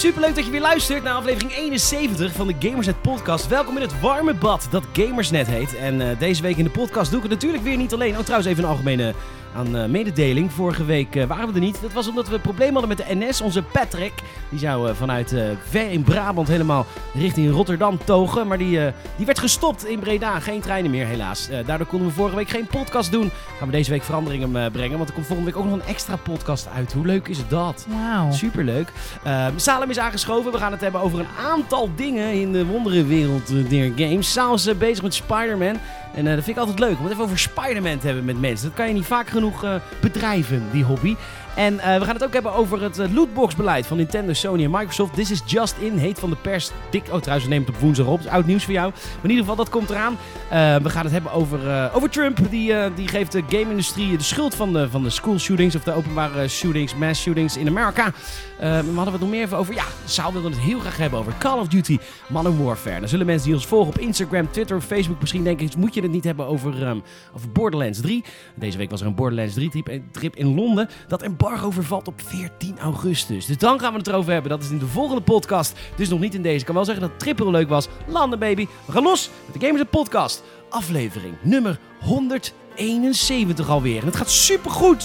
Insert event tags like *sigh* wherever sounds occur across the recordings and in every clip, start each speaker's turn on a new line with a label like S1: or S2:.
S1: Superleuk dat je weer luistert naar aflevering 71 van de Gamersnet podcast. Welkom in het warme bad dat Gamersnet heet. En eh, deze week in de podcast doe ik het natuurlijk weer niet alleen. Oh, trouwens even een algemene aan eh, mededeling. Vorige week eh, waren we er niet. Dat was omdat we een probleem hadden met de NS. Onze Patrick, die zou eh, vanuit eh, ver in Brabant helemaal richting Rotterdam togen. Maar die, eh, die werd gestopt in Breda. Geen treinen meer helaas. Daardoor konden we vorige week geen podcast doen. Gaan we deze week veranderingen brengen. Want er komt volgende week ook nog een extra podcast uit. Hoe leuk is dat?
S2: Wauw.
S1: Superleuk. Ehm Salem is aangeschoven. We gaan het hebben over een aantal dingen in de wonderenwereld der games. Saal is bezig met Spider-Man. En dat vind ik altijd leuk om het even over Spider-Man te hebben met mensen. Dat kan je niet vaak genoeg bedrijven, die hobby. En eh, we gaan het ook hebben over het uh, lootbox-beleid van Nintendo, Sony en Microsoft. This is just in, heet van de pers. Dik, oh trouwens, we nemen het op woensdag op. Is oud nieuws voor jou. Maar in ieder geval, dat komt eraan. Uh, we gaan het hebben over, over Trump. Die, die geeft de game-industrie de schuld van de, van de school shootings. Of de openbare shootings, mass shootings in Amerika. we hadden het nog meer even over. Ja, Saal wilde het heel graag hebben over Call of Duty Modern Warfare. Dan zullen mensen die ons volgen op Instagram, Twitter, Facebook misschien denken... moet je het niet hebben over, um, over Borderlands 3. Deze week was er een Borderlands 3 trip, trip in Londen. Dat embargo vervalt op 14 augustus. Dus dan gaan we het erover hebben. Dat is in de volgende podcast. Dus nog niet in deze. Ik kan wel zeggen dat het trip heel leuk was. Landen baby. We gaan los met de Gamers Podcast. Aflevering nummer 171 alweer. En het gaat super goed,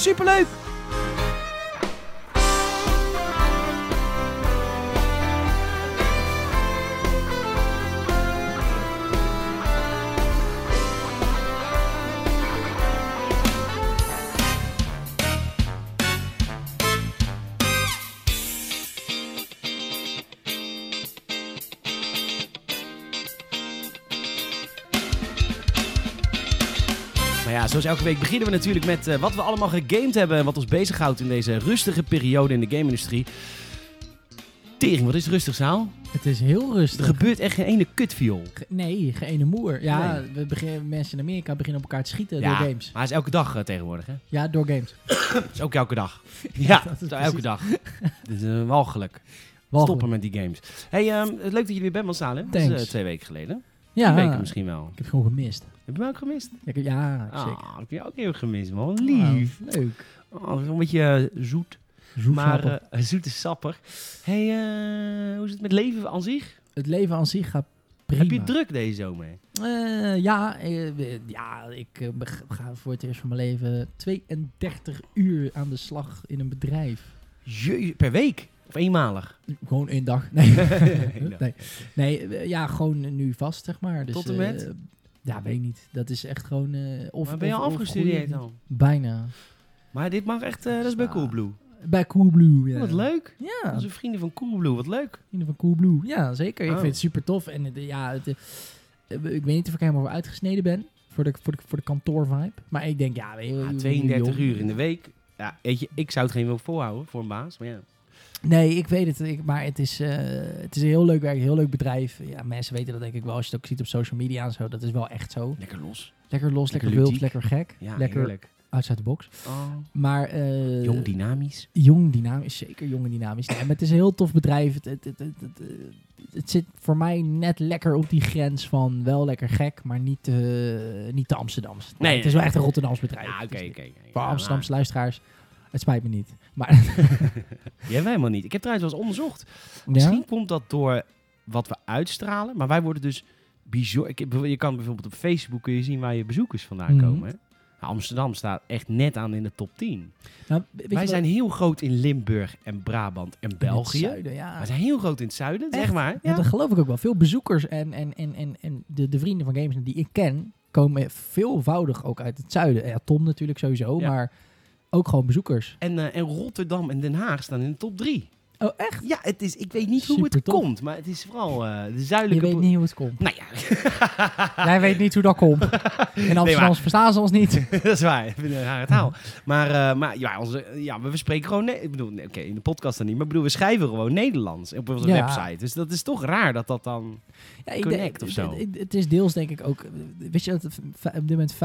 S1: zoals elke week beginnen we natuurlijk met uh, wat we allemaal gegamed hebben en wat ons bezighoudt in deze rustige periode in de game-industrie. Tering, wat is rustig, Zaal?
S2: Het is heel rustig.
S1: Er gebeurt echt geen ene kutviool.
S2: Ge nee, geen ene moer. Ja, nee. we beginnen, mensen in Amerika beginnen op elkaar te schieten
S1: ja,
S2: door games.
S1: maar het is elke dag uh, tegenwoordig, hè?
S2: Ja, door games. *coughs*
S1: Het is ook elke dag. *laughs* ja, dat is elke dag. *laughs* Dit is uh, walgelijk. Stoppen met die games. Hey, um, leuk dat je weer bent, Salem. Dat is twee weken geleden.
S2: Ja,
S1: weken misschien wel.
S2: Ik heb gewoon gemist.
S1: Heb je me ook gemist?
S2: Ja, ik, ja zeker.
S1: Ik heb je ook heel gemist, man. Lief.
S2: Leuk.
S1: Oh, een beetje uh, zoet.
S2: Zoet
S1: maar uh, *laughs* zoete sapper. hey, uh, hoe is het met leven aan zich?
S2: Het leven aan zich gaat prima.
S1: Heb je druk deze zomer?
S2: Ja, ja, ik ga voor het eerst van mijn leven 32 uur aan de slag in een bedrijf.
S1: Je, per week? Of eenmalig?
S2: Gewoon één dag. Nee. *laughs* nee. nee. ja, gewoon nu vast, zeg maar. Dus,
S1: Tot en met?
S2: Uh, ja, weet ik niet. Dat is echt gewoon... Uh, of,
S1: maar ben je al afgestudeerd dan?
S2: Bijna.
S1: Maar dit mag echt... Uh, dat is bij Coolblue.
S2: Bij Coolblue, ja.
S1: Wat leuk.
S2: Ja.
S1: Onze vrienden van Coolblue, wat leuk.
S2: Vrienden van Coolblue, ja, zeker. Oh. Ik vind het super tof. En ja, het, ik weet niet of ik helemaal uitgesneden ben voor de, voor de, voor de kantoorvibe. Maar ik denk, ja... Weet je,
S1: ja 32 uur in de week. Ja, weet je, ik zou het geen wil volhouden voor een baas, maar ja.
S2: Nee, ik weet het. Ik, maar het is, uh, het is een heel leuk werk, een heel leuk bedrijf. Ja, mensen weten dat denk ik wel. Als je het ook ziet op social media en zo, dat is wel echt zo.
S1: Lekker los.
S2: Lekker los, lekker, lekker wild, lekker gek.
S1: Ja,
S2: lekker
S1: heerlijk.
S2: outside the box.
S1: Oh.
S2: Maar, uh,
S1: jong dynamisch.
S2: Jong dynamisch, zeker jong en dynamisch. Nee, maar het is een heel tof bedrijf. Het, het, het, het, zit voor mij net lekker op die grens van wel lekker gek, maar niet, uh, niet te Amsterdams. Nee, nee, het is wel echt een Rotterdams bedrijf.
S1: Ja, oké, oké.
S2: Voor Amsterdamse luisteraars. Het spijt me niet. Maar *laughs*
S1: Jij wij helemaal niet. Ik heb trouwens wel eens onderzocht. Misschien komt dat door wat we uitstralen. Maar wij worden dus. Ik, je kan bijvoorbeeld op Facebook kun je zien waar je bezoekers vandaan
S2: Mhm.
S1: komen. Hè? Nou, Amsterdam staat echt net aan in de top 10.
S2: Nou,
S1: wij zijn heel groot in Limburg en Brabant en België.
S2: Zuiden, ja.
S1: Wij zijn heel groot in het zuiden, echt? zeg maar.
S2: Ja. ja. dat geloof ik ook wel. Veel bezoekers en, en, en, en, en de, de vrienden van Games die ik ken, komen veelvoudig ook uit het zuiden. Ja, Tom natuurlijk sowieso, ja. maar ook gewoon bezoekers.
S1: En, uh, en Rotterdam en Den Haag staan in de top 3.
S2: Oh, echt?
S1: Ja, het is, ik weet niet Super hoe het komt, maar het is vooral uh, de zuidelijke...
S2: Je weet niet hoe het komt.
S1: Nou ja. *laughs*
S2: Jij weet niet hoe dat komt. *laughs* In Amsterdam nee, verstaan ze ons niet. *laughs*
S1: dat is waar, ik vind het een rare taal. Maar, uh, maar ja, onze, ja, we spreken gewoon... Ik bedoel, oké, okay, in de podcast dan niet, maar bedoel, we schrijven gewoon Nederlands op onze ja. website. Dus dat is toch raar dat dat dan ja, connect of zo.
S2: Het, is deels denk ik ook... Wist je dat op dit moment 50%, ik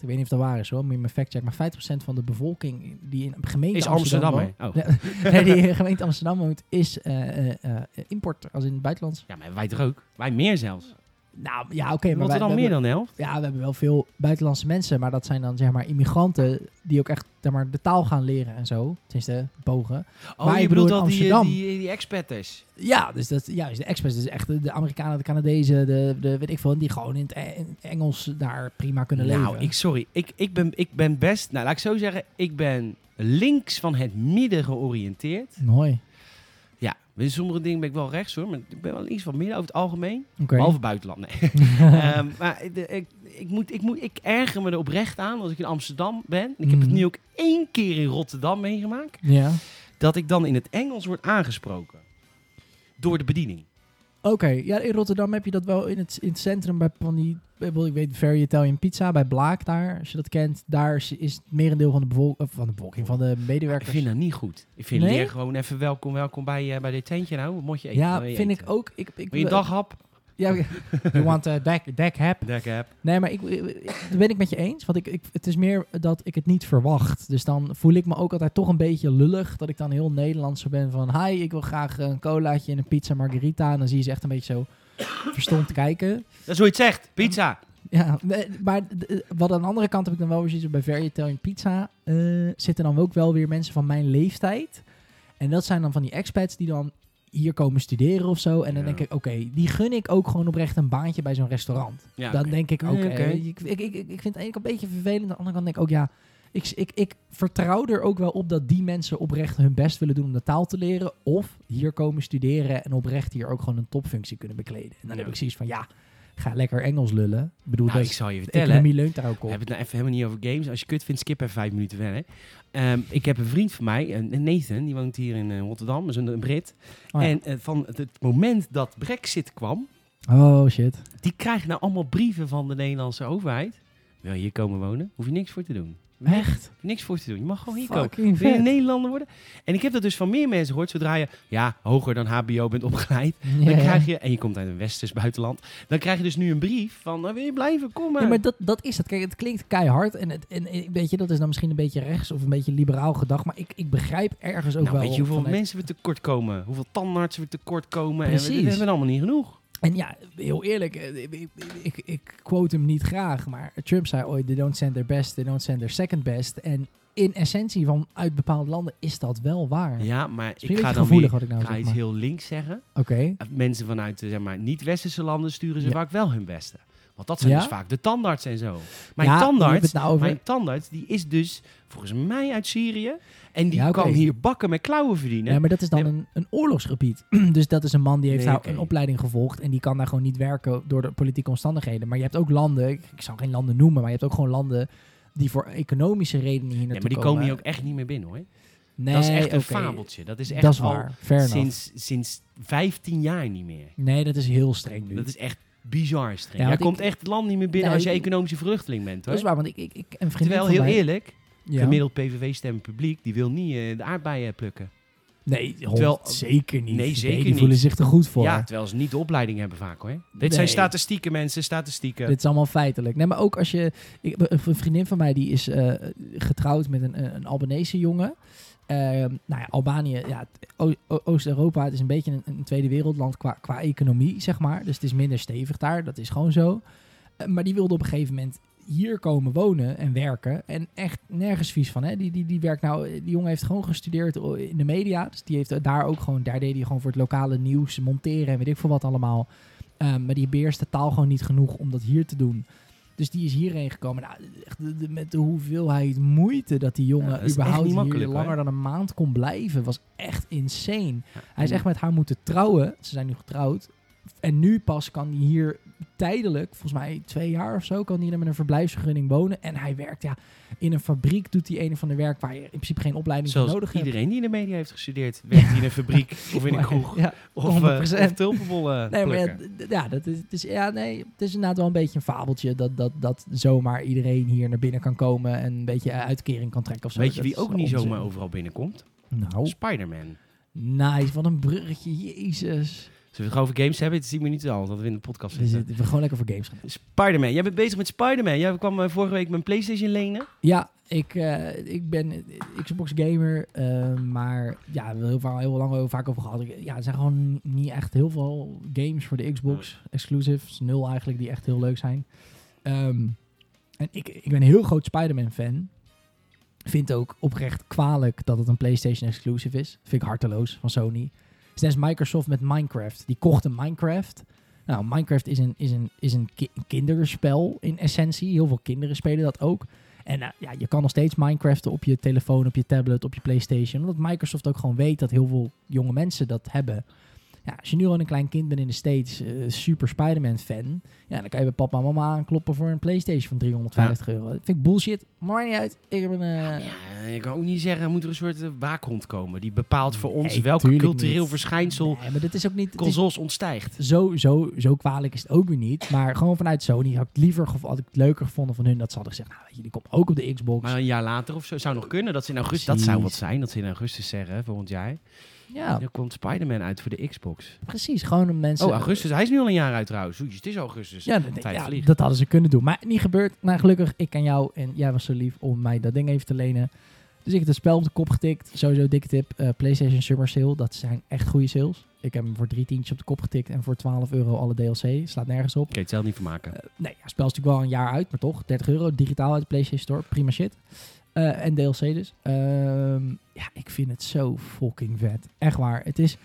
S2: weet niet of dat waar is hoor, maar mijn fact check, maar 50% van de bevolking die in gemeente
S1: is Amsterdam,
S2: Amsterdam oh. nee, die gemeente Amsterdam woont, is uh, uh, uh, import, als in het buitenlands.
S1: Ja, maar wij toch ook? Wij meer zelfs.
S2: Nou ja, oké. maar wij-
S1: Rotterdam
S2: we
S1: meer
S2: hebben-
S1: dan helft.
S2: Ja, we hebben wel veel buitenlandse mensen, maar dat zijn dan zeg maar immigranten die ook echt zeg maar, de taal gaan leren en zo. Tenminste, bogen.
S1: Oh,
S2: Maar
S1: je bedoelt
S2: in
S1: die, die, die expatters.
S2: Ja, dus dat juist de experts, dus echt de, Amerikanen, de Canadezen, de, de weet ik veel, die gewoon in het E- in het Engels daar prima kunnen leven.
S1: Nou, ik, sorry. Ik, ik, ben, ik ben best... Nou, laat ik zo zeggen. Ik ben links van het midden georiënteerd.
S2: Mooi.
S1: Bij sommige dingen ben ik wel rechts hoor. Maar ik ben wel links van midden over het algemeen.
S2: Oké.
S1: Behalve buitenland, nee. *laughs* Ehm, maar de- ik, ik, moet, ik, moet, ik erger me er oprecht aan als ik in Amsterdam ben. Ik heb het
S2: Mhm.
S1: nu ook één keer in Rotterdam meegemaakt.
S2: ja.
S1: Dat ik dan in het Engels word aangesproken. Door de bediening.
S2: Oké, ja, in Rotterdam heb je dat wel in het, in het centrum bij van die, ik ik weet, Very Italian Pizza, bij Blaak daar, als je dat kent. Daar is, is het merendeel van de, of van de bevolking, van de
S1: Ik
S2: medewerkers.
S1: vind dat niet goed. Ik vind
S2: Nee?
S1: leer gewoon even welkom, welkom bij, eh, bij dit tentje nou. Wat moet je eten?
S2: ja, vind ik ook. Ik, ik,
S1: Wil je daghap?
S2: Ja, you want a back, back hap?
S1: Dek heb.
S2: Nee, maar ik, ik- dat ben ik met je eens. Want ik, ik, het is meer dat ik het niet verwacht. Dus dan voel ik me ook altijd toch een beetje lullig. Dat ik dan heel Nederlands ben van... Hi, ik wil graag een colaatje en een pizza margarita. En dan zie je ze echt een beetje zo verstomd kijken.
S1: Dat is hoe je het zegt. Pizza.
S2: Ja, maar wat aan de andere kant heb ik dan wel weer zoiets bij Very Italian Pizza. eh, zitten dan ook wel weer mensen van mijn leeftijd. En dat zijn dan van die expats die dan hier komen studeren of zo. En dan
S1: Ja.
S2: denk ik, oké, die gun ik ook gewoon oprecht een baantje bij zo'n restaurant.
S1: Ja,
S2: dan denk ik, oké,
S1: Nee, oké.
S2: ik, ik, ik, ik vind het eigenlijk een beetje vervelend. Aan de andere kant denk ik ook, ja, ik, ik, ik vertrouw er ook wel op dat die mensen oprecht hun best willen doen om de taal te leren. Of hier komen studeren en oprecht hier ook gewoon een topfunctie kunnen bekleden. En dan
S1: Ja.
S2: heb ik zoiets van, ja, ga lekker Engels lullen. Ik bedoel,
S1: Nou,
S2: dat
S1: ik zal je vertellen.
S2: economie leunt daar ook
S1: We
S2: op.
S1: hebben het nou even helemaal niet over games. Als je kut vindt, skip even vijf minuten verder. Ehm, ik heb een vriend van mij, een Nathan, die woont hier in eh, Rotterdam. Is een, een Brit.
S2: Oh ja.
S1: En eh, van het, het moment dat Brexit kwam,
S2: Oh shit.
S1: die krijgen nou allemaal brieven van de Nederlandse overheid. Wil je hier komen wonen? Hoef je niks voor te doen.
S2: Echt?
S1: Niks voor te doen. Je mag gewoon hier komen. Wil je
S2: vet.
S1: Nederlander worden? En ik heb dat dus van meer mensen gehoord. Zodra je ja, hoger dan HBO bent opgeleid,
S2: Ja,
S1: dan
S2: ja.
S1: krijg je, en je komt uit een westers buitenland, dan krijg je dus nu een brief van, nou, wil je blijven? Kom maar.
S2: Ja, maar dat, dat is het. Kijk, het klinkt keihard. En, het, en, weet je, dat is dan misschien een beetje rechts of een beetje liberaal gedacht. Maar ik, ik begrijp ergens ook
S1: nou,
S2: wel...
S1: weet je hoeveel
S2: vanuit-
S1: mensen we tekort komen? Hoeveel tandartsen we tekort komen? En we,
S2: Precies.
S1: we hebben allemaal niet genoeg.
S2: En ja, heel eerlijk, eh, ik, ik, quote hem niet graag, maar Trump zei ooit, they don't send their best, they don't send their second best. En in essentie van uit bepaalde landen is dat wel waar.
S1: Ja, maar
S2: is
S1: ik ga dan weer,
S2: wat ik nou
S1: ga
S2: zeg.
S1: iets
S2: maar.
S1: heel links zeggen.
S2: Oké.
S1: Mensen vanuit de zeg maar, niet-westerse landen sturen ze
S2: Ja.
S1: vaak wel hun beste. Want dat zijn
S2: Ja?
S1: dus vaak de tandarts en zo. Mijn
S2: Ja,
S1: tandarts,
S2: nou
S1: mijn tandarts, die is dus volgens mij uit Syrië. En die
S2: Ja,
S1: kan hier bakken met klauwen verdienen.
S2: Ja, maar dat is dan
S1: Nee,
S2: een, een oorlogsgebied. *clears throat* dus dat is een man die heeft
S1: Nee,
S2: een opleiding gevolgd. En die kan daar gewoon niet werken door de politieke omstandigheden. Maar je hebt ook landen, ik, ik zal geen landen noemen, maar je hebt ook gewoon landen die voor economische redenen hier naartoe
S1: maar die komen hier ook echt niet meer binnen hoor.
S2: Nee,
S1: dat is echt een fabeltje. Dat is echt
S2: Dat is waar, fair enough.
S1: sinds, sinds 15 jaar niet meer.
S2: Nee, dat is heel streng nu.
S1: Dat is echt bizar streng.
S2: Ja,
S1: Jij komt
S2: ik-
S1: echt het land niet meer binnen
S2: Nee,
S1: als je economische vluchteling bent hoor.
S2: Dat is waar, want ik, ik, ik een vriendin
S1: Terwijl, heel
S2: mij-
S1: eerlijk,
S2: Ja.
S1: gemiddeld PVV-stem publiek, die wil niet eh, de aardbeien plukken.
S2: Nee,
S1: Terwijl-
S2: zeker niet.
S1: Nee, zeker
S2: die
S1: niet.
S2: voelen zich te goed voor.
S1: Ja, terwijl ze niet de opleiding hebben vaak hoor. Dit
S2: Nee.
S1: zijn statistieken mensen, statistieken.
S2: Dit is allemaal feitelijk. Nee, maar ook als je... Ik, een vriendin van mij die is eh, getrouwd met een, een Albanese jongen. Ehm, nou ja, Albanië, ja, Oost-Europa, het is een beetje een, tweede wereldland qua, qua economie, zeg maar. Dus het is minder stevig daar, dat is gewoon zo. Eh, maar die wilde op een gegeven moment hier komen wonen en werken. En echt nergens vies van. Hè? Die, die, die, werkt nou, die jongen heeft gewoon gestudeerd in de media. Dus die heeft daar ook gewoon, daar deed hij gewoon voor het lokale nieuws monteren en weet ik veel wat allemaal. Ehm, maar die beheerst de taal gewoon niet genoeg om dat hier te doen. Dus die is hierheen gekomen. Nou, echt de- de- met de hoeveelheid moeite dat die jongen
S1: Ja,
S2: überhaupt hier langer dan een maand kon blijven, was echt insane.
S1: Ja,
S2: Hij is echt met haar moeten trouwen. Ze zijn nu getrouwd. En nu pas kan hij hier tijdelijk, volgens mij twee jaar of zo, kan hij er met een verblijfsvergunning wonen. En hij werkt ja, in een fabriek, doet hij een of ander werk waar je in principe geen opleiding voor nodig hebt.
S1: iedereen die in de media heeft gestudeerd, werkt in een fabriek of in een *laughs* kroeg.
S2: Ja,
S1: Of,
S2: 100%.
S1: of tulpenbollen
S2: Nee, maar ja, dat is, het is, ja, nee, het is inderdaad wel een beetje een fabeltje dat, dat, dat zomaar iedereen hier naar binnen kan komen en een beetje uitkering kan trekken of zo.
S1: Weet je wie ook niet
S2: onzin.
S1: zomaar overal binnenkomt?
S2: Nou,
S1: Spider-Man.
S2: nice, wat een bruggetje, jezus.
S1: Zullen we het gewoon over games hebben? Het is 10 minuten al, dat we in de podcast
S2: We
S1: zitten.
S2: zitten gewoon lekker voor games gaan.
S1: Spider-Man. Jij bent bezig met Spider-Man. Jij kwam eh, vorige week mijn PlayStation lenen.
S2: Ja, ik, eh, ik ben Xbox gamer, eh, maar ja, we hebben heel, vaak- heel lang over, vaak over gehad. Ja, er zijn gewoon niet echt heel veel games voor de Xbox exclusives. Nul eigenlijk, die echt heel leuk zijn. Ehm, en ik, ik ben een heel groot Spider-Man fan. Vind ook oprecht kwalijk dat het een PlayStation exclusive is. Vind ik harteloos van Sony. Sinds Microsoft met Minecraft. Die kochten Minecraft. Nou, Minecraft is een, is een, is een ki- kinderspel in essentie. Heel veel kinderen spelen dat ook. En eh, ja, je kan nog steeds Minecraften op je telefoon, op je tablet, op je PlayStation. Omdat Microsoft ook gewoon weet dat heel veel jonge mensen dat hebben. Ja, als je nu gewoon een klein kind bent in de States, eh, super Spider-Man fan. Ja, dan kan je bij papa en mama aankloppen voor een PlayStation van 350 euro. Dat vind ik bullshit. Maar niet uit. Ik heb een... eh,
S1: Ja, je kan ook niet zeggen, moet er een soort eh, waakhond komen. Die bepaalt voor ons
S2: Nee,
S1: welk cultureel
S2: niet.
S1: verschijnsel
S2: Nee, maar dat is ook niet... het
S1: consoles ontstijgt.
S2: zo, zo, zo kwalijk is het ook weer niet. Maar gewoon vanuit Sony had ik liever gev- had ik het leuker gevonden van hun dat ze hadden gezegd, nou die komt ook op de Xbox.
S1: Maar een jaar later of zo zou nog kunnen. Dat, ze in augustus, dat zou wat zijn, dat ze in augustus zeggen, volgend jaar.
S2: Ja,
S1: Dan komt Spider-Man uit voor de Xbox.
S2: precies. Gewoon om mensen...
S1: Oh, augustus. Hij is nu al een jaar uit trouwens. Oei, het is augustus.
S2: Ja, dat, ja, dat hadden ze kunnen doen. Maar niet gebeurd. Maar gelukkig, ik ken jou en jij was zo lief om mij dat ding even te lenen. Dus ik heb het spel op de kop getikt. Sowieso dikke tip. eh, PlayStation Summer Sale. Dat zijn echt goede sales. Ik heb hem voor drie tientjes op de kop getikt. En voor 12 euro alle DLC. Slaat nergens op.
S1: Oké, het zelf niet vermaken.
S2: Eh, nee, ja, het spel is natuurlijk wel een jaar uit, maar toch. 30 euro digitaal uit de PlayStation Store. Prima shit. Eh, en DLC dus. Ehm, ja, ik vind het zo fucking vet. Echt waar. Het is...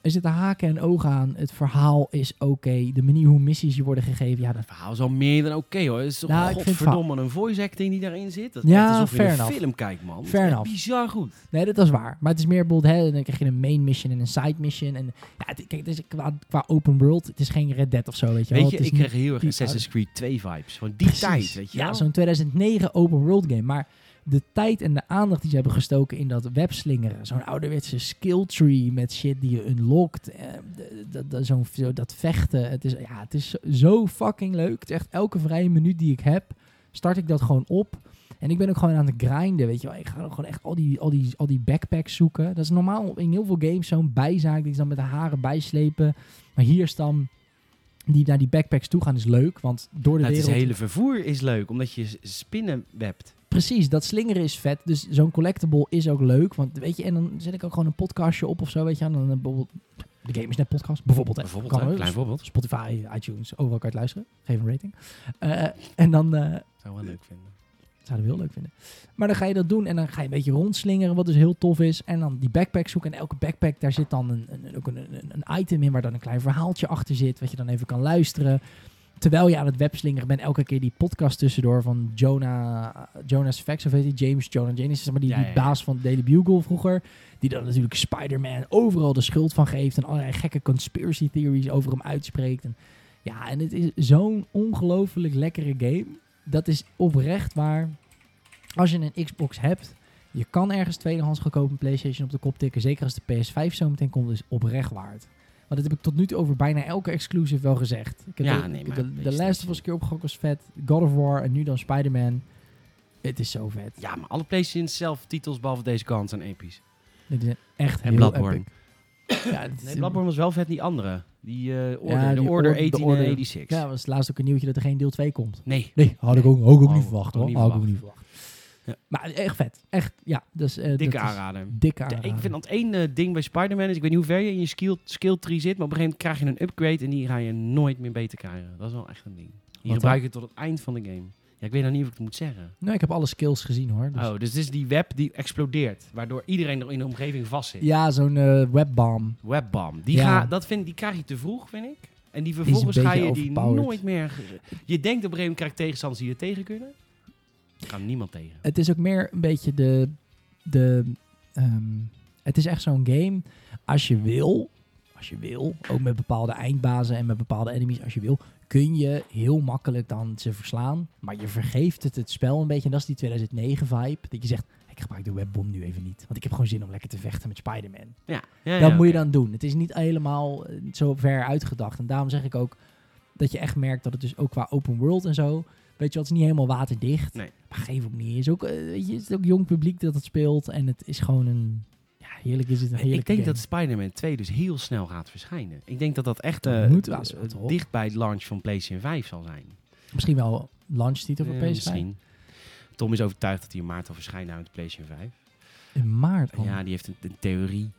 S2: Er zitten haken en ogen aan. Het verhaal is oké. De manier hoe missies je worden gegeven. Ja, dat
S1: Het verhaal is al meer dan oké hoor. Het is toch
S2: Nou,
S1: godverdomme een voice acting die daarin zit. Dat
S2: Ja,
S1: alsof je een
S2: enough.
S1: film kijkt, man.
S2: Fair
S1: is
S2: enough.
S1: bizar goed.
S2: Nee, dat is waar. Maar het is meer bijvoorbeeld, hè, dan krijg je een main mission en een side mission. En ja, het, kijk, het is qua, qua open world, het is geen Red Dead of zo, weet je wel.
S1: Weet je, ik kreeg heel erg Assassin's Creed 2 vibes. Van die
S2: Precies.
S1: tijd, weet je
S2: Ja, zo'n 2009 open world game. Maar de tijd en de aandacht die ze hebben gestoken in dat webslingeren. Zo'n ouderwetse skill tree met shit die je unlockt. eh, zo'n, zo, dat vechten. Het is, ja, het is zo- fucking leuk. Het is echt elke vrije minuut die ik heb, start ik dat gewoon op. En ik ben ook gewoon aan het grinden, weet je wel. Ik ga gewoon echt al die, al, die, al die backpacks zoeken. Dat is normaal in heel veel games zo'n bijzaak die ze dan met de haren bijslepen. Maar hier is dan... Die naar die backpacks toe gaan is leuk, want door de
S1: Nou, het
S2: wereld...
S1: hele vervoer is leuk, omdat je spinnen webt.
S2: Precies, dat slingeren is vet. Dus zo'n collectible is ook leuk. Want weet je, en dan zet ik ook gewoon een podcastje op of zo, weet je. En dan eh, bijvoorbeeld, de Game is net podcast, bijvoorbeeld. hè.
S1: Bijvoorbeeld,
S2: Kan
S1: hè, klein voorbeeld.
S2: Spotify, iTunes, overal kan je het luisteren. Geef een rating. Eh, en dan eh,
S1: Zou wel leuk vinden.
S2: zouden we heel leuk vinden. Maar dan ga je dat doen en dan ga je een beetje rondslingeren, wat dus heel tof is. En dan die backpack zoeken. En elke backpack, daar zit dan een, een, ook een, een, een item in waar dan een klein verhaaltje achter zit, wat je dan even kan luisteren. Terwijl je aan het webslingeren bent, elke keer die podcast tussendoor van Jonah, Jonas Facts, of heet die, James Jonah Janis, zeg maar die,
S1: Ja, ja,
S2: baas van Daily Bugle vroeger. Die dan natuurlijk Spider-Man overal de schuld van geeft en allerlei gekke conspiracy theories over hem uitspreekt. En, ja, en het is zo'n ongelooflijk lekkere game. Dat is oprecht waar. Als je een Xbox hebt, je kan ergens tweedehands goedkoop een PlayStation op de kop tikken. Zeker als de PS5 zo meteen komt, is oprecht waard. Want dat heb ik tot nu toe over bijna elke exclusive wel gezegd. Ik heb
S1: Ja,
S2: de,
S1: nee,
S2: ik
S1: maar
S2: heb de, de Last of Us een keer opgegokt was vet. God of War en nu dan Spider-Man. Het is zo vet.
S1: Ja, maar alle PlayStation zelf titels, behalve deze kant, zijn episch.
S2: Dit is echt
S1: En
S2: heel
S1: Bloodborne.
S2: epic. Ja,
S1: Nee, Bloodborne was wel vet, die andere. Die eh, order,
S2: Ja,
S1: de
S2: die
S1: Order
S2: Order- de
S1: 1886.
S2: Ja, was laatst ook een nieuwtje dat er geen deel 2 komt.
S1: Nee.
S2: Nee, had ik ook, ook
S1: Oh,
S2: niet verwacht hoor. Had ik ook niet verwacht.
S1: Ja.
S2: Maar echt vet. Echt, ja. Dus, eh,
S1: Dikke aanrader.
S2: Dikke aanrader.
S1: ik vind dat één eh, ding bij Spider-Man is, ik weet niet hoe ver je in je skill, skill tree zit, maar op een gegeven moment krijg je een upgrade en die ga je nooit meer beter krijgen. Dat is wel echt een ding. Die
S2: dan?
S1: gebruik je tot het eind van de game. Ja, ik weet nog niet of ik het moet zeggen.
S2: Nou, ik heb alle skills gezien hoor. Dus.
S1: Oh, dus het is die web die explodeert, waardoor iedereen er in de omgeving vastzit.
S2: Ja, zo'n eh, webbomb.
S1: Webbomb. Die,
S2: Ja.
S1: ga, dat vind, die krijg je te vroeg, vind ik. En die vervolgens ga je die nooit meer... Je denkt op een gegeven moment krijg je tegenstanders die er tegen kunnen. Er kan niemand tegen.
S2: Het is ook meer een beetje de... de ehm, het is echt zo'n game. Als je wil, als je wil, ook met bepaalde eindbazen en met bepaalde enemies, als je wil, kun je heel makkelijk dan ze verslaan. Maar je vergeeft het het spel een beetje. En dat is die 2009 vibe. Dat je zegt, ik gebruik de webbom nu even niet. Want ik heb gewoon zin om lekker te vechten met Spider-Man.
S1: Ja, ja,
S2: dat
S1: ja,
S2: moet je dan doen. Het is niet helemaal eh, zo ver uitgedacht. En daarom zeg ik ook dat je echt merkt dat het dus ook qua open world en zo... Weet je, het is niet helemaal waterdicht.
S1: Nee.
S2: Maar geef ook niet. Is ook, eh, weet je, het is ook jong publiek dat het speelt. En het is gewoon een ja, heerlijk is het een heerlijke
S1: ik denk
S2: game.
S1: dat Spider-Man 2 dus heel snel gaat verschijnen. Ik denk dat dat echt
S2: Dat moet wel,
S1: eh,
S2: toch?
S1: dicht bij het launch van PlayStation 5 zal zijn.
S2: Misschien wel launch titel voor
S1: Eh,
S2: PS5.
S1: misschien. Tom is overtuigd dat hij in maart al verschijnt naar de PlayStation 5.
S2: In maart al.
S1: Ja, die heeft een, een theorie.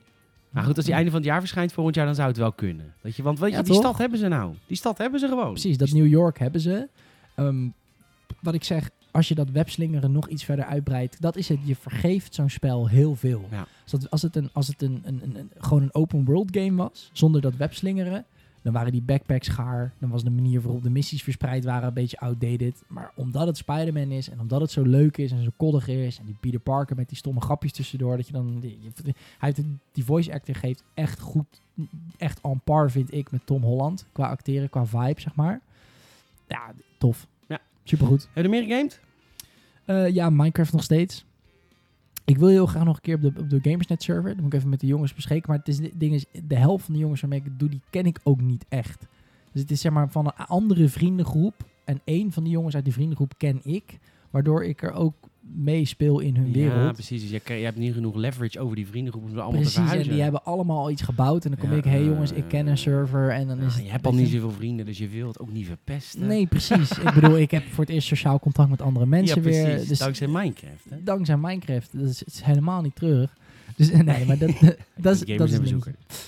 S1: Maar goed, als die einde van het jaar verschijnt volgend jaar, dan zou het wel kunnen. Weet je, want weet
S2: Ja,
S1: je, die
S2: toch?
S1: stad hebben ze nou. Die stad hebben ze gewoon.
S2: Precies, dat New York hebben ze. Ehm, wat ik zeg, als je dat webslingeren nog iets verder uitbreidt, dat is het. Je vergeeft zo'n spel heel veel.
S1: Ja.
S2: Als, dat, als het, een, als het een, een, een, gewoon een open world game was, zonder dat webslingeren, dan waren die backpacks gaar. Dan was de manier waarop de missies verspreid waren een beetje outdated. Maar omdat het Spider-Man is en omdat het zo leuk is en zo koddig is, en die Peter Parker met die stomme grapjes tussendoor, dat je dan... Die, hij heeft die voice actor geeft echt goed, echt on par vind ik met Tom Holland. Qua acteren, qua vibe, zeg maar. Ja, tof. Supergoed.
S1: Heb je er meer gegamed?
S2: Eh, ja, Minecraft nog steeds. Ik wil heel graag nog een keer op de, op de Gamersnet server. Dat moet ik even met de jongens bespreken. Maar het is, het ding is, de helft van de jongens waarmee ik het doe, die ken ik ook niet echt. Dus het is zeg maar van een andere vriendengroep. En één van die jongens uit die vriendengroep ken ik. Waardoor ik er ook mee speel in hun
S1: Ja,
S2: wereld.
S1: precies. Dus je, je hebt niet genoeg leverage over die vriendengroep om ze allemaal te
S2: Precies, en
S1: verhuizen.
S2: die hebben allemaal al iets gebouwd. En dan kom
S1: Ja,
S2: ik, hé hey jongens,
S1: eh,
S2: ik ken een server. En dan
S1: Ja,
S2: is het,
S1: je hebt al niet zoveel vrienden, dus je wilt ook niet verpesten.
S2: Nee, precies. ik bedoel, ik heb voor het eerst sociaal contact met andere *laughs* mensen
S1: ja, precies.
S2: weer. Dus
S1: Dankzij Minecraft. Hè?
S2: dankzij Minecraft. Dat is, het is helemaal niet terug. Dus *laughs* nee, maar dat, *laughs* dat, is,
S1: Gamers
S2: dat is
S1: en
S2: het
S1: bezoeker.
S2: ding.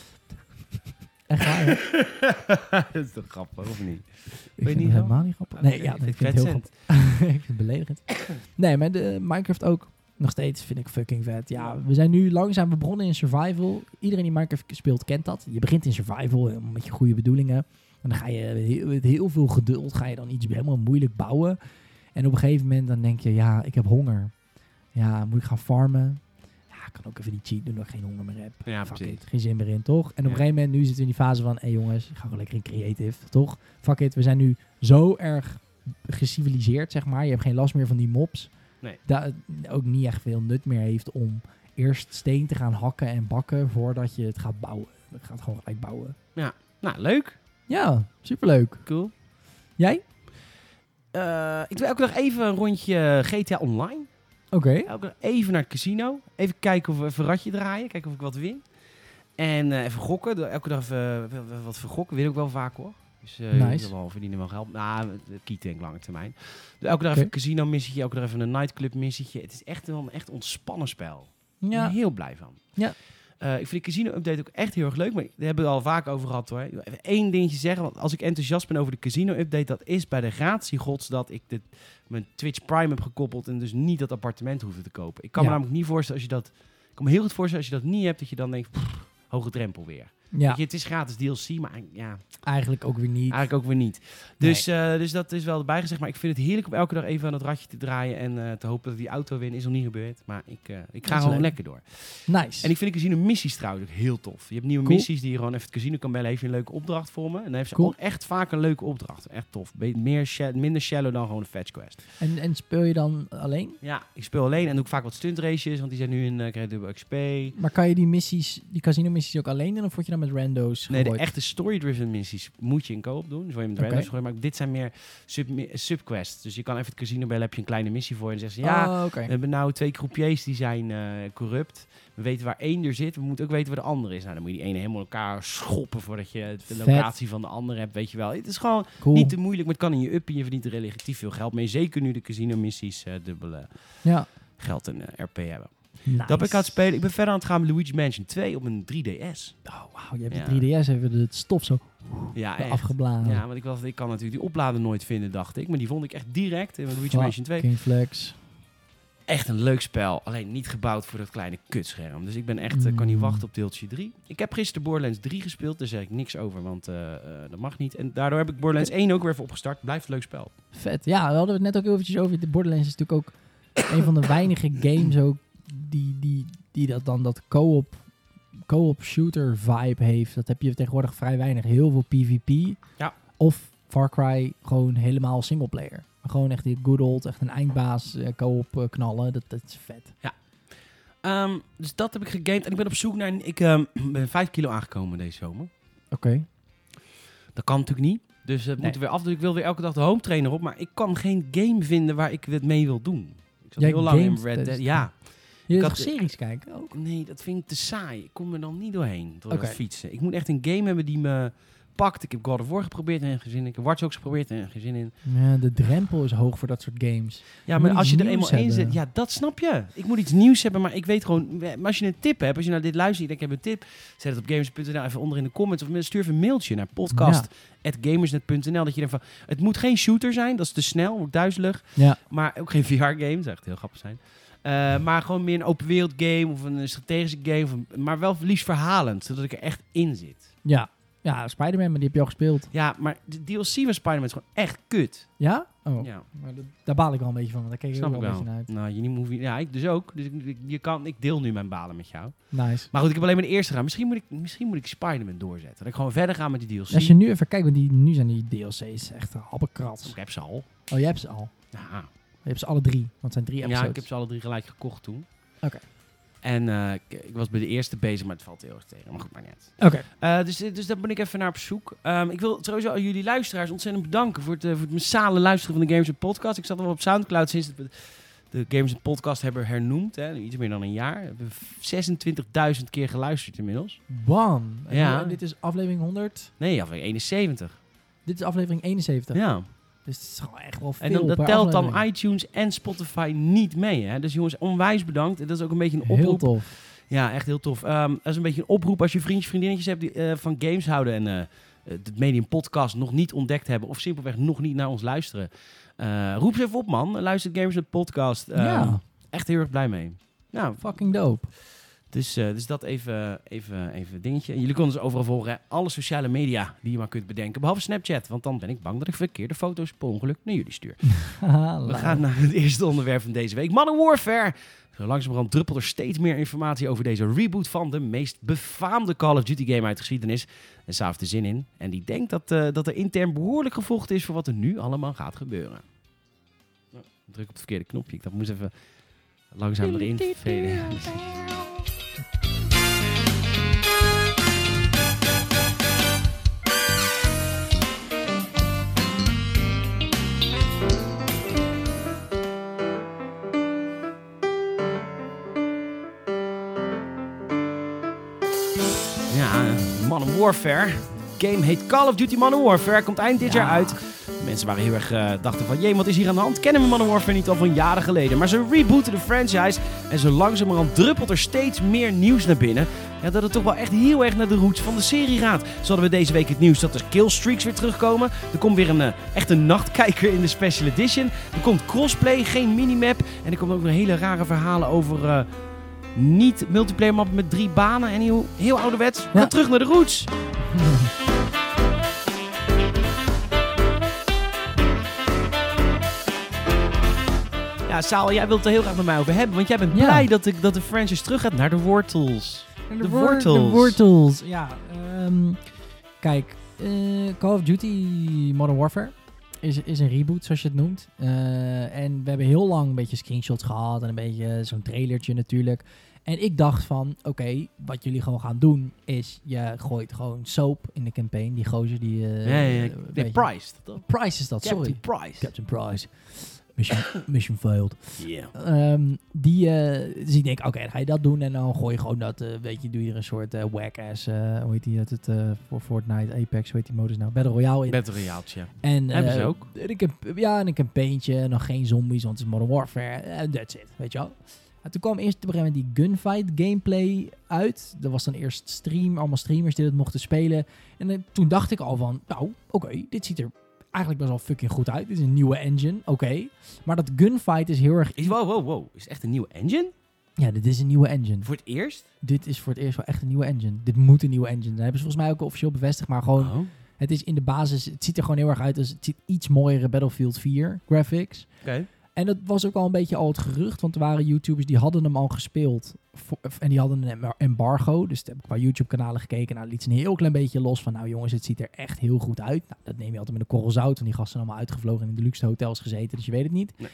S2: Echt waar, hè?
S1: dat is toch grappig, of niet?
S2: Ik
S1: je
S2: vind
S1: niet
S2: het helemaal niet grappig.
S1: Oké,
S2: Nee, ja,
S1: ik
S2: dat
S1: vind het
S2: ik heel grappig. *laughs* ik vind het beledigend. Nee, maar de Minecraft ook nog steeds vind ik fucking vet. Ja, we zijn nu langzaam begonnen in survival. Iedereen die Minecraft speelt kent dat. Je begint in survival met je goede bedoelingen. En dan ga je heel- met heel veel geduld ga je dan iets helemaal moeilijk bouwen. En op een gegeven moment dan denk je, ja, ik heb honger. Ja, moet ik gaan farmen? Ja, ik kan ook even die cheat doen dat ik geen honger meer heb.
S1: Ja,
S2: Fuck
S1: precies.
S2: it, geen zin meer in, toch? En op
S1: Ja.
S2: een gegeven moment, nu zitten we in die fase van... Hé hey jongens, ik ga gewoon lekker in creative, toch? Fuck it, we zijn nu zo erg geciviliseerd, zeg maar. Je hebt geen last meer van die mobs.
S1: Nee.
S2: Dat het ook niet echt veel nut meer heeft om eerst steen te gaan hakken en bakken... voordat je het gaat bouwen. Je gaat gewoon gelijk bouwen.
S1: Nou, leuk.
S2: Ja, superleuk.
S1: Cool.
S2: Jij?
S1: Eh, ik doe elke dag even een rondje GTA Online.
S2: Oké.
S1: Dag even naar het casino. Even kijken of we even een ratje draaien. Kijken of ik wat win. En eh, even gokken. Elke dag even, wel wat vergokken. Win ik wel vaak hoor. Dus eh
S2: Nice.
S1: wel verdienen wel geld. Nou, kiet denk ik lange termijn. Dus elke dag even een casino missietje. Elke dag even een nightclub missietje. Het is echt wel een echt ontspannen spel. Ik ben
S2: Ja.
S1: heel blij van.
S2: Ja.
S1: Eh, ik vind de casino-update ook echt heel erg leuk. Maar daar hebben we al vaak over gehad hoor. Even één dingetje zeggen. Want als ik enthousiast ben over de casino-update... dat is bij de gratie gods dat ik dit, mijn Twitch Prime heb gekoppeld... en dus niet dat appartement hoefde te kopen. Ik kan
S2: Ja.
S1: me namelijk niet voorstellen als je dat... Ik kan me heel goed voorstellen als je dat niet hebt... dat je dan denkt, pff, hoge drempel weer.
S2: Ja,
S1: je, het is gratis DLC, maar ja,
S2: eigenlijk ook weer niet.
S1: eigenlijk ook weer niet. Dus, eh, dus dat is wel erbij gezegd. Maar ik vind het heerlijk om elke dag even aan het ratje te draaien... en eh, te hopen dat die auto win. Is nog niet gebeurd. Maar ik, eh, ik ga gewoon
S2: leuk.
S1: lekker door.
S2: Nice.
S1: En ik vind de casino missies trouwens ook heel tof. Je hebt nieuwe
S2: Cool.
S1: missies die je gewoon even het casino kan bellen. Heeft je een leuke opdracht voor me. En dan heeft ze
S2: Cool.
S1: ook echt vaak een leuke opdracht. Echt tof. Meer minder shallow dan gewoon een fetch quest.
S2: En, en speel je dan alleen?
S1: Ja, ik speel alleen en doe ik vaak wat stunt races. Want die zijn nu in uh, XP.
S2: Maar kan je die missies, die casino missies ook alleen doen of word je dan met rando's
S1: Nee, de echte story-driven missies moet je in koop doen. Dus je met
S2: Oké.
S1: randoms gooien. Maar dit zijn meer sub subquests. Dus je kan even het casino bellen. Heb je een kleine missie voor. En dan zeggen ze, ja,
S2: Oh,
S1: we hebben nou twee groepjes die zijn eh, corrupt. We weten waar één er zit. We moeten ook weten waar de andere is. Nou, dan moet je die ene helemaal elkaar schoppen voordat je de
S2: Vet.
S1: locatie van de andere hebt. Weet je wel. Het is gewoon
S2: Cool.
S1: niet te moeilijk, maar het kan in je up en je verdient er relatief veel geld mee. Zeker nu de casino-missies eh dubbele
S2: Ja.
S1: geld en eh, RP hebben.
S2: Nice.
S1: Dat ben ik aan het spelen. Ik ben verder aan het gaan met Luigi Mansion 2 op een 3DS.
S2: Oh, wauw. Je hebt de 3DS even het stof zo
S1: Ja,
S2: afgeblazen.
S1: Ja, want ik, was, ik kan natuurlijk die oplader nooit vinden, dacht ik. Maar die vond ik echt direct in Luigi Mansion 2.
S2: King Flex.
S1: Echt een leuk spel. Alleen niet gebouwd voor dat kleine kutscherm. Dus ik ben echt, eh, kan niet
S2: Mm.
S1: wachten op deeltje 3. Ik heb gisteren Borderlands 3 gespeeld. Daar zeg ik niks over, want eh, eh, dat mag niet. En daardoor heb ik Borderlands 1 ook weer even opgestart. Blijft een leuk spel.
S2: Vet. Ja, we hadden het net ook eventjes over. De Borderlands is natuurlijk ook een van de weinige games ook die, die, die dat dan dat co-op co-op shooter vibe heeft. Dat heb je tegenwoordig vrij weinig. Heel veel PvP.
S1: Ja.
S2: Of Far Cry gewoon helemaal singleplayer. Maar gewoon echt die good old, echt een eindbaas eh, co-op eh, knallen. Dat, dat is vet.
S1: Ehm, dus dat heb ik gegamed. En ik ben op zoek naar... Ik ehm, *clears throat* ben 5 kilo aangekomen deze zomer.
S2: Oké.
S1: Dat kan natuurlijk niet. Dus het
S2: Nee.
S1: moet er weer af. Dus ik wil weer elke dag de home trainer op. Maar ik kan geen game vinden waar ik het mee wil doen. Ik zat
S2: Jij
S1: heel lang in Red Dead. Ja.
S2: Je
S1: had-
S2: series kijken ook?
S1: Nee, dat vind ik te saai. Ik kom er dan niet doorheen door het fietsen. Ik moet echt een game hebben die me pakt. Ik heb God of War geprobeerd en geen zin in. Ik heb Watch Dogs geprobeerd en geen zin in.
S2: Ja, de drempel is hoog voor dat soort games.
S1: Ja, maar als je er eenmaal in zit, ja, dat snap je. Ik moet iets nieuws hebben, maar ik weet gewoon, maar als je een tip hebt, als je naar dit luistert, ik heb een tip, zet het op gamers.nl even onder in de comments of stuur even een mailtje naar podcast@gamersnet.nl dat je denkt van, het moet geen shooter zijn, dat is te snel, wordt duizelig,
S2: Ja.
S1: maar ook geen VR-game, zou echt heel grappig zijn. Eh, maar gewoon meer een open wereld game of een strategische game, of maar wel liefst verhalend, zodat ik er echt in zit.
S2: Ja. Ja, Spider-Man, maar die heb je al gespeeld.
S1: Ja, maar de DLC van Spider-Man is gewoon echt kut.
S2: Ja? Oh,
S1: Ja,
S2: maar dat- daar baal ik wel een beetje van, want daar keek ik
S1: ik
S2: wel een
S1: wel.
S2: beetje naar uit.
S1: Nou, je je, ja, ik dus ook. Dus ik, je kan, ik deel nu mijn balen met jou.
S2: Nice.
S1: Maar goed, ik heb alleen maar de eerste gedaan. Misschien moet ik, misschien moet ik Spider-Man doorzetten. Dat ik gewoon verder ga met die DLC.
S2: Als je nu even kijkt, want die, nu zijn die DLC's echt een.
S1: Ik heb ze al.
S2: Oh, je hebt ze al.
S1: Ja,
S2: Je hebt ze alle drie, want het zijn drie
S1: ja
S2: episodes.
S1: ik heb ze alle drie gelijk gekocht toen.
S2: Oké.
S1: En eh, ik, ik was bij de eerste bezig, maar het valt heel erg tegen. Maar goed, maar uit.
S2: Oké.
S1: Eh, dus, dus daar ben ik even naar op zoek. Ehm, ik wil sowieso aan jullie luisteraars ontzettend bedanken voor het, eh, voor het massale luisteren van de Games Podcast. Ik zat al op Soundcloud sinds we de Games Podcast hebben hernoemd. Hè, iets meer dan een jaar. We hebben 26.000 keer geluisterd inmiddels.
S2: Bam. En
S1: Ja.
S2: nu- dit is aflevering 100.
S1: Nee, aflevering 71.
S2: Dit is aflevering 71.
S1: Ja.
S2: Dus het is gewoon echt wel veel
S1: En dan, dat telt dan iTunes en Spotify niet mee. Hè? Dus jongens, onwijs bedankt. Dat is ook een beetje een
S2: Heel
S1: oproep.
S2: tof.
S1: Ja, echt heel tof. Ehm, dat is een beetje een oproep als je vriendjes, vriendinnetjes hebt die eh, van games houden en eh het medium podcast nog niet ontdekt hebben of simpelweg nog niet naar ons luisteren. Eh, roep ze even op, man. Luister Games met podcast. Ehm,
S2: ja,
S1: Echt heel erg blij mee. Nou,
S2: fucking dope.
S1: Dus, eh, dus dat even, even, even een dingetje. En jullie kunnen ons overal volgen. hè. Alle sociale media die je maar kunt bedenken. Behalve Snapchat. Want dan ben ik bang dat ik verkeerde foto's per ongeluk naar jullie stuur. *laughs* We gaan naar het eerste onderwerp van deze week. Modern Warfare. Zo langzamerhand druppelt er steeds meer informatie over deze reboot van de meest befaamde Call of Duty game uit de geschiedenis. En Saaf er zin in. En die denkt dat, eh, dat er intern behoorlijk gevochten is voor wat er nu allemaal gaat gebeuren. Druk op het verkeerde knopje. Ik dacht, moest even langzaam erin Warfare. Game heet Call of Duty Modern Warfare. Komt eind dit
S2: Ja.
S1: jaar uit. Mensen waren heel erg eh, dachten van, jee, wat is hier aan de hand? Kennen we Modern Warfare niet al van jaren geleden? Maar ze rebooten de franchise en zo langzamerhand druppelt er steeds meer nieuws naar binnen. Ja, dat het toch wel echt heel erg naar de roots van de serie gaat. Zo hadden we deze week het nieuws dat de killstreaks weer terugkomen. Er komt weer een eh, echte nachtkijker in de special edition. Er komt crossplay, geen minimap. En er komen ook nog hele rare verhalen over eh, niet multiplayer mappen met drie banen. En heel, heel ouderwets.
S2: Ja.
S1: Ga terug naar de roots. Ja, Saal, jij wilt het er heel graag met mij over hebben. Want jij bent
S2: Ja.
S1: blij dat de, dat de franchise terug gaat naar de wortels.
S2: De,
S1: De
S2: wor-
S1: wortels.
S2: De wortels. Ja, ehm, kijk, eh, Call of Duty Modern Warfare is, is een reboot, zoals je het noemt. Eh, en we hebben heel lang een beetje screenshots gehad en een beetje zo'n trailertje natuurlijk. En ik dacht van, oké, wat jullie gewoon gaan doen is, je gooit gewoon soap in de campaign. Die gozer die... eh,
S1: ja, ja, ja. Nee, Price.
S2: Price is dat, sorry.
S1: Captain Price.
S2: Captain Price. Mission, *coughs* mission failed.
S1: Yeah.
S2: Ehm, die, eh, dus ik denk, oké, dan ga je dat doen en dan gooi je gewoon dat, eh, weet je, doe je er een soort eh whack-ass, hoe heet die, het, het voor Fortnite, Apex, hoe heet die modus nou, Battle Royale in.
S1: Battle Royaaltje.
S2: En,
S1: Hebben ze ook.
S2: en ik heb, ja, en een campaigntje en dan geen zombies, want het is Modern Warfare, en that's it, weet je wel. En toen kwam eerst op een gegeven moment die gunfight gameplay uit. Er was dan eerst stream, allemaal streamers die dat mochten spelen. En eh, toen dacht ik al van, nou, oké, dit ziet er eigenlijk best wel fucking goed uit. Dit is een nieuwe engine, oké. Maar dat gunfight is heel erg...
S1: Is, wow, wow, wow. Is het echt een nieuwe engine?
S2: Ja, dit is een nieuwe engine.
S1: Voor het eerst?
S2: Dit is voor het eerst wel echt een nieuwe engine. Dit moet een nieuwe engine. Dat hebben ze volgens mij ook officieel bevestigd. Maar gewoon,
S1: Oh.
S2: het is in de basis... Het ziet er gewoon heel erg uit als... Het ziet iets mooiere Battlefield 4 graphics.
S1: Oké.
S2: En dat was ook al een beetje al het gerucht. Want er waren YouTubers die hadden hem al gespeeld. Voor- en die hadden een embargo. Dus heb ik qua YouTube-kanalen gekeken. Nou, liet ze een heel klein beetje los van... Nou jongens, het ziet er echt heel goed uit. Nou, dat neem je altijd met een korrel zout. Want die gasten zijn allemaal uitgevlogen en in de luxe hotels gezeten. Dus je weet het niet.
S1: Nee.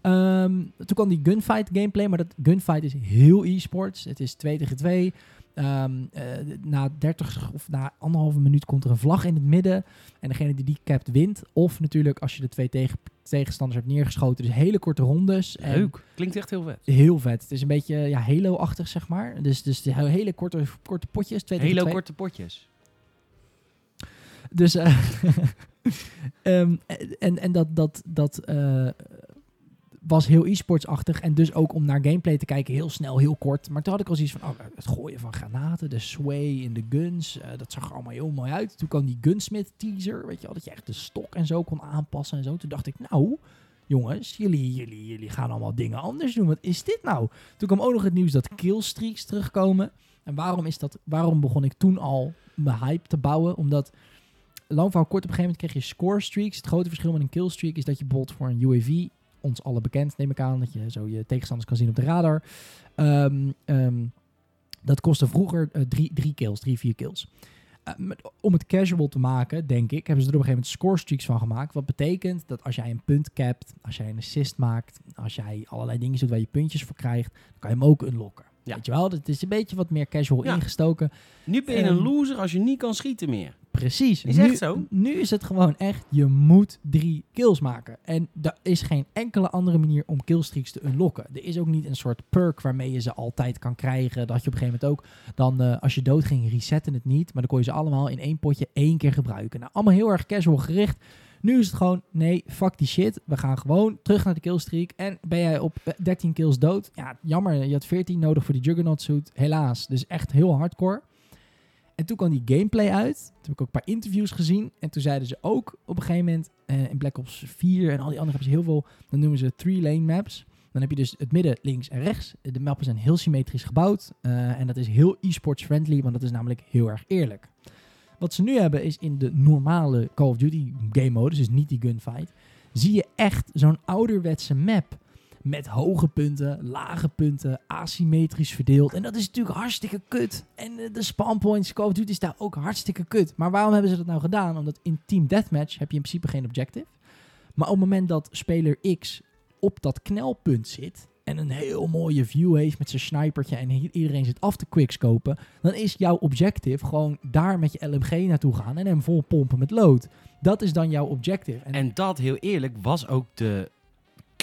S2: Ehm, toen kwam die gunfight gameplay. Maar dat gunfight is heel e-sports. Het is 2 tegen 2. Ehm, eh, na 30 of na anderhalve minuut komt er een vlag in het midden. En degene die die capt wint. Of natuurlijk als je de twee tegen tegenstanders hebt neergeschoten. Dus hele korte rondes. En
S1: Leuk. Klinkt echt heel vet.
S2: Heel vet. Het is een beetje ja, Halo-achtig, zeg maar. Dus, dus de hele korte, korte potjes. Twee tegen
S1: Hele
S2: twee.
S1: korte potjes.
S2: Dus, eh, *laughs* ehm, en, en dat, dat, dat eh, was heel e-sportsachtig. En dus ook om naar gameplay te kijken, heel snel, heel kort. Maar toen had ik al zoiets van, oh, het gooien van granaten, de sway in de guns. eh, dat zag er allemaal heel mooi uit. Toen kwam die Gunsmith teaser, weet je wel, dat je echt de stok en zo kon aanpassen en zo. Toen dacht ik, nou, jongens, jullie, jullie, jullie gaan allemaal dingen anders doen. Wat is dit nou? Toen kwam ook nog het nieuws dat killstreaks terugkomen. En waarom, is dat, waarom begon ik toen al mijn hype te bouwen? Omdat lang verhaal kort, op een gegeven moment kreeg je score streaks. Het grote verschil met een kill streak is dat je bijvoorbeeld voor een UAV, ons alle bekend neem ik aan, dat je zo je tegenstanders kan zien op de radar. Ehm, ehm, dat kostte vroeger eh, drie, drie kills, drie, vier kills. Eh, met- om het casual te maken, denk ik, hebben ze er op een gegeven moment score streaks van gemaakt. Wat betekent dat als jij een punt capt, als jij een assist maakt, als jij allerlei dingen doet waar je puntjes voor krijgt, dan kan je hem ook unlocken.
S1: Ja.
S2: Weet je wel, het is een beetje wat meer casual
S1: Ja.
S2: ingestoken.
S1: Nu ben je een loser als je niet kan schieten meer.
S2: Precies.
S1: Is
S2: nu,
S1: echt zo?
S2: Nu is het gewoon echt, je moet drie kills maken. En er is geen enkele andere manier om killstreaks te unlocken. Er is ook niet een soort perk waarmee je ze altijd kan krijgen. Dat je op een gegeven moment ook, dan eh, als je dood ging, resetten het niet. Maar dan kon je ze allemaal in één potje één keer gebruiken. Nou, allemaal heel erg casual gericht. Nu is het gewoon, nee, fuck die shit. We gaan gewoon terug naar de killstreak. En ben jij op eh, 13 kills dood? Ja, jammer. Je had 14 nodig voor die Juggernaut suit. Helaas. Dus echt heel hardcore. En toen kwam die gameplay uit. Toen heb ik ook een paar interviews gezien. En toen zeiden ze ook op een gegeven moment eh, in Black Ops 4 en al die andere hebben ze heel veel. Dan noemen ze three-lane maps. Dan heb je dus het midden, links en rechts. De mappen zijn heel symmetrisch gebouwd. eh, en dat is heel e-sports friendly, want dat is namelijk heel erg eerlijk. Wat ze nu hebben is in de normale Call of Duty game modus, dus niet die gunfight, zie je echt zo'n ouderwetse map. Met hoge punten, lage punten, asymmetrisch verdeeld. En dat is natuurlijk hartstikke kut. En eh, de spawn points, Call of is daar ook hartstikke kut. Maar waarom hebben ze dat nou gedaan? Omdat in Team Deathmatch heb je in principe geen objective. Maar op het moment dat speler X op dat knelpunt zit... en een heel mooie view heeft met zijn snipertje... en iedereen zit af te quickscopen... dan is jouw objective gewoon daar met je LMG naartoe gaan... en hem vol pompen met lood. Dat is dan jouw objective. En
S1: dat, heel eerlijk, was ook de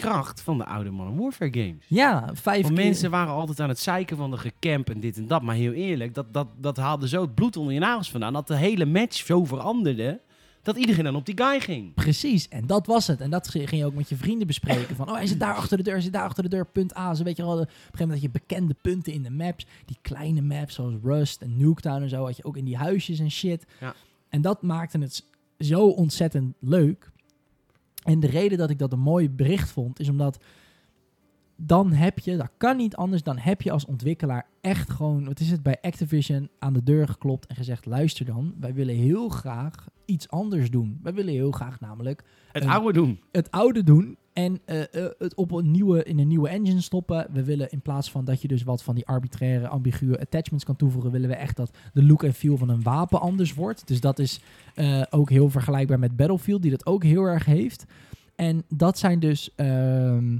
S1: kracht van de oude Modern Warfare games.
S2: ja, vijf
S1: Want
S2: keer-
S1: mensen waren altijd aan het zeiken van de gecamp en dit en dat. Maar heel eerlijk, dat, dat, dat haalde zo het bloed onder je nagels vandaan. Dat de hele match zo veranderde, dat iedereen dan op die guy ging.
S2: Precies, en dat was het. En dat ging je ook met je vrienden bespreken. Van, oh, hij zit daar achter de deur, hij zit daar achter de deur, punt A. Zo weet je wel, op een gegeven moment had je bekende punten in de maps. Die kleine maps, zoals Rust en Nuketown en zo, had je ook in die huisjes en shit.
S1: Ja.
S2: En dat maakte het zo ontzettend leuk. En de reden dat ik dat een mooi bericht vond, is omdat dan heb je, dat kan niet anders, dan heb je als ontwikkelaar echt gewoon, wat is het, bij Activision aan de deur geklopt en gezegd, luister dan, wij willen heel graag iets anders doen. Wij willen heel graag namelijk
S1: Het
S2: Een-
S1: oude doen.
S2: het oude doen en eh, eh, het op een nieuwe, in een nieuwe engine stoppen. We willen in plaats van dat je dus wat van die arbitraire, ambiguë attachments kan toevoegen, willen we echt dat de look en feel van een wapen anders wordt. Dus dat is eh, ook heel vergelijkbaar met Battlefield, die dat ook heel erg heeft. En dat zijn dus ehm,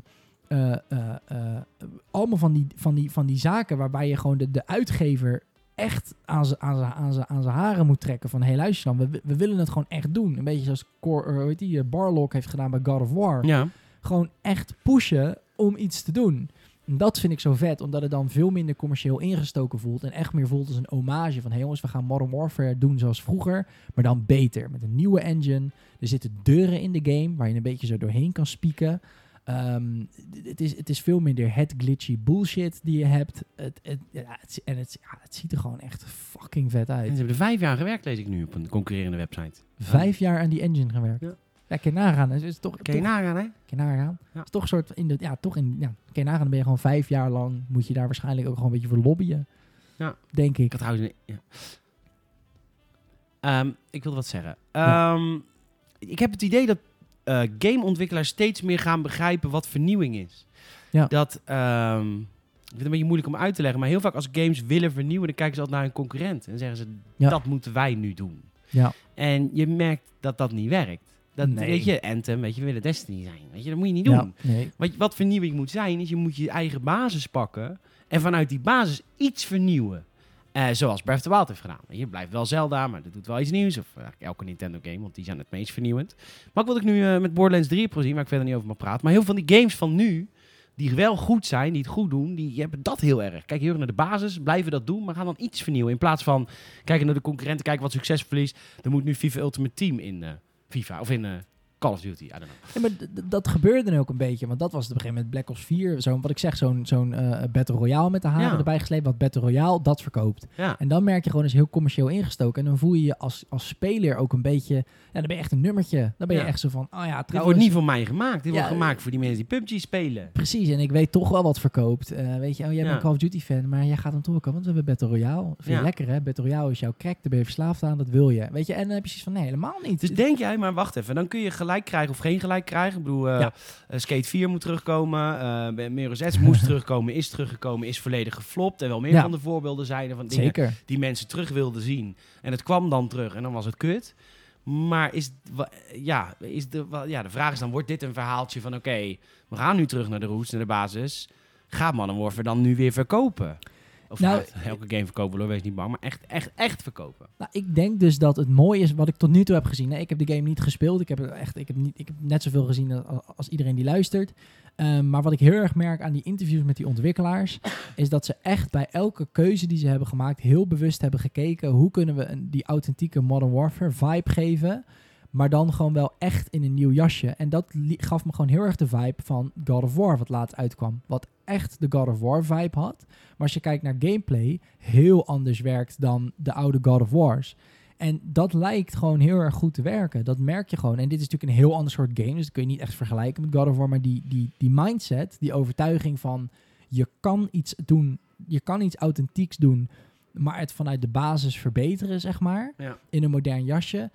S2: eh, eh, eh, allemaal van die, van, die, van die zaken waarbij je gewoon de, de uitgever echt aan zijn aan aan aan haren moet trekken. Van, hey, luister dan, we, we willen het gewoon echt doen. Een beetje zoals Cor, eh, hoe heet die, eh, Barlock heeft gedaan bij God of War.
S1: Ja.
S2: Gewoon echt pushen om iets te doen. En dat vind ik zo vet, omdat het dan veel minder commercieel ingestoken voelt. En echt meer voelt als een hommage van... hé hey jongens, we gaan Modern Warfare doen zoals vroeger, maar dan beter. Met een nieuwe engine. Er zitten deuren in de game waar je een beetje zo doorheen kan spieken. Ehm, het, is, het is veel minder het glitchy bullshit die je hebt. Het, het, ja, het, en het, ja, het ziet er gewoon echt fucking vet
S1: En
S2: uit.
S1: ze hebben er vijf jaar gewerkt, lees ik nu op een concurrerende website.
S2: Vijf jaar aan die engine gewerkt.
S1: Ja.
S2: Ja, kun je nagaan. Het is toch,
S1: Kun je
S2: toch-
S1: nagaan, hè?
S2: kun je nagaan.
S1: Ja.
S2: Is toch soort in de, ja, toch in, ja, kun je nagaan. Dan ben je gewoon vijf jaar lang, moet je daar waarschijnlijk ook gewoon een beetje voor lobbyen.
S1: Ja.
S2: Denk ik.
S1: Houden. Ja. Ehm, ik wilde wat zeggen.
S2: Ja.
S1: Ehm, Ik heb het idee dat eh, gameontwikkelaars steeds meer gaan begrijpen wat vernieuwing is.
S2: Ja.
S1: Dat, ehm, ik vind het een beetje moeilijk om uit te leggen, maar heel vaak als games willen vernieuwen, dan kijken ze altijd naar een concurrent en zeggen ze,
S2: Ja.
S1: dat moeten wij nu doen.
S2: Ja.
S1: En je merkt dat dat niet werkt. Dat,
S2: Nee.
S1: Weet je, Anthem, weet je, we willen Destiny zijn. Weet je, dat moet je niet doen.
S2: Ja, nee.
S1: Wat, wat vernieuwing moet zijn, is je moet je eigen basis pakken en vanuit die basis iets vernieuwen. Eh, zoals Breath of the Wild heeft gedaan. Je blijft wel Zelda, maar dat doet wel iets nieuws. Of eigenlijk elke Nintendo game, want die zijn het meest vernieuwend. Maar wat ik nu eh, met Borderlands 3 heb gezien, waar ik verder niet over mag praten. Maar heel veel van die games van nu, die wel goed zijn, die het goed doen, die hebben dat heel erg. Kijk heel naar de basis, blijven dat doen, maar gaan dan iets vernieuwen. In plaats van kijken naar de concurrenten, kijken wat succes verliest. Er moet nu FIFA Ultimate Team in eh, FIFA, of in... eh, Call of Duty, I don't know.
S2: Ja, maar dat gebeurde ook een beetje. Want dat was op een gegeven moment Black Ops 4. Zo'n, wat ik zeg, zo'n, zo'n eh, Battle Royale met de haren
S1: Ja.
S2: erbij gesleept. Wat Battle Royale, dat verkoopt.
S1: Ja.
S2: En dan merk je gewoon, is heel commercieel ingestoken. En dan voel je je als, als speler ook een beetje... Ja, dan ben je echt een nummertje. Dan ben je echt zo van, oh ja,
S1: Dit
S2: trouwens...
S1: wordt niet voor mij gemaakt. Dit wordt gemaakt voor die mensen die PUBG spelen.
S2: Precies, en ik weet toch wel wat verkoopt. Eh, weet je, oh, jij bent een Call of Duty fan, maar jij gaat hem toch ook want we hebben Battle Royale. Vind je
S1: Ja.
S2: lekker hè? Battle Royale is jouw crack, daar ben je verslaafd aan, dat wil je. Weet je, en dan heb je zoiets van, nee, helemaal niet.
S1: Dus denk jij, maar wacht even, dan kun je gelijk krijgen of geen gelijk krijgen. Ik bedoel, eh,
S2: Ja.
S1: eh, Skate 4 moet terugkomen, uh, Mirror's Edge moest terugkomen, is teruggekomen, is volledig geflopt. En wel meer
S2: Ja.
S1: van de voorbeelden zijn er van dingen
S2: Zeker.
S1: die mensen terug wilden zien. En het kwam dan terug en dan was het kut. Maar is, ja, is de, ja, de vraag is dan, wordt dit een verhaaltje van oké, we gaan nu terug naar de roots, naar de basis. Gaat Modern Warfare dan nu weer verkopen? Of
S2: Nou,
S1: elke game verkopen, hoor, wees niet bang, maar echt, echt, echt verkopen.
S2: Nou, ik denk dus dat het mooie is wat ik tot nu toe heb gezien. Nee, ik heb de game niet gespeeld. Ik heb, echt, ik heb, niet, ik heb net zoveel gezien als, als iedereen die luistert. Ehm, maar wat ik heel erg merk aan die interviews met die ontwikkelaars, is dat ze echt bij elke keuze die ze hebben gemaakt heel bewust hebben gekeken hoe kunnen we een, die authentieke Modern Warfare vibe geven, maar dan gewoon wel echt in een nieuw jasje. En dat gaf me gewoon heel erg de vibe van God of War wat laatst uitkwam. Wat echt de God of War vibe had. Maar als je kijkt naar gameplay, heel anders werkt dan de oude God of Wars. En dat lijkt gewoon heel erg goed te werken. Dat merk je gewoon. En dit is natuurlijk een heel ander soort game. Dus dat kun je niet echt vergelijken met God of War. Maar die, die, die mindset, die overtuiging van je kan iets doen, je kan iets authentieks doen, maar het vanuit de basis verbeteren, zeg maar,
S1: Ja.
S2: in een modern jasje.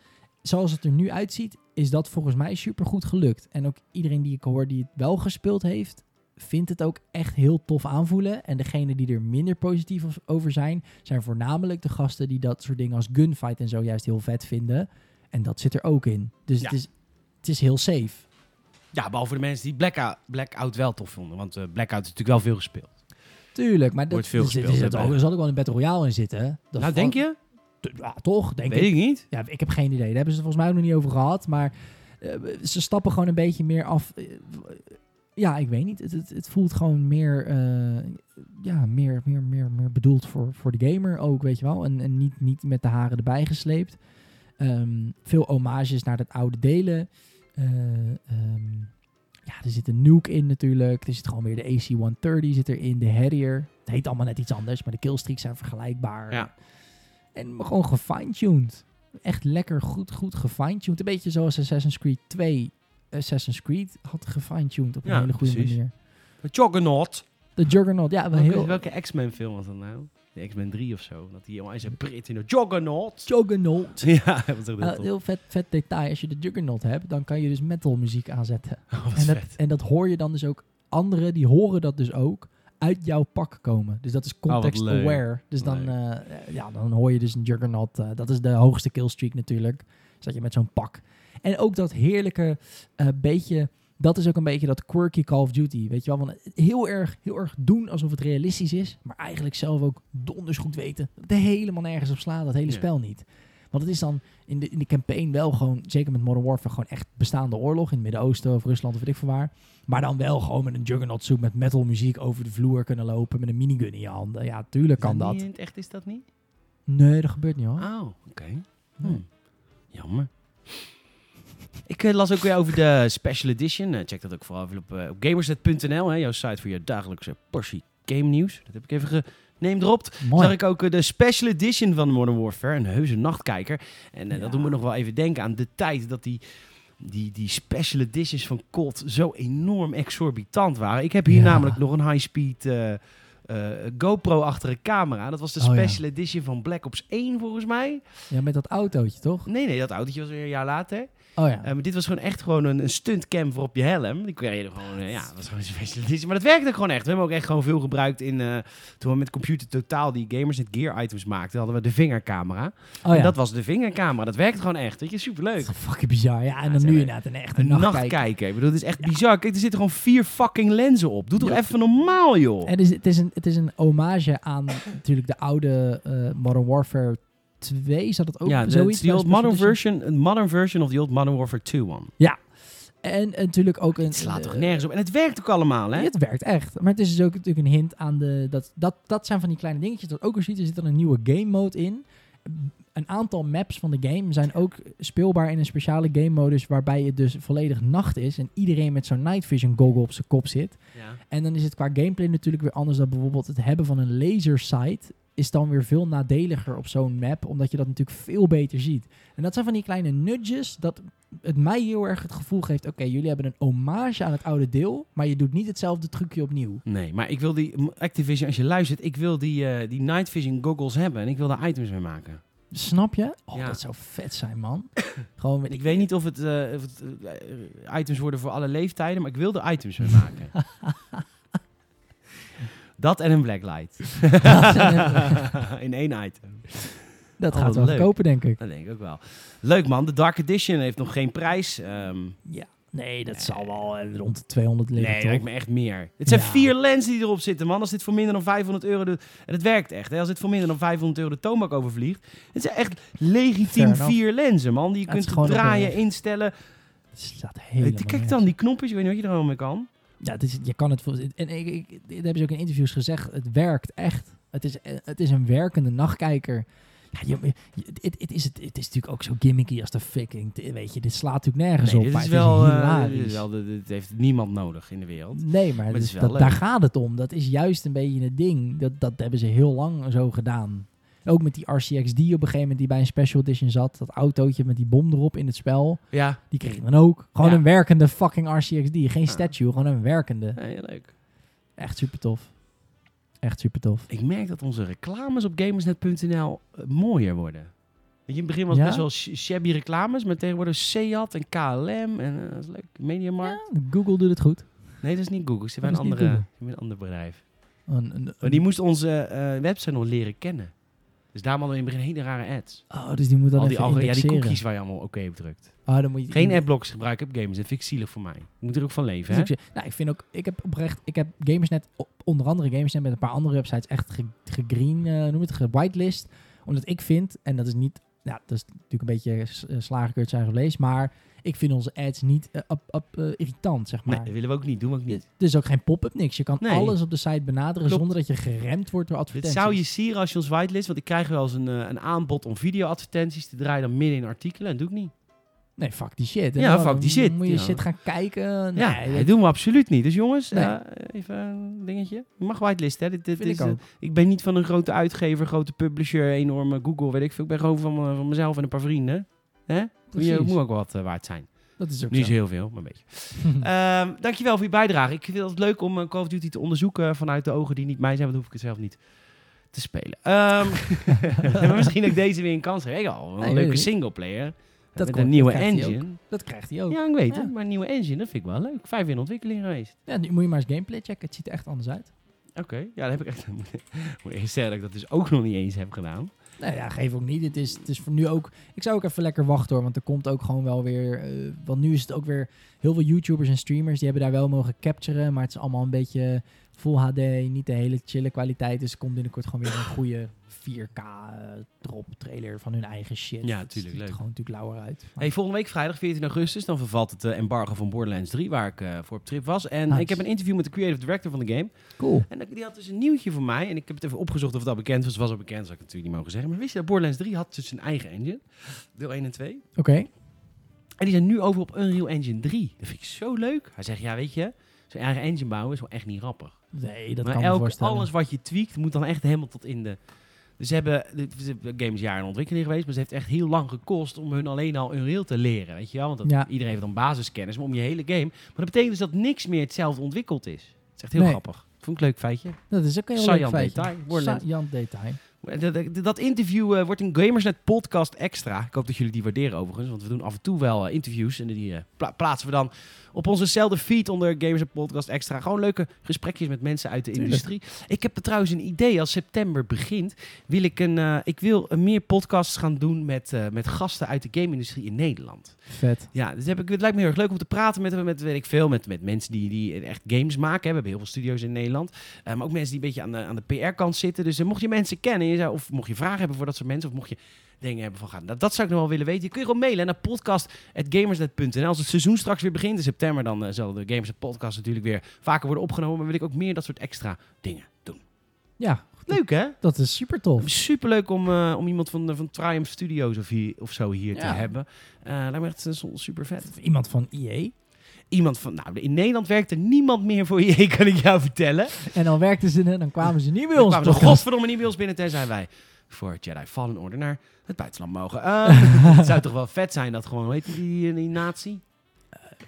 S2: Zoals het er nu uitziet, is dat volgens mij supergoed gelukt. En ook iedereen die ik hoor die het wel gespeeld heeft, vindt het ook echt heel tof aanvoelen. En degene die er minder positief over zijn, zijn voornamelijk de gasten die dat soort dingen als gunfight en zo juist heel vet vinden. En dat zit er ook in. Dus
S1: Ja.
S2: het, is, het is heel safe.
S1: Ja, behalve de mensen die Blackout, Blackout wel tof vonden. Want eh, Blackout is natuurlijk wel veel gespeeld.
S2: Tuurlijk, maar dat,
S1: Wordt veel
S2: zit-
S1: gespeeld,
S2: Er,
S1: hè,
S2: ook- er wel een Battle Royale in zitten. Dat
S1: nou, denk je?
S2: Ja, toch, denk
S1: Weet
S2: ik.
S1: ik niet.
S2: Ja, ik heb geen idee. Daar hebben ze het volgens mij ook nog niet over gehad. Maar eh, ze stappen gewoon een beetje meer af. Eh, ja, ik weet niet. Het, het, het voelt gewoon meer, eh, ja, meer, meer, meer, meer bedoeld voor, voor de gamer ook, weet je wel. En, en niet, niet met de haren erbij gesleept. Ehm, veel homages naar het oude delen. Eh, ehm, ja, er zit een nuke in natuurlijk. Er zit gewoon weer de AC-130 zit erin. De Harrier. Het heet allemaal net iets anders, maar de killstreaks zijn vergelijkbaar.
S1: Ja.
S2: En gewoon gefine-tuned. Echt lekker goed, goed gefine-tuned. Een beetje zoals Assassin's Creed 2 Assassin's Creed had gefine-tuned op een
S1: Ja,
S2: hele goede
S1: precies.
S2: manier.
S1: Juggernaut.
S2: De Juggernaut, ja, wel
S1: Welke,
S2: heel...
S1: welke X-Men film was dat nou? De X-Men 3 of zo. Dat hij helemaal in zijn prit in de Juggernaut.
S2: Juggernaut. *laughs*
S1: Ja, dat was echt heel
S2: Uh, vet, vet detail. Als je de Juggernaut hebt, dan kan je dus metal muziek aanzetten. *laughs*
S1: Oh,
S2: En dat, en dat hoor je dan dus ook. Anderen die horen dat dus ook uit jouw pak komen. Dus dat is
S1: Oh, wat
S2: context
S1: leuk.
S2: aware. Dus dan, eh, ja, dan hoor je dus een Juggernaut. eh, dat is de hoogste killstreak natuurlijk. Zat je met zo'n pak. En ook dat heerlijke eh, beetje... Dat is ook een beetje dat quirky Call of Duty. Weet je wel, van heel erg, heel erg doen alsof het realistisch is. Maar eigenlijk zelf ook donders goed weten. Dat het helemaal nergens op slaat, dat hele spel niet. Want het is dan in de, in de campaign wel gewoon, zeker met Modern Warfare, gewoon echt bestaande oorlog in het Midden-Oosten of Rusland of weet ik veel waar. Maar dan wel gewoon met een juggernaut zoek met metal muziek over de vloer kunnen lopen met een minigun in je handen. Ja, tuurlijk kan dat.
S1: niet in het echt is dat niet?
S2: Nee, dat gebeurt niet hoor.
S1: Oh, oké. Hm. Jammer. Ik eh, las ook weer over de Special Edition. Eh, check dat ook vooral even op, eh, op gamersnet.nl, hè, jouw site voor je dagelijkse portie game nieuws. Dat heb ik even genamedropt.
S2: Mooi.
S1: Zag ik ook eh, de Special Edition van Modern Warfare, een heuse nachtkijker. En eh, dat doet me nog wel even denken aan de tijd dat die, die, die Special Editions van COD zo enorm exorbitant waren. Ik heb hier
S2: Ja.
S1: namelijk nog een high-speed eh, GoPro achter een camera. Dat was de
S2: Oh, ja.
S1: Special Edition van Black Ops 1 volgens mij.
S2: Ja, met dat autootje toch?
S1: Nee, nee, dat autootje was weer een jaar later.
S2: Oh ja.
S1: Eh, maar dit was gewoon echt gewoon een, een stuntcam voor op je helm. Die kreeg je gewoon, eh, ja, dat was gewoon een. Maar dat werkte gewoon echt. We hebben ook echt gewoon veel gebruikt in, eh, toen we met Computer Totaal die gamers het gear items maakten, hadden we de vingercamera.
S2: oh ja.
S1: En dat was de vingercamera. Dat werkte gewoon echt. Weet je, superleuk.
S2: Dat is fucking bizar. Ja, en dan nu inderdaad een echte
S1: Een
S2: nachtkijker.
S1: nachtkijker. Ik bedoel, het is echt bizar. Kijk, er zitten gewoon vier fucking lenzen op. Doe toch even normaal, joh.
S2: Het is, het is een, het is een hommage aan natuurlijk de oude Modern Warfare 2. Zat het ook
S1: ja, de,
S2: zoiets?
S1: the
S2: bij
S1: old modern version, een modern version of the old Modern Warfare 2 one.
S2: En natuurlijk ook een...
S1: Het slaat toch
S2: eh,
S1: nergens op. En het werkt ook allemaal, hè?
S2: Het werkt echt. Maar het is dus ook natuurlijk een hint aan de... Dat, dat, dat zijn van die kleine dingetjes. Dat ook weer ziet, er zit dan een nieuwe game mode in. Een aantal maps van de game zijn ook speelbaar in een speciale game modus... waarbij het dus volledig nacht is... en iedereen met zo'n night vision goggle op zijn kop zit.
S1: Ja.
S2: En dan is het qua gameplay natuurlijk weer anders dan bijvoorbeeld het hebben van een laser sight is dan weer veel nadeliger op zo'n map, omdat je dat natuurlijk veel beter ziet. En dat zijn van die kleine nudges dat het mij heel erg het gevoel geeft, oké, jullie hebben een hommage aan het oude deel, maar je doet niet hetzelfde trucje opnieuw.
S1: Nee, maar ik wil die Activision, als je luistert, ik wil die, eh, die night vision goggles hebben en ik wil daar items mee maken.
S2: Snap je? Oh,
S1: Ja.
S2: dat zou vet zijn, man. *coughs* Gewoon
S1: Ik weet niet of het, eh, of het eh, items worden voor alle leeftijden, maar ik wil er items mee maken. *laughs* Dat en een blacklight. *laughs* *laughs* In één item.
S2: dat
S1: Oh,
S2: gaat wel
S1: leuk.
S2: kopen, denk ik.
S1: Dat denk ik ook wel. Leuk man, de Dark Edition heeft nog geen prijs. Ehm,
S2: Ja. Nee, dat zal wel eh, rond de 200 liggen,
S1: nee,
S2: toch?
S1: me echt meer. Het zijn
S2: Ja.
S1: vier lenzen die erop zitten, man. Als dit voor minder dan 500 euro... De, en het werkt echt, hè. Als dit voor minder dan 500 euro de toonbank overvliegt... Het zijn echt legitiem
S2: enough.
S1: vier lenzen, man. Die je
S2: Ja, het is
S1: kunt
S2: gewoon
S1: draaien, instellen.
S2: Het helemaal
S1: Kijk
S2: nergens.
S1: dan, die knopjes. Ik weet niet wat je er allemaal mee kan.
S2: Ja, het is, je kan het. voor- En ik, ik, dit hebben ze ook in interviews gezegd. Het werkt echt. Het is, eh, het is een werkende nachtkijker. Ja, het, het, is, het, het is natuurlijk ook zo gimmicky als de fucking. Weet je, dit slaat natuurlijk nergens
S1: Nee,
S2: op.
S1: dit is
S2: het
S1: wel...
S2: is
S1: eh,
S2: hilarisch.
S1: dit, is wel de- dit heeft niemand nodig in de wereld.
S2: Nee, maar, dus dat, daar gaat het om. Dat is juist een beetje het ding. Dat, dat hebben ze heel lang zo gedaan. Ook met die RCXD op een gegeven moment die bij een special edition zat. Dat autootje met die bom erop in het spel.
S1: Ja,
S2: Die kreeg dan ook. Gewoon
S1: Ja.
S2: een werkende fucking RCXD. Geen
S1: Ja.
S2: statue, gewoon een werkende.
S1: ja, heel leuk.
S2: Echt super tof. Echt super tof.
S1: Ik merk dat onze reclames op gamersnet.nl eh, mooier worden. Je, in het begin was het
S2: Ja?
S1: best wel sh- shabby reclames, maar tegenwoordig Seat en KLM en eh, dat is leuk. Mediamarkt.
S2: Ja, Google doet het goed.
S1: Nee, dat is niet Google. Ze hebben een, andere, een ander bedrijf.
S2: Een, een,
S1: Maar die moest onze eh, website nog leren kennen. Dus daar hadden we in het begin hele rare ads.
S2: oh, dus die moet dan
S1: Al die,
S2: even
S1: ja, die
S2: indexeren.
S1: cookies waar je allemaal oké op drukt.
S2: Oh, dan moet je
S1: Geen adblocks gebruiken op gamers. Dat vind ik zielig voor mij. Ik moet er ook van leven, hè?
S2: Dus ik, zeg- nou, ik vind ook, ik heb oprecht, ik heb Gamersnet, o- onder andere Gamersnet met een paar andere websites echt ge- gegreen, eh noem het, gewitelist. Omdat ik vind, en dat is niet, ja, dat is natuurlijk een beetje s- eh, zijn gelezen, maar ik vind onze ads niet up, up, eh, irritant, zeg maar.
S1: Nee, dat willen we ook niet. Doen we ook niet.
S2: Het is ook geen pop-up niks. Je kan
S1: Nee.
S2: alles op de site benaderen
S1: Klopt.
S2: zonder dat je geremd wordt door
S1: Dit
S2: advertenties.
S1: zou je sieren als je ons whitelist. Want ik krijg wel eens een, eh, een aanbod om video-advertenties te draaien dan midden in artikelen. En dat doe ik niet.
S2: Nee, fuck die shit. En
S1: Ja, fuck die shit.
S2: Moet je
S1: Ja.
S2: shit gaan kijken. Nee,
S1: ja,
S2: dat
S1: doen we absoluut niet. Dus jongens,
S2: Nee.
S1: even een dingetje. Je mag whitelisten, hè. Dit, dit
S2: vind
S1: is,
S2: ik
S1: ik ben niet van een grote uitgever, grote publisher, enorme Google, weet ik veel. Ik ben gewoon van, van mezelf en een paar vrienden. Hè? Moet,
S2: Precies.
S1: moet ook wat eh, waard zijn.
S2: Dat is ook
S1: Niet
S2: zo.
S1: heel veel, maar een beetje. *laughs* Ehm, dankjewel voor je bijdrage. Ik vind het leuk om eh, Call of Duty te onderzoeken vanuit de ogen die niet mij zijn. Want dan hoef ik het zelf niet te spelen. Ehm, *laughs* *laughs* maar misschien ook deze weer een kans. Heb ik al een
S2: Nee,
S1: leuke singleplayer.
S2: Dat
S1: met
S2: komt-
S1: een nieuwe
S2: dat
S1: engine.
S2: Dat krijgt hij ook.
S1: Ja, ik weet
S2: Ja.
S1: het. Maar een nieuwe engine, dat vind ik wel leuk. Vijf jaar in ontwikkeling geweest.
S2: Ja, nu moet je maar eens gameplay checken. Het ziet er echt anders uit.
S1: Oké, ja, dat heb ik echt... moet eerst zeggen dat ik dat dus ook nog niet eens heb gedaan.
S2: Nou ja, geef ook niet. Het is, het is voor nu ook... Ik zou ook even lekker wachten hoor, want er komt ook gewoon wel weer... eh, want nu is het ook weer... Heel veel YouTubers en streamers, die hebben daar wel mogen capturen, maar het is allemaal een beetje full HD, niet de hele chille kwaliteit. Dus er komt binnenkort gewoon weer een goede 4K eh, drop trailer van hun eigen shit.
S1: Ja,
S2: Het
S1: tuurlijk,
S2: ziet er
S1: leuk.
S2: gewoon natuurlijk lauwer uit. Maar-
S1: Hey, volgende week vrijdag 14 augustus, dan vervalt het eh, embargo van Borderlands 3, waar ik eh, voor op trip was. En
S2: Nice.
S1: ik heb een interview met de creative director van de game.
S2: Cool.
S1: En die had dus een nieuwtje voor mij. En ik heb het even opgezocht of dat bekend was. Was al bekend, zou ik natuurlijk niet mogen zeggen. Maar wist je dat Borderlands 3 had dus zijn eigen engine? Deel 1 en 2.
S2: Oké.
S1: En die zijn nu over op Unreal Engine 3. Dat vind ik zo leuk. Hij zegt, ja weet je, zijn eigen engine bouwen is wel echt niet grappig.
S2: Nee, dat
S1: maar
S2: kan
S1: elk, alles wat je tweakt moet dan echt helemaal tot in de... Dus ze hebben, de, de game is jaren in ontwikkeling geweest, maar ze heeft echt heel lang gekost om hun alleen al Unreal te leren, weet je wel? Want dat,
S2: Ja.
S1: iedereen heeft dan basiskennis, maar om je hele game... Maar dat betekent dus dat niks meer hetzelfde ontwikkeld is. Dat is echt heel
S2: Nee.
S1: grappig. Vond ik een leuk feitje.
S2: Dat is ook een heel leuk feitje.
S1: detail.
S2: Saillant detail.
S1: Dat, dat- dat interview eh, wordt een Gamersnet podcast extra. Ik hoop dat jullie die waarderen overigens, want we doen af en toe wel eh, interviews en die eh, pla- plaatsen we dan op onzezelfde feed onder Gamersnet podcast extra. Gewoon leuke gesprekjes met mensen uit de industrie. Ik heb trouwens een idee. Als september begint, wil ik een, eh, ik wil meer podcasts gaan doen met, eh, met gasten uit de game-industrie in Nederland.
S2: Vet.
S1: Ja, dus heb ik, het lijkt me heel erg leuk om te praten met, met weet ik veel, met, met mensen die, die echt games maken. hè. We hebben heel veel studio's in Nederland. Eh, maar ook mensen die een beetje aan de, aan de PR-kant zitten. Dus mocht je mensen kennen, je zou, of mocht je vragen hebben voor dat soort mensen, of mocht je dingen hebben van gaan. Dat, dat zou ik nog wel willen weten. Je kun je gewoon mailen naar podcast.gamersnet.nl. Als het seizoen straks weer begint in september, dan eh, zal de Gamersnet podcast natuurlijk weer vaker worden opgenomen. Maar wil ik ook meer dat soort extra dingen doen.
S2: Ja,
S1: Leuk hè?
S2: dat is super tof.
S1: Superleuk om, eh, om iemand van, de- van Triumph Studios of, hier, of zo hier te hebben. Eh lijkt me echt uh, super vet.
S2: Iemand van EA.
S1: Iemand van, nou, in Nederland werkt er niemand meer voor je, kan ik jou vertellen.
S2: En dan werkten ze er, dan kwamen ze niet bij
S1: Dan
S2: ons.
S1: kwamen ze godverdomme niet bij ons binnen, tenzij wij voor Jedi Fallen Order naar het buitenland mogen. Eh, *laughs* het zou toch wel vet zijn dat gewoon, hoe heet die, die nazi?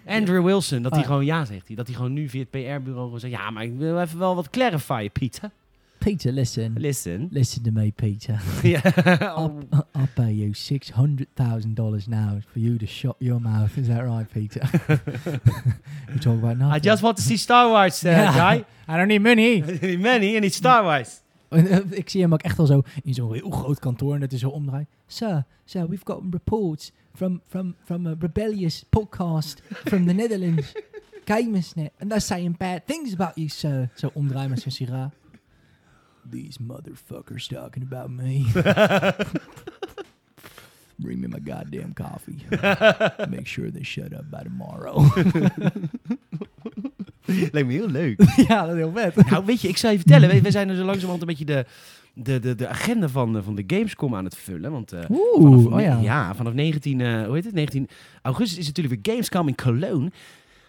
S1: Andrew Wilson, dat hij
S2: Ah.
S1: gewoon ja zegt. hij. Dat hij gewoon nu via het PR-bureau gewoon zegt, ja, maar ik wil even wel wat clarifyen, Pieter.
S2: Peter, listen.
S1: Listen.
S2: Listen to me, Peter. *laughs*
S1: ja. *laughs*
S2: I'll, I'll pay you six hundred thousand dollars now for you to shut your mouth. Is that right, Peter? we talk about
S1: I
S2: nothing.
S1: just want to see Star Wars, uh, guy.
S2: I don't need money.
S1: Many and it's Star Wars. *laughs*
S2: Ik zie hem ook echt al zo in zo'n heel groot kantoor en dat is zo omdraait. Sir, sir, we've got reports from, from, from a rebellious podcast from the Netherlands, *laughs* Gamersnet, and they're saying bad things about you, sir. Zo omdraaien met zijn sigaar. These motherfuckers talking about me. *laughs* Bring me my goddamn coffee. Make sure they shut up by tomorrow. *laughs*
S1: Lijkt me heel leuk. *laughs*
S2: ja, dat is heel vet.
S1: nou, weet je, ik zal je vertellen. We, we zijn er zo langzamerhand een beetje de, de, de, de agenda van, de- van de Gamescom aan het vullen. Want eh,
S2: Oeh,
S1: vanaf,
S2: oh ja.
S1: ja, vanaf 19, eh, hoe heet het? 19 augustus is natuurlijk weer Gamescom in Cologne.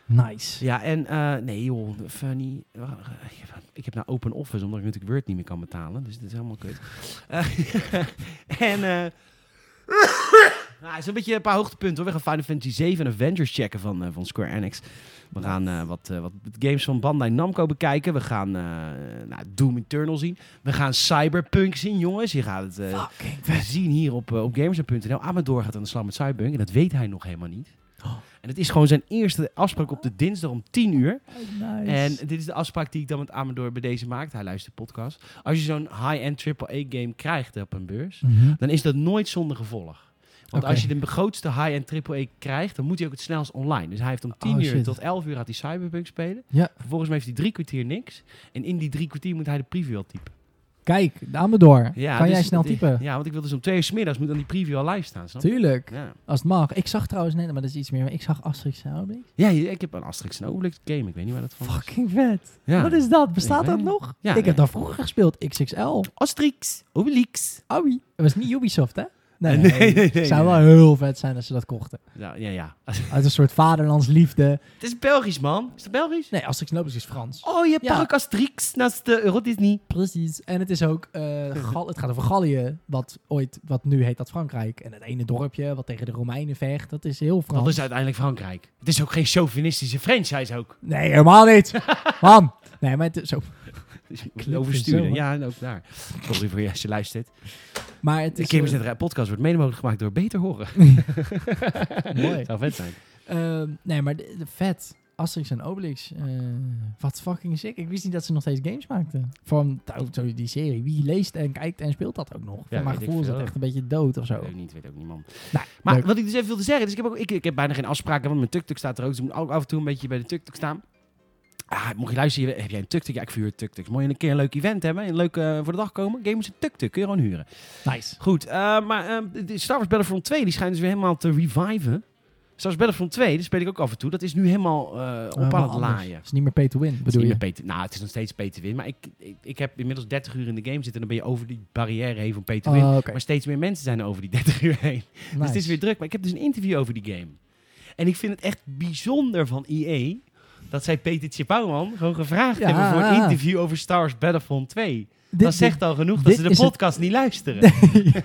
S2: Nice.
S1: Ja, en eh, nee joh, funny. Ik heb nou Open Office, omdat ik natuurlijk Word niet meer kan betalen. Dus dit is helemaal kut. *laughs* En eh nou, het is een beetje een paar hoogtepunten hoor. We gaan Final Fantasy 7 en Avengers checken van, eh, van Square Enix. We gaan eh, wat, eh, wat games van Bandai Namco bekijken. We gaan eh, nou, Doom Eternal zien. We gaan Cyberpunk zien, jongens. Je gaat het *laughs* zien hier op, op Gamers.nl. Amador gaat aan de slag met Cyberpunk. En dat weet hij nog helemaal niet.
S2: Oh.
S1: En het is gewoon zijn eerste afspraak op de dinsdag om 10 uur.
S2: Nice.
S1: En dit is de afspraak die ik dan met Amador bij deze maakt. Hij luistert podcast. Als je zo'n high-end AAA-game krijgt op een beurs,
S2: Mhm.
S1: dan is dat nooit zonder gevolg. Want als je de grootste high-end AAA krijgt, dan moet hij ook het snelst online. Dus hij heeft om 10
S2: Oh,
S1: uur tot 11 uur gaat hij Cyberpunk spelen.
S2: Ja.
S1: Vervolgens heeft hij drie kwartier niks. En in die drie kwartier moet hij de preview al typen.
S2: Kijk, dame door.
S1: Ja,
S2: kan
S1: dus
S2: jij snel typen?
S1: Ja, want ik wil dus om twee uur 's middags moet dan die preview al live staan. Snap?
S2: Tuurlijk.
S1: Ja.
S2: Als het mag. Ik zag trouwens net, maar dat is iets meer. maar Ik zag Asterix en Obelix.
S1: ja, ik heb een Asterix en Obelix game. Ik weet niet waar dat van.
S2: Fucking vet.
S1: Ja.
S2: Wat is dat? Bestaat dat nog?
S1: Ja,
S2: ik heb dat vroeger gespeeld. XXL.
S1: Asterix, Obelix.
S2: Owie. Het was niet Ubisoft, hè? Nee,
S1: Nee, nee,
S2: zou wel heel vet zijn als ze dat kochten.
S1: Ja, ja, ja. *laughs*
S2: Uit een soort vaderlandsliefde.
S1: Het is Belgisch, man. Is het Belgisch?
S2: Nee, Asterix en Obelix is Frans.
S1: Oh, je hebt
S2: Ja.
S1: Asterix naast de Euro Disney?
S2: Precies. En het is ook, eh, *laughs* Gal- het gaat over Gallië, wat ooit, wat nu heet dat Frankrijk. En het ene dorpje wat tegen de Romeinen vecht, dat is heel Frans.
S1: Dat is uiteindelijk Frankrijk. Het is ook geen chauvinistische franchise ook.
S2: Nee, helemaal niet. *laughs* Man. Nee, maar het is zo.
S1: Dus oversturen.
S2: zo,
S1: Ja, en ook daar. Sorry voor je als je luistert.
S2: Maar het
S1: De
S2: is...
S1: Gamers
S2: eh,
S1: podcast wordt mede mogelijk gemaakt door Beter Horen.
S2: Mooi. *laughs* *laughs*
S1: Zou vet zijn.
S2: Ehm, nee, maar de, de vet. Asterix en Obelix. eh, wat fucking sick. Ik wist niet dat ze nog steeds games maakten. Van nou, zo die serie. Wie leest en kijkt en speelt dat ook nog?
S1: Ja,
S2: Van mijn
S1: weet ik
S2: gevoel is dat echt een beetje dood of zo.
S1: Weet ook niet, weet ook niet, man.
S2: Nou,
S1: Maar
S2: leuk.
S1: wat ik dus even wilde zeggen, dus ik heb, ook, ik, ik heb bijna geen afspraken, want mijn tuk-tuk staat er ook. Dus ik moet ook af en toe een beetje bij de tuk-tuk staan. Ah, mocht je luisteren, heb jij een tuk-tuk? Ja, ik vuur tuk-tuks. Moet je een keer een leuk event hebben, een leuk eh, voor de dag komen? Gamers een tuk-tuk, kun je gewoon huren.
S2: Nice.
S1: Goed, eh, maar eh, de Star Wars Battlefront 2, die schijnt dus weer helemaal te reviven. Star Wars Battlefront 2, dat speel ik ook af en toe. Dat is nu helemaal eh, op aan het laaien.
S2: Het is niet meer pay to win,
S1: Het is
S2: bedoel
S1: niet
S2: je?
S1: meer nou, het is nog steeds pay to win. Maar ik, ik, ik heb inmiddels 30 uur in de game zitten. En dan ben je over die barrière heen van pay to win.
S2: Oh.
S1: Maar steeds meer mensen zijn er over die *laughs* 30 uur heen. Dus het is weer druk. Maar ik heb dus een interview over die game. En ik vind het echt bijzonder van EA... dat zij Peter Tjepouwman gewoon gevraagd
S2: Ja.
S1: hebben... voor een interview over Star Wars Battlefront 2.
S2: Dit-
S1: dat zegt al genoeg dat ze de
S2: het-
S1: podcast niet luisteren.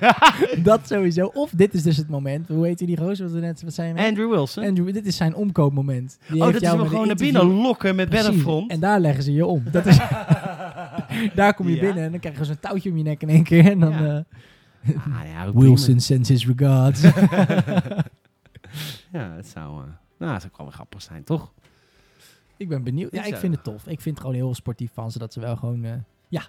S1: *laughs*
S2: dat sowieso. Of dit is dus het moment. Hoe heet die gozer? Wat we net wat zei je?
S1: Andrew Wilson.
S2: Andrew, dit is zijn omkoopmoment. Die
S1: oh, dat is hem gewoon naar binnen lokken met
S2: Precies.
S1: Battlefront.
S2: En daar leggen ze je om. Dat is *laughs* Daar kom je
S1: Ja.
S2: binnen en dan krijg je zo'n touwtje om je nek in één keer. En dan
S1: Ja.
S2: eh,
S1: Ah, ja,
S2: Wilson sends his regards. *laughs*
S1: ja, het zou, eh, nou, het zou wel weer grappig zijn, toch?
S2: Ik ben benieuwd. Ja, ik
S1: dat-
S2: vind het tof. Ik vind het gewoon heel sportief van ze dat ze wel gewoon, eh, ja,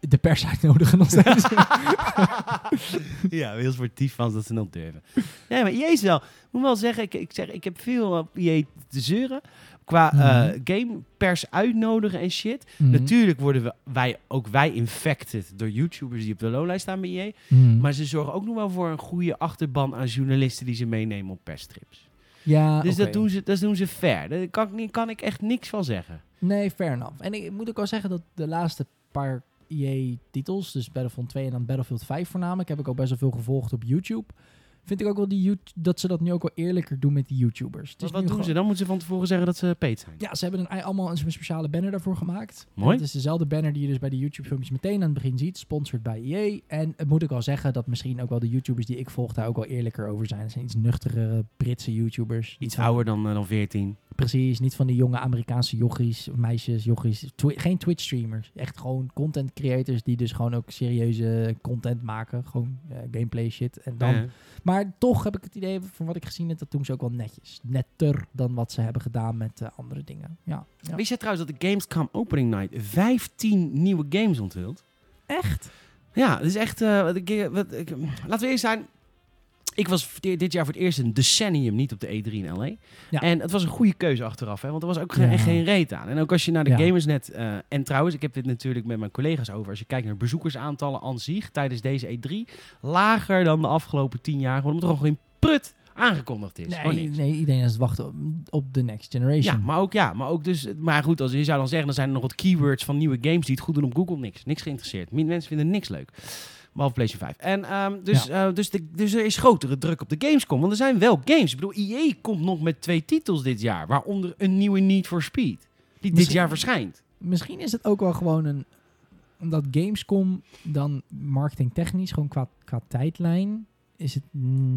S2: de pers *laughs* uitnodigen nog steeds. *laughs*
S1: ja, heel sportief van dat ze nog durven. Nee, maar EA is wel... Ik moet wel zeggen, ik, ik, zeg, ik heb veel op EA te zeuren. Qua eh,
S2: Mhm.
S1: game, pers uitnodigen en shit.
S2: Mhm.
S1: Natuurlijk worden we, wij, ook wij infected door YouTubers die op de loonlijst staan bij EA.
S2: Mhm.
S1: Maar ze zorgen ook nog wel voor een goede achterban aan journalisten die ze meenemen op perstrips.
S2: Ja,
S1: dus dat, doen ze, dat doen ze fair. Daar kan ik, niet- kan ik echt niks van zeggen.
S2: Nee, fair enough. En ik moet ook wel zeggen dat de laatste paar EA-titels, dus Battlefield 2 en dan Battlefield 5 voornamelijk, heb ik ook best wel veel gevolgd op YouTube. Vind ik ook wel die dat ze dat nu ook wel eerlijker doen met die YouTubers. Het is
S1: Wat,
S2: nu
S1: doen
S2: gewoon-
S1: ze? Dan moeten ze van tevoren zeggen dat ze paid zijn.
S2: Ja, ze hebben een, allemaal een speciale banner daarvoor gemaakt.
S1: Mooi.
S2: Het is dezelfde banner die je dus bij de YouTube-filmpjes meteen aan het begin ziet. Sponsored bij EA. En het moet ik wel zeggen dat misschien ook wel de YouTubers die ik volg daar ook wel eerlijker over zijn. Het zijn iets nuchtere Britse YouTubers.
S1: Iets
S2: van-
S1: ouder dan, eh, dan 14.
S2: Precies, niet van die jonge Amerikaanse jochies, meisjes, jochies. Twi- geen Twitch-streamers. Echt gewoon content creators die dus gewoon ook serieuze content maken. Gewoon eh, gameplay shit. En dan,
S1: Eh,
S2: Maar toch heb ik het idee, van wat ik gezien heb, dat doen ze ook wel netjes. Netter dan wat ze hebben gedaan met eh, andere dingen. Ja. ja.
S1: Wist jij trouwens dat de Gamescom Opening Night 15 nieuwe games onthult?
S2: Echt?
S1: Ja, dat is echt... eh, wat ik, wat ik, laten we eerst zijn... Ik was dit jaar voor het eerst een decennium niet op de E3 in LA.
S2: Ja.
S1: En het was een goede keuze achteraf, hè, want er was ook geen, reet aan. En ook als je naar de. Gamersnet... eh, en trouwens, ik heb dit natuurlijk met mijn collega's over. Als je kijkt naar bezoekersaantallen aan zich tijdens deze E3... lager dan de afgelopen 10 jaar. Gewoon omdat er gewoon geen prut aangekondigd is.
S2: Nee, nee, iedereen is het wachten op, op de next generation.
S1: Ja, maar ook ja, maar ook dus. Maar goed, als je zou dan zeggen, dan zijn er nog wat keywords van nieuwe games die het goed doen op Google. Niks, niks geïnteresseerd. Mensen vinden niks leuk. Behalve PlayStation 5. En ehm, dus, eh, dus, de, dus er is grotere druk op de Gamescom. Want er zijn wel games. Ik bedoel, EA komt nog met twee titels dit jaar. Waaronder een nieuwe Need for Speed. Die dit jaar verschijnt.
S2: Misschien is het ook wel gewoon een... Omdat Gamescom dan marketingtechnisch, gewoon qua, qua tijdlijn... is het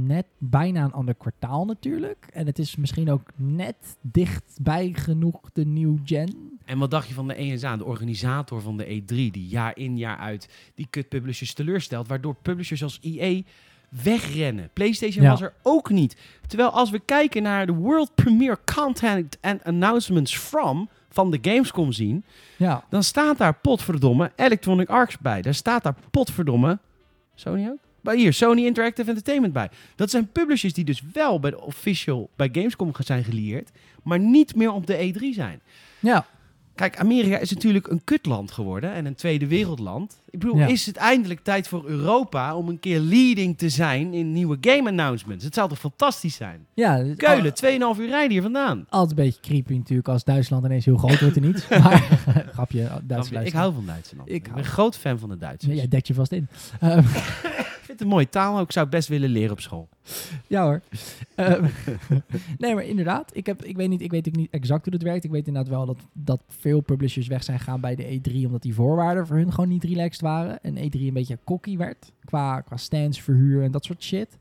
S2: net bijna een ander kwartaal natuurlijk. En het is misschien ook net dichtbij genoeg de new gen.
S1: En wat dacht je van de ESA, de organisator van de E3, die jaar in jaar uit die kut publishers teleurstelt, waardoor publishers als EA wegrennen. PlayStation
S2: Ja.
S1: was er ook niet. Terwijl als we kijken naar de World Premiere Content and Announcements from van de Gamescom zien,
S2: Ja,
S1: dan staat daar potverdomme Electronic Arts bij. Daar staat daar potverdomme Sony ook. Maar hier, Sony Interactive Entertainment bij. Dat zijn publishers die dus wel bij de official bij Gamescom zijn gelieerd, maar niet meer op de E3 zijn.
S2: ja.
S1: Kijk, Amerika is natuurlijk een kutland geworden en een tweede wereldland. Ik bedoel,
S2: Ja.
S1: is het eindelijk tijd voor Europa om een keer leading te zijn in nieuwe game announcements? Het zou toch fantastisch zijn?
S2: ja
S1: Keulen,
S2: al-
S1: 2,5 uur rijden hier vandaan.
S2: Altijd een beetje creepy natuurlijk als Duitsland ineens heel groot wordt en niet. *laughs* Maar *laughs* grapje, Duitsland.
S1: ik hou van Duitsland.
S2: Ik
S1: Ik, ben een groot fan van de Duitsers.
S2: Ja, jij dekt je vast in.
S1: Ik *laughs* vind het een mooie taal, ook ik zou het best willen leren op school.
S2: Ja hoor. Ehm, *laughs* nee, maar inderdaad. Ik, heb, ik, weet niet, ik weet ook niet exact hoe het werkt. Ik weet inderdaad wel dat, dat veel publishers weg zijn gegaan bij de E3... omdat die voorwaarden voor hun gewoon niet relaxed waren. En E3 een beetje cocky werd qua, qua stands, verhuur en dat soort shit.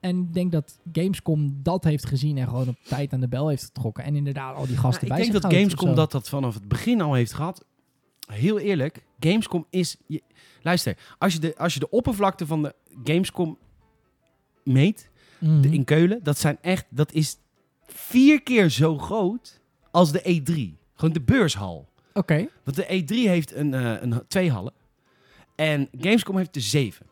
S2: En ik denk dat Gamescom dat heeft gezien en gewoon op tijd aan de bel heeft getrokken. En inderdaad al die gasten
S1: Nou,
S2: bij
S1: ik denk dat Gamescom dat, dat vanaf het begin al heeft gehad. Heel eerlijk, Gamescom is... Je, luister, als je, de, als je de oppervlakte van de Gamescom meet...
S2: Mhm.
S1: de, in Keulen, dat zijn echt, dat is vier keer zo groot als de E3. Gewoon de beurshal.
S2: Oké.
S1: Want de E3 heeft een, eh, een, twee hallen. En Gamescom heeft er zeven.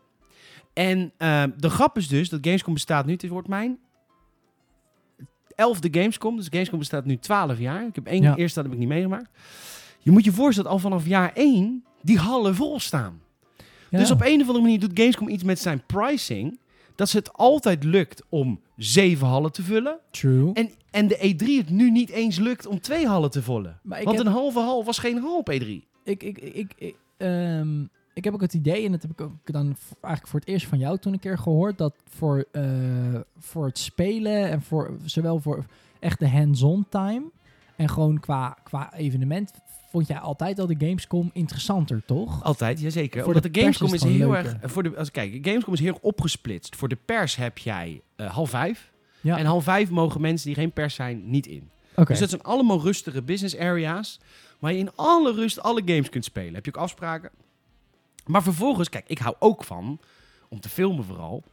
S1: En eh, de grap is dus dat Gamescom bestaat nu, dit wordt mijn elfde Gamescom. Dus Gamescom bestaat nu 12 jaar. Ik heb één,
S2: Ja.
S1: eerst dat heb ik niet meegemaakt. Je moet je voorstellen dat al vanaf jaar 1 die hallen vol staan.
S2: Ja.
S1: Dus op een of andere manier doet Gamescom iets met zijn pricing. Dat ze het altijd lukt om zeven hallen te vullen.
S2: True.
S1: En, en de E3 het nu niet eens lukt om twee hallen te vullen.
S2: Maar
S1: Want
S2: heb-
S1: een halve hal was geen hal op E E3.
S2: ik, ik, ik, ik, ehm, ik heb ook het idee, en dat heb ik ook dan eigenlijk voor het eerst van jou toen een keer gehoord, dat voor, eh, voor het spelen en voor zowel voor echt de hands-on time en gewoon qua, qua evenement, vond jij altijd al de Gamescom interessanter, toch?
S1: Altijd, jazeker.
S2: Voor
S1: Omdat
S2: de
S1: Gamescom is, heel erg... Voor de, als, kijk, Gamescom is heel erg opgesplitst. Voor de pers heb jij eh, half vijf.
S2: Ja.
S1: En half vijf mogen mensen die geen pers zijn niet in. Dus dat zijn allemaal rustige business areas. Waar je in alle rust alle games kunt spelen. Heb je ook afspraken. Maar vervolgens, kijk, ik hou ook van, om te filmen vooral,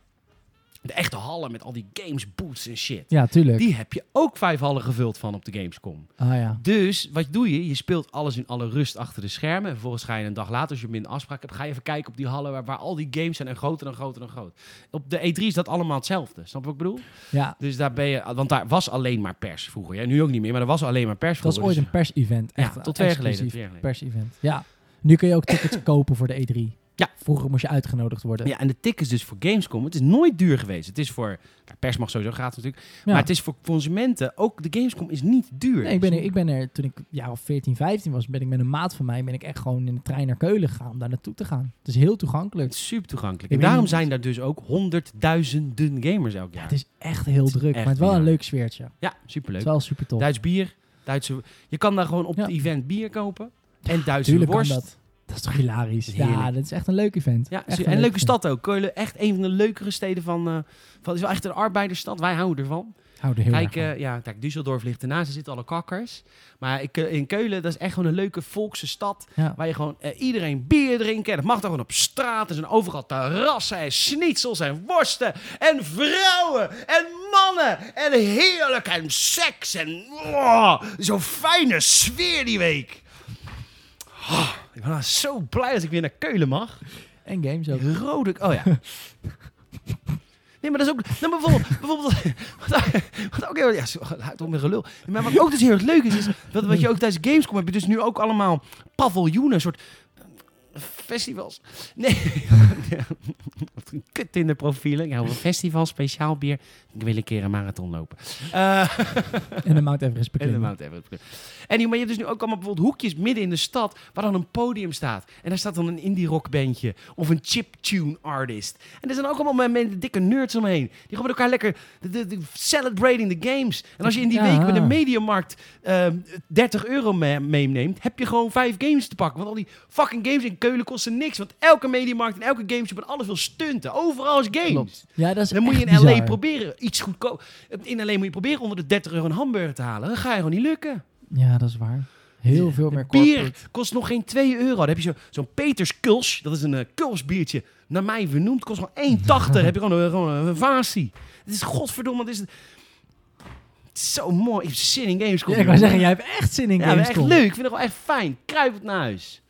S1: de echte hallen met al die games, booths en shit.
S2: Ja, tuurlijk.
S1: Die heb je ook vijf hallen gevuld van op de Gamescom.
S2: Ah ja.
S1: Dus wat doe je? Je speelt alles in alle rust achter de schermen. En vervolgens ga je een dag later, als je minder afspraak hebt, ga je even kijken op die hallen waar, waar al die games zijn en groter en groter en groter. Op de E3 is dat allemaal hetzelfde. Snap je wat ik bedoel?
S2: Ja,
S1: Dus daar ben je, want daar was alleen maar pers vroeger. Ja, nu ook niet meer, maar er was alleen maar pers
S2: dat was
S1: vroeger.
S2: ooit een pers-event.
S1: Dus-
S2: Echt
S1: ja, tot twee jaar geleden.
S2: exclusief
S1: Twee jaar geleden.
S2: pers-event. Ja. Nu kun je ook tickets *coughs* kopen voor de E3.
S1: Ja.
S2: Vroeger moest je uitgenodigd worden.
S1: Ja, en de tickets dus voor Gamescom, het is nooit duur geweest. Het is voor, nou, pers mag sowieso gratis natuurlijk,
S2: Ja.
S1: maar het is voor consumenten, ook de Gamescom is niet duur.
S2: Nee, ik, ben er, ik ben er, toen ik ja, of 14, 15 was, ben ik met een maat van mij, ben ik echt gewoon in de trein naar Keulen gegaan om daar naartoe te gaan. Het is heel toegankelijk.
S1: Het is super toegankelijk. En daarom zijn daar dus ook honderdduizenden gamers elk
S2: Ja,
S1: jaar.
S2: het is echt heel
S1: Het is
S2: druk,
S1: echt
S2: maar het is wel een leuk sfeertje. Het
S1: Ja, superleuk.
S2: is wel super tof.
S1: Duits bier, Duitse... Je kan daar gewoon op het event bier kopen. En Duitse worst.
S2: Dat. Is toch hilarisch? Ja, dat is echt een leuk event.
S1: Ja,
S2: Echt
S1: en een leuke
S2: event.
S1: stad ook. Keulen, echt een van de leukere steden van... eh van het is wel echt een arbeidersstad. Wij houden ervan.
S2: Hou er heel
S1: Kijk,
S2: erg
S1: eh, ja, kijk, Düsseldorf ligt ernaast. Er zitten alle kakkers. Maar ik, eh, in Keulen, dat is echt gewoon een leuke volkse stad.
S2: Ja.
S1: Waar je gewoon iedereen bier drinken. En dat mag daar gewoon op straat. Er zijn overal terrassen en schnitzels en worsten. En vrouwen en mannen. En heerlijk en seks. En oh, zo'n fijne sfeer die week. Oh, ik ben nou zo blij als ik weer naar Keulen mag.
S2: En games ook.
S1: Rode... Oh ja. *laughs* Nee, maar dat is ook... Nou, bijvoorbeeld... bijvoorbeeld wat, wat ook heel... Ja, houdt op met gelul. Maar wat ook dus heel erg leuk is, is... Wat, wat je ook tijdens Gamescom heb je dus nu ook allemaal paviljoenen, een soort... Festivals. *laughs* Nee. *laughs* Wat een kut Tinder profielen. Ik hou van festivals, speciaal bier. Ik wil een keer een marathon lopen. Eh, *laughs*
S2: En de Mount Everest
S1: en de
S2: beklimmen.
S1: Mount Everest. En die- maar je hebt dus nu ook allemaal bijvoorbeeld hoekjes midden in de stad waar dan een podium staat. En daar staat dan een indie rock bandje of een chiptune artist. En er zijn ook allemaal mensen, dikke nerds omheen. Die gewoon met elkaar lekker de, de, de- celebrating the games. En als je in die
S2: Ja.
S1: week met de mediamarkt ehm 30 euro me- meeneemt, heb je gewoon vijf games te pakken. Want al die fucking games in Keulen kosten niks. Want elke mediamarkt en elke gameshop en alles wil stunten. Overal is games.
S2: Klopt. Ja, dat is
S1: Dan moet je in LA
S2: bizar.
S1: proberen iets goedkoop. In LA moet je proberen onder de 30 euro een hamburger te halen. Dan ga je gewoon niet lukken.
S2: Ja, dat is waar. Heel veel meer
S1: Bier kost nog geen 2 euro. Dan heb je zo- zo'n Peters Kuls. Dat is een uh, Kulsbiertje. Naar mij vernoemd. Kost gewoon 1,80. *laughs* heb je gewoon, een- gewoon een vasie. Het is godverdomme. Het is, het is zo mooi. Ik heb zin in games.
S2: Ja, ik wou zeggen, jij hebt echt zin in
S1: Ja, maar echt leuk. Ik vind het wel echt fijn. Kruip het naar huis.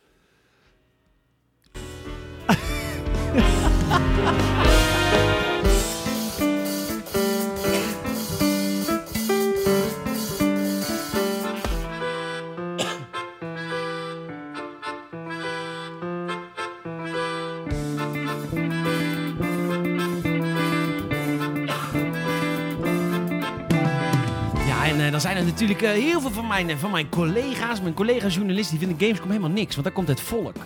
S1: Natuurlijk eh, heel veel van mijn, eh, van mijn collega's, mijn collega-journalisten, die vinden Gamescom helemaal niks. Want daar komt het volk.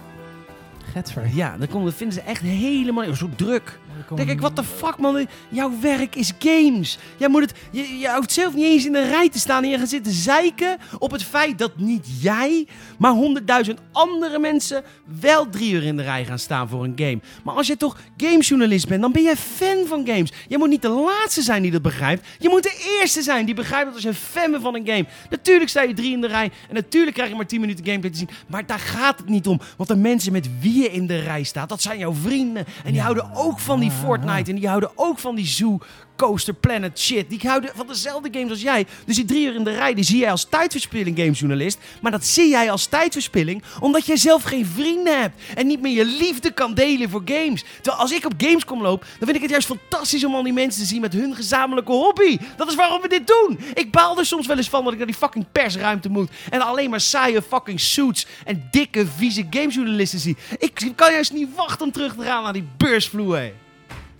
S1: Ja, dan komt, dat vinden ze echt helemaal zo druk. Denk ik, wat de fuck man, jouw werk is games. Jij moet het, je, je houdt zelf niet eens in de rij te staan en je gaat zitten zeiken op het feit dat niet jij, maar honderdduizend andere mensen wel drie uur in de rij gaan staan voor een game. Maar als jij toch gamesjournalist bent, dan ben jij fan van games. Jij moet niet de laatste zijn die dat begrijpt. Je moet de eerste zijn die begrijpt dat als je fan bent van een game. Natuurlijk sta je drie in de rij en natuurlijk krijg je maar 10 minuten gameplay te zien. Maar daar gaat het niet om. Want de mensen met wie je in de rij staat, dat zijn jouw vrienden. En die houden ook van die
S2: Ja.
S1: Fortnite en die houden ook van die Zoo Coaster Planet shit. Die houden van dezelfde games als jij. Dus die drie uur in de rij, die zie jij als tijdverspilling, gamesjournalist. Maar dat zie jij als tijdverspilling, omdat jij zelf geen vrienden hebt. En niet meer je liefde kan delen voor games. Terwijl als ik op Gamescom loop, dan vind ik het juist fantastisch om al die mensen te zien met hun gezamenlijke hobby. Dat is waarom we dit doen. Ik baal er soms wel eens van dat ik naar die fucking persruimte moet. En alleen maar saaie fucking suits en dikke, vieze gamesjournalisten zie. Ik kan juist niet wachten om terug te gaan naar die beursvloer.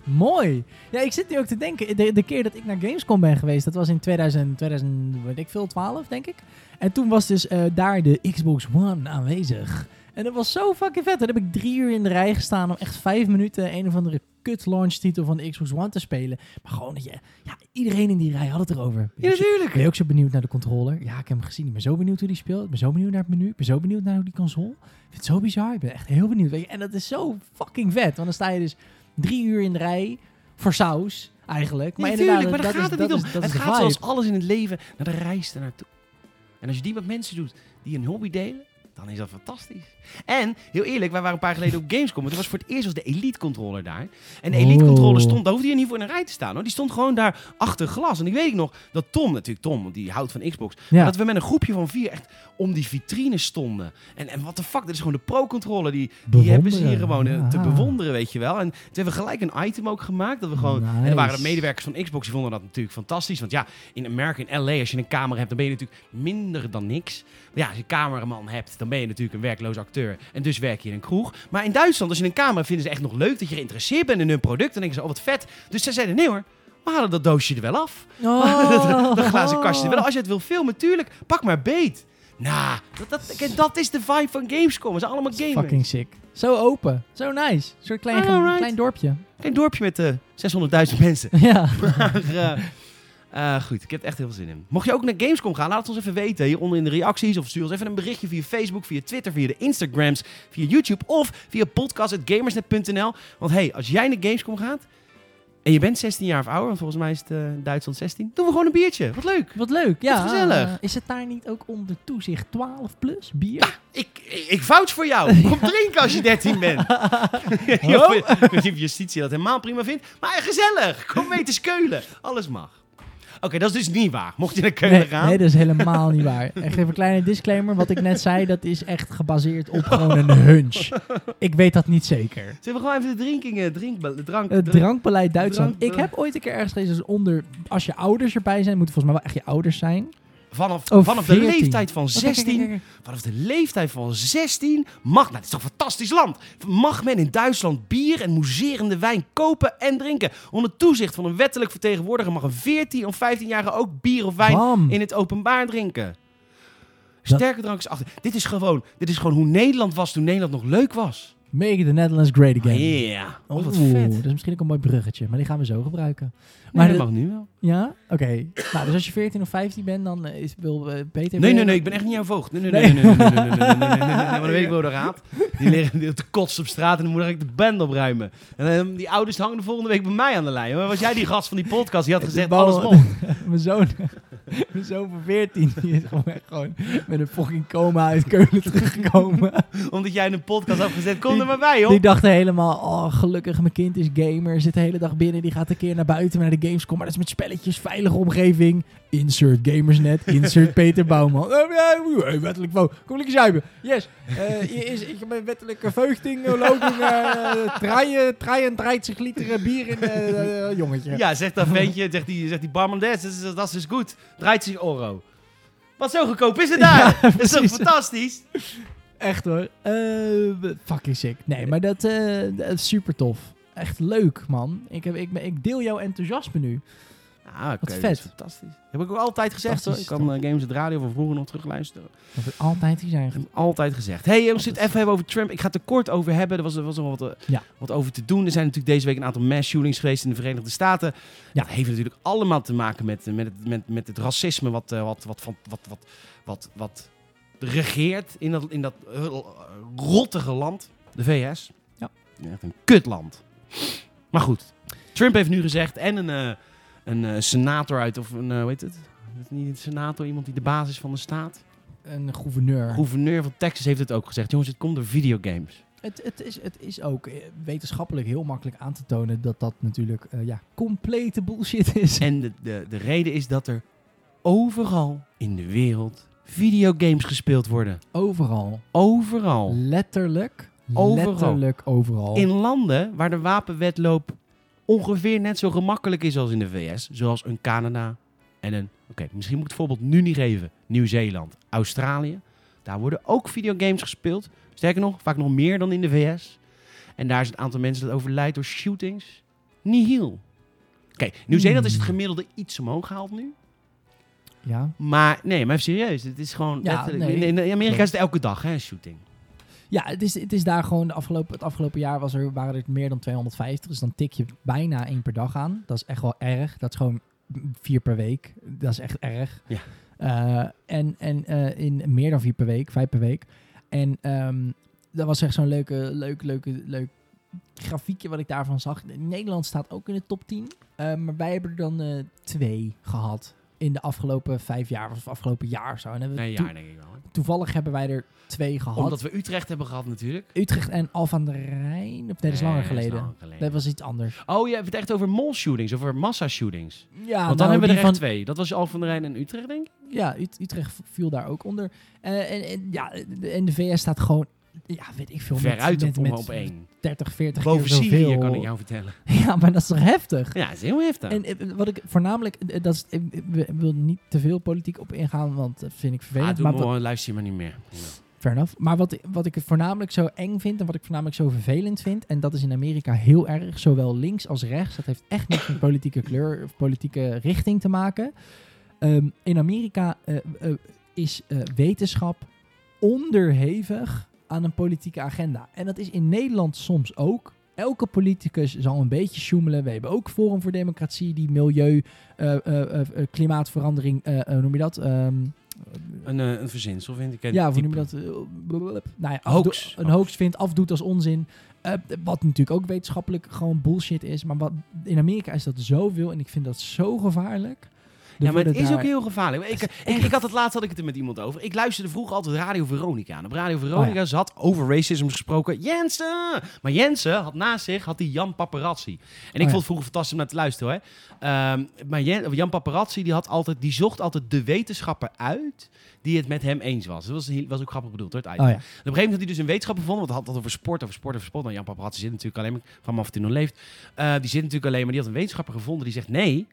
S2: Mooi. Ja, ik zit nu ook te denken. De, de keer dat ik naar Gamescom ben geweest, dat was in 2000, 2000 weet ik veel, 12 denk ik. En toen was dus eh, daar de Xbox One aanwezig. En dat was zo fucking vet. Dan heb ik drie uur in de rij gestaan om echt vijf minuten een of andere kut launch titel van de Xbox One te spelen. Maar gewoon dat je, ja, iedereen in die rij had het erover.
S1: Ja, natuurlijk.
S2: Ben je ook zo benieuwd naar de controller? Ja, ik heb hem gezien. Ik ben zo benieuwd hoe die speelt. Ik ben zo benieuwd naar het menu. Ik ben zo benieuwd naar hoe die console. Ik vind het zo bizar. Ik ben echt heel benieuwd. Weet je, En dat is zo fucking vet. Want dan sta je dus drie uur in de rij voor saus, eigenlijk. Maar
S1: natuurlijk, maar daar
S2: dat
S1: gaat
S2: is,
S1: het niet
S2: dat
S1: om.
S2: is, dat
S1: het
S2: is de
S1: gaat
S2: vibe.
S1: zoals alles in het leven naar de reis ernaartoe. En als je die met mensen doet die een hobby delen, dan is dat fantastisch. En, heel eerlijk, wij waren een paar geleden op Gamescom. Het was voor het eerst was de Elite Controller daar. En de Elite Controller
S2: Oh.
S1: stond, daar hoefde je niet voor in een rij te staan hoor. Die stond gewoon daar achter glas. En ik weet ik nog dat Tom, natuurlijk Tom, want die houdt van Xbox.
S2: Ja.
S1: Dat we met een groepje van vier echt om die vitrine stonden. En, en wat de fuck, dit is gewoon de Pro-controller. Die, die hebben ze hier gewoon eh, te bewonderen, weet je wel. En toen hebben we gelijk een item ook gemaakt. Dat we gewoon, En er waren de medewerkers van Xbox, die vonden dat natuurlijk fantastisch. Want ja, in Amerika, in LA, als je een camera hebt, dan ben je natuurlijk minder dan niks. Ja, als je een cameraman hebt, dan ben je natuurlijk een werkloos acteur. En dus werk je in een kroeg. Maar in Duitsland, als je een camera vinden ze echt nog leuk dat je geïnteresseerd bent in hun product. Dan denken ze, oh wat vet. Dus zij zeiden, nee hoor, we halen dat doosje er wel af.
S2: Oh.
S1: dat glazen kastje er wel af. Als je het wil filmen, tuurlijk, pak maar beet. Nou, dat, dat, dat is de vibe van Gamescom. We zijn allemaal gamers.
S2: Fucking sick. Zo open. Zo nice. Een soort klein, klein dorpje.
S1: Geen dorpje met eh 600.000 mensen. *laughs*
S2: Ja.
S1: Maar eh, eh, goed, ik heb er echt heel veel zin in. Mocht je ook naar Gamescom gaan, laat het ons even weten hieronder in de reacties. Of stuur ons even een berichtje via Facebook, via Twitter, via de Instagrams, via YouTube of via podcast.gamersnet.nl. Want hey, als jij naar Gamescom gaat en je bent 16 jaar of ouder, want volgens mij is het eh, Duitsland 16, doen we gewoon een biertje. Wat leuk.
S2: Wat leuk. Ja.
S1: gezellig.
S2: eh, is het daar niet ook onder toezicht 12 plus bier?
S1: Ik, ik, ik vouch voor jou. *laughs* Kom drinken als je 13 bent. *laughs* Ik ik niet of justitie dat helemaal prima vindt. Maar gezellig. Kom mee te skeulen. Alles mag. Oké, dat is dus niet waar. Mocht je naar Keulen
S2: Nee,
S1: gaan.
S2: nee, dat is helemaal niet waar. Echt even een kleine disclaimer. Wat ik net zei, dat is echt gebaseerd op gewoon een hunch. Ik weet dat niet zeker.
S1: Zullen we gewoon even de drinkingen, drink, de drank,
S2: Het drankbeleid Duitsland. Ik heb ooit een keer ergens gelezen, dus onder, als je ouders erbij zijn, moeten volgens mij wel echt je ouders zijn.
S1: Vanaf,
S2: Oh,
S1: vanaf de
S2: 14.
S1: leeftijd van
S2: Oh, kijk, kijk,
S1: 16,
S2: kijk, kijk.
S1: vanaf de leeftijd van 16 mag, nou dit is toch een fantastisch land, mag men in Duitsland bier en mousserende wijn kopen en drinken. Onder toezicht van een wettelijk vertegenwoordiger mag een 14 of 15-jarige ook bier of wijn
S2: Bam.
S1: in het openbaar drinken. Sterke drank is achter. Dit is gewoon, dit is gewoon hoe Nederland was toen Nederland nog leuk was.
S2: Make the Netherlands great again.
S1: Ja, oh, wat
S2: Oeh,
S1: vet.
S2: Dat is misschien ook een mooi bruggetje, maar die gaan we zo gebruiken.
S1: Maar dat mag nu wel.
S2: Ja? Oké. nou, dus als je 14 of 15 bent, dan eh, is, wil eh, Peter...
S1: Nee, nee, nee, ik ben echt niet jouw voogd. Nee, nee,
S2: Nee.
S1: nee, nee, nee, nee, nee, nee, nee, nee, nee, nee, nee, nee, maar dan weet ik wel de raad. Die liggen te kotsen op straat en dan moet ik de band opruimen. En ehm, die ouders hangen de volgende week bij mij aan de lijn. Maar was jij die gast van die podcast? Die had gezegd, alles mocht.
S2: Mijn zoon, mijn zoon van 14, die is gewoon, echt gewoon met een fucking coma uit Keulen *laughs* teruggekomen.
S1: Omdat jij een podcast had gezegd, kom er maar bij, joh.
S2: Die dachten helemaal, oh gelukkig, mijn kind is gamer, zit de hele dag binnen, die gaat een keer naar buiten naar de Gamescom, maar dat is met spelletjes, veilige omgeving. Insert Gamersnet, insert *laughs* Peter Bouwman. Ja, hey, wettelijk vo. Kom lekker zuipen. Yes. Eh, hier is, ik heb een wettelijke veugding, uh, loting, uh, draaien, draaien, draait zich liter eh, bier in, eh, eh, jongetje.
S1: Ja, zegt dat *laughs* ventje, zegt die, zegt die barman, dat is, dat is goed. Draait zich euro. Wat zo goedkoop is het daar? *laughs*
S2: Ja,
S1: dat is toch fantastisch?
S2: Echt hoor. Eh, fucking sick. Nee, maar dat, eh, dat is super tof. Echt leuk, man. Ik, heb, ik, ik deel jouw enthousiasme nu.
S1: Ah, oké,
S2: Wat
S1: dat
S2: vet.
S1: is fantastisch. Heb ik ook altijd gezegd hoor. Ik kan eh, Games het Radio van vroeger nog terugluisteren.
S2: Dat we altijd hier zijn.
S1: Ik heb altijd gezegd. hey, jongens, het even hebben over Trump. Ik ga het er kort over hebben. Er was, er was nog wat, eh,
S2: Ja.
S1: wat over te doen. Er zijn natuurlijk deze week een aantal mass shootings geweest in de Verenigde Staten.
S2: Ja.
S1: Dat heeft natuurlijk allemaal te maken met, eh, met, het, met, met het racisme wat, wat, wat, van- wat, wat, wat, wat regeert in dat, in dat rottige land, de VS.
S2: Ja.
S1: Echt een kutland. Maar goed, Trump heeft nu gezegd en een, eh, een eh, senator uit, of een, eh, hoe heet het? Is het niet een senator, iemand die de basis van de staat?
S2: Een gouverneur.
S1: gouverneur van Texas heeft het ook gezegd. Jongens, het komt door videogames.
S2: Het, het, is, het is ook eh, wetenschappelijk heel makkelijk aan te tonen dat dat natuurlijk eh, ja, complete bullshit is.
S1: En de, de, de reden is dat er overal in de wereld videogames gespeeld worden.
S2: Overal.
S1: Overal.
S2: Letterlijk.
S1: Overal.
S2: Letterlijk overal.
S1: In landen waar de wapenwetloop ongeveer net zo gemakkelijk is als in de VS. Zoals een Canada en een... Oké, misschien moet ik het voorbeeld nu niet geven. Nieuw-Zeeland, Australië. Daar worden ook videogames gespeeld. Sterker nog, vaak nog meer dan in de VS. En daar is het aantal mensen dat overlijdt door shootings nihil. Oké, Nieuw-Zeeland is het
S2: Hmm.
S1: gemiddelde iets omhoog gehaald nu.
S2: ja.
S1: Maar nee, maar even serieus. Het is gewoon...
S2: Ja, nee,
S1: in, in Amerika is het elke dag, hè, een shooting.
S2: Ja, het is, het is daar gewoon de afgelopen, het afgelopen jaar was er, waren er meer dan 250. Dus dan tik je bijna één per dag aan. Dat is echt wel erg. Dat is gewoon vier per week. Dat is echt erg.
S1: Ja.
S2: Eh, en en eh, in meer dan vier per week, vijf per week. En ehm, dat was echt zo'n leuke, leuk, leuke, leuk grafiekje wat ik daarvan zag. Nederland staat ook in de top 10. eh, maar wij hebben er dan twee gehad in de afgelopen vijf jaar of afgelopen jaar of zo. En hebben we
S1: Nee,
S2: toen-
S1: ja, denk ik wel.
S2: Toevallig hebben wij er twee gehad.
S1: Omdat we Utrecht hebben gehad natuurlijk.
S2: Utrecht en Alphen aan de Rijn. Of nee, dat is langer geleden. Dat was iets anders.
S1: Oh, je hebt het echt over mall-shootings, over massa-shootings.
S2: Ja,
S1: Want dan
S2: nou,
S1: hebben we er echt twee. Dat was Alphen aan de Rijn en Utrecht, denk ik?
S2: Ja, Ut- Utrecht viel daar ook onder. Eh, en, en, ja, en de VS staat gewoon, ja, weet ik veel,
S1: Veruit
S2: met, met,
S1: op één.
S2: 30, 40
S1: Boven
S2: keer zoveel.
S1: Syrië, kan ik jou vertellen. *laughs*
S2: Ja, maar dat is toch heftig?
S1: Ja, dat is heel heftig.
S2: En eh, wat ik voornamelijk, eh, dat is, ik wil- niet te veel politiek op ingaan, want dat vind ik
S1: ah,
S2: vervelend. maar
S1: maar, gewoon, luister je maar niet meer.
S2: fair enough. Maar wat, wat ik voornamelijk zo eng vind en wat ik voornamelijk zo vervelend vind, en dat is in Amerika heel erg, zowel links als rechts, dat heeft echt niets met politieke kleur of politieke richting te maken. Ehm, in Amerika eh, eh, is eh, wetenschap onderhevig aan een politieke agenda. En dat is in Nederland soms ook. Elke politicus zal een beetje sjoemelen. We hebben ook Forum voor Democratie, die milieu, eh, eh, klimaatverandering, noem je dat? Ehm,
S1: Een, een verzinsel vind ik.
S2: ja, hoe noem je dat? Nou ja,
S1: Hoax.
S2: afdo- Een hoax vindt, afdoet als onzin. Wat natuurlijk ook wetenschappelijk gewoon bullshit is. Maar wat, in Amerika is dat zoveel en ik vind dat zo gevaarlijk.
S1: Ja, maar het is ook heel gevaarlijk. Ik, ik, ik had het laatst had ik het er met iemand over. Ik luisterde vroeger altijd Radio Veronica aan. Op Radio Veronica
S2: Oh ja.
S1: zat over racism gesproken Jensen. Maar Jensen had naast zich had die Jan Paparazzi. En ik
S2: Oh ja.
S1: vond het vroeger fantastisch om naar te luisteren hoor. Ehm, maar Jan, Jan Paparazzi die had altijd, die zocht altijd de wetenschapper uit die het met hem eens was. Dat was, heel- was ook grappig bedoeld hoor. Het.
S2: Oh ja.
S1: Op een gegeven moment had hij dus een wetenschapper gevonden, want hij had het over sport, over sport, over sport. Nou, Jan Paparazzi zit natuurlijk alleen maar, van af en toe nog leeft. Eh, die zit natuurlijk alleen maar, die had een wetenschapper gevonden die zegt nee,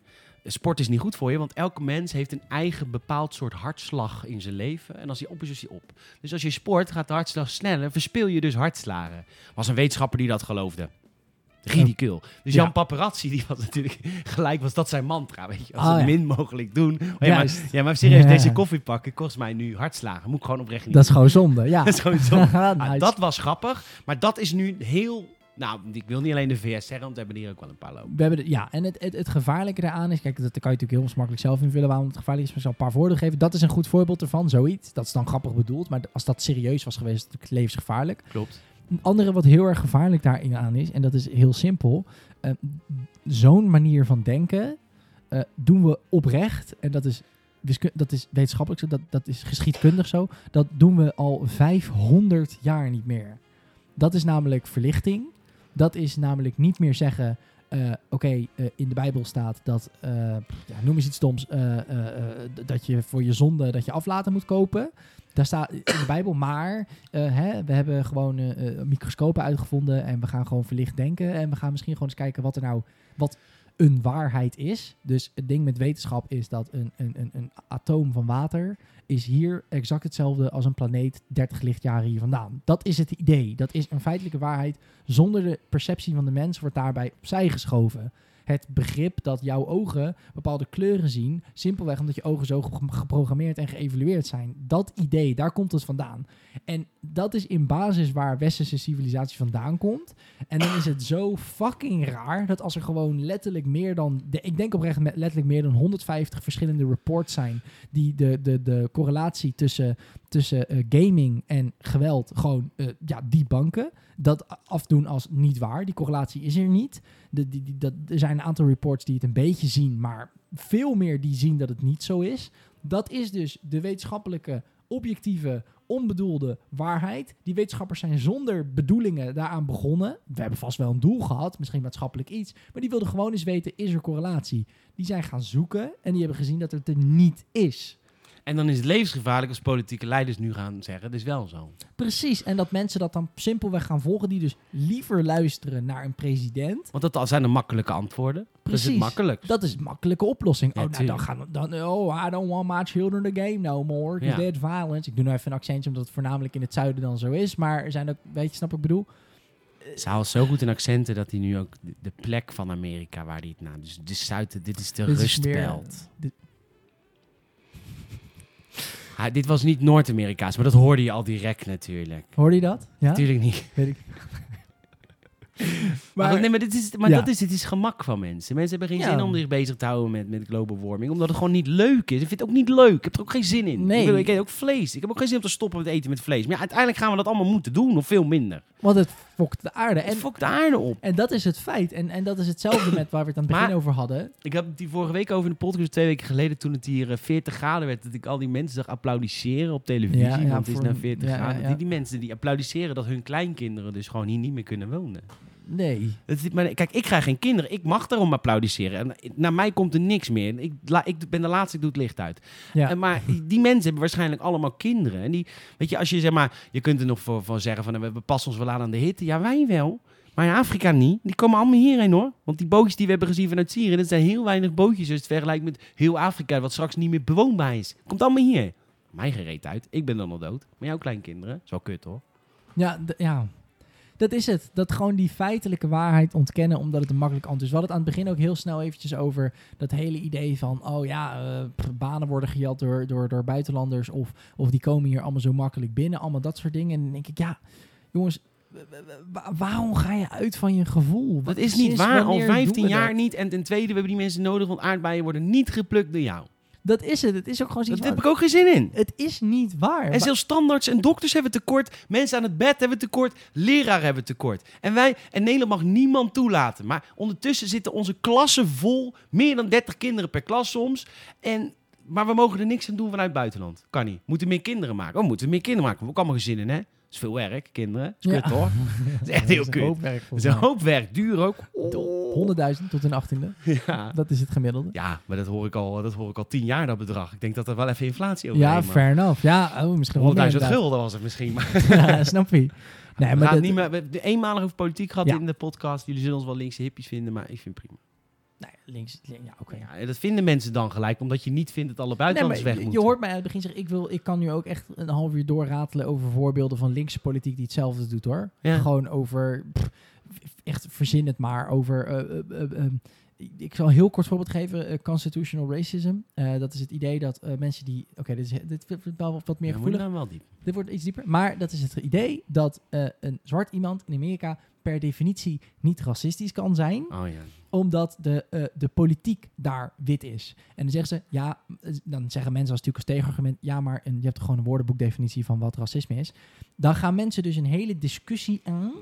S1: sport is niet goed voor je, want elke mens heeft een eigen bepaald soort hartslag in zijn leven. En als die op is, is die op. Dus als je sport, gaat de hartslag sneller, verspil je dus hartslagen. Was een wetenschapper die dat geloofde. Ridicuul. Dus
S2: Ja.
S1: Jan Paparazzi, die was natuurlijk *laughs* gelijk, was dat zijn mantra, weet je. Als
S2: Oh,
S1: het
S2: ja.
S1: min mogelijk doen. Oh, ja, maar,
S2: Juist.
S1: ja, maar serieus,
S2: Ja.
S1: deze koffie pakken kost mij nu hartslagen. Moet ik gewoon oprecht niet
S2: Dat is gewoon zonde, ja. *laughs*
S1: dat is gewoon *laughs* zo. Ah,
S2: Nice.
S1: dat was grappig, maar dat is nu heel... Nou, ik wil niet alleen de VS zeggen, want we hebben hier ook wel een paar lopen.
S2: We hebben de- ja, en het, het, het gevaarlijke daaraan is, kijk, dat kan je natuurlijk heel makkelijk zelf invullen waarom het gevaarlijk is, maar ik zal een paar voorbeelden geven. Dat is een goed voorbeeld ervan, zoiets. Dat is dan grappig bedoeld, maar als dat serieus was geweest, is het natuurlijk levensgevaarlijk.
S1: Klopt.
S2: Een andere wat heel erg gevaarlijk daarin aan is, en dat is heel simpel, eh, zo'n manier van denken eh, doen we oprecht, en dat is, dat is wetenschappelijk zo, dat, dat is geschiedkundig zo, dat doen we al 500 jaar niet meer. Dat is namelijk verlichting. Dat is namelijk niet meer zeggen, eh, oké, eh, in de Bijbel staat dat, eh, ja, noem eens iets stoms, dat je voor je zonde dat je aflaten moet kopen. Daar staat in de Bijbel, maar hè, we hebben gewoon microscopen uitgevonden en we gaan gewoon verlicht denken. En we gaan misschien gewoon eens kijken wat er nou, wat een waarheid is. Dus het ding met wetenschap is dat een, een, een, een atoom van water is hier exact hetzelfde als een planeet 30 lichtjaren hier vandaan. Dat is het idee. Dat is een feitelijke waarheid. Zonder de perceptie van de mens wordt daarbij opzij geschoven. Het begrip dat jouw ogen bepaalde kleuren zien, simpelweg omdat je ogen zo ge- geprogrammeerd en geëvalueerd zijn. Dat idee, daar komt het vandaan. En dat is in basis waar westerse civilisatie vandaan komt. En dan is het zo fucking raar dat als er gewoon letterlijk meer dan, de, ik denk oprecht letterlijk meer dan 150 verschillende reports zijn die de, de, de correlatie tussen, tussen eh, gaming en geweld gewoon eh, ja, die banken. Dat afdoen als niet waar. Die correlatie is er niet. De, die, dat, er zijn een aantal reports die het een beetje zien, maar veel meer die zien dat het niet zo is. Dat is dus de wetenschappelijke, objectieve, onbedoelde waarheid. Die wetenschappers zijn zonder bedoelingen daaraan begonnen. We hebben vast wel een doel gehad, misschien maatschappelijk iets. Maar die wilden gewoon eens weten, is er correlatie? Die zijn gaan zoeken en die hebben gezien dat het er niet is.
S1: En dan is het levensgevaarlijk als politieke leiders nu gaan zeggen, het is wel zo.
S2: Precies, en dat mensen dat dan simpelweg gaan volgen, die dus liever luisteren naar een president.
S1: Want dat zijn de makkelijke antwoorden. Dat is
S2: Precies.
S1: makkelijk.
S2: Dat is een makkelijke oplossing.
S1: Ja,
S2: oh, nou, dan gaan we dan. Oh, I don't want my children to game no more.
S1: Ja.
S2: there's violence. Ik doe nou even een accentje, omdat het voornamelijk in het zuiden dan zo is. Maar er zijn ook, weet je, snap ik bedoel?
S1: Ze haalt zo goed in accenten dat hij nu ook de, plek van Amerika waar hij het nou, dus de zuiden, dit is de rustbelt.
S2: Dit-
S1: Ah, dit was niet Noord-Amerikaans, maar dat hoorde je al direct natuurlijk.
S2: Hoorde je dat? Ja,
S1: Natuurlijk niet.
S2: weet ik. *laughs*
S1: Maar,
S2: Maar-
S1: nee, maar, dit is, maar
S2: Ja.
S1: dat is, dit is gemak van mensen. Mensen hebben geen
S2: Ja.
S1: zin om zich bezig te houden met, met global warming. Omdat het gewoon niet leuk is. Ik vind het ook niet leuk. Ik heb er ook geen zin in.
S2: Nee.
S1: Ik, ik eet ook vlees. Ik heb ook geen zin om te stoppen met eten met vlees. Maar ja, uiteindelijk gaan we dat allemaal moeten doen. Of veel minder.
S2: Want het fokt de aarde.
S1: En
S2: En,
S1: fok de aarde op.
S2: en dat is het feit. En, en dat is hetzelfde met waar we het aan het begin
S1: Maar-
S2: over hadden.
S1: Ik het die vorige week over in de podcast. Twee weken geleden toen het hier eh, 40 graden werd. Dat ik al die mensen zag applaudisseren op televisie.
S2: Ja,
S1: want het is naar 40
S2: ja, ja,
S1: graden. Die, die mensen die applaudisseren dat hun kleinkinderen dus gewoon hier niet meer kunnen wonen.
S2: Nee.
S1: Dat is, maar kijk, ik krijg geen kinderen. Ik mag daarom applaudisseren. En naar mij komt er niks meer. Ik, la, ik ben de laatste, ik doe het licht uit.
S2: Ja.
S1: En maar die mensen hebben waarschijnlijk allemaal kinderen. En die, weet je, als je zeg maar, je kunt er nog voor, van zeggen van we passen ons wel aan aan de hitte. Ja, wij wel. Maar in Afrika niet. Die komen allemaal hierheen hoor. Want die bootjes die we hebben gezien vanuit Syrië, dat zijn heel weinig bootjes. Dus het vergelijkt met heel Afrika, wat straks niet meer bewoonbaar is. Komt allemaal hier. Mij gereed uit. Ik ben dan al dood. Maar jouw kleinkinderen, is wel kut hoor.
S2: Ja, ja, dat is het. Dat gewoon die feitelijke waarheid ontkennen omdat het een makkelijk antwoord is. We hadden het aan het begin ook heel snel eventjes over dat hele idee van... oh ja, eh, banen worden gejat door, door, door buitenlanders... Of, of die komen hier allemaal zo makkelijk binnen. Allemaal dat soort dingen. En dan denk ik, ja, jongens... Waarom ga je uit van je gevoel?
S1: Dat is niet waar. Al
S2: wanneer
S1: 15
S2: doen we
S1: jaar
S2: dat?
S1: niet. En ten tweede, we hebben die mensen nodig, want aardbeien worden niet geplukt door jou.
S2: Dat is het. Het is ook gewoon
S1: Daar
S2: zoiets
S1: heb ik ook geen zin in.
S2: Het is niet waar.
S1: En zelfs standaards en dokters hebben tekort. Mensen aan het bed hebben tekort. Leraren hebben tekort. En wij, en Nederland mag niemand toelaten. Maar ondertussen zitten onze klassen vol. Meer dan 30 kinderen per klas soms. En, maar we mogen er niks aan doen vanuit het buitenland. Kan niet. Moeten meer kinderen maken. Oh, moeten we meer kinderen maken. We hebben ook allemaal gezinnen, hè? Dat is veel werk, kinderen. Dat is
S2: Ja.
S1: kut, hoor. *laughs* Dat is echt heel kut.
S2: hoop werk,
S1: Dat is een hoop werk. Duur ook.
S2: 100.000 tot een achttiende. *laughs*
S1: Ja.
S2: Dat is het gemiddelde.
S1: ja, maar dat hoor, ik al, dat hoor ik al tien jaar, dat bedrag. Ik denk dat er wel even inflatie over
S2: Ja, fair enough. Ja, oh, misschien wel
S1: 100.000
S2: meer inderdaad.
S1: gulden was het misschien. Maar *laughs*
S2: ja, snap je. Nee,
S1: we
S2: maar dat,
S1: niet meer, we hebben eenmalig over politiek gehad
S2: Ja.
S1: in de podcast. Jullie zullen ons wel linkse hippies vinden, maar ik vind het prima.
S2: Nee, links, ja, oké.
S1: Ja, en dat vinden mensen dan gelijk, omdat je niet vindt dat alle
S2: Nee,
S1: buitenlanders
S2: maar
S1: weg
S2: je,
S1: moeten.
S2: je hoort mij aan het begin zeggen, ik, wil, ik kan nu ook echt een half uur doorratelen over voorbeelden van linkse politiek die hetzelfde doet hoor.
S1: Ja.
S2: Gewoon over, pff, echt verzin het maar, over, eh, eh, eh, eh, ik zal een heel kort voorbeeld geven, constitutional racism. Eh, dat is het idee dat eh, mensen die, oké, dit, is- dit wordt wel wat meer gevoelig.
S1: nou wel diep.
S2: Dit wordt iets dieper. Maar dat is het idee dat eh, een zwart iemand in Amerika per definitie niet racistisch kan zijn
S1: Oh ja.
S2: omdat de, eh, de politiek daar wit is. En dan zeggen ze, ja, dan zeggen mensen als natuurlijk als tegenargument, ja, maar een, je hebt gewoon een woordenboekdefinitie van wat racisme is. Dan gaan mensen dus een hele discussie aan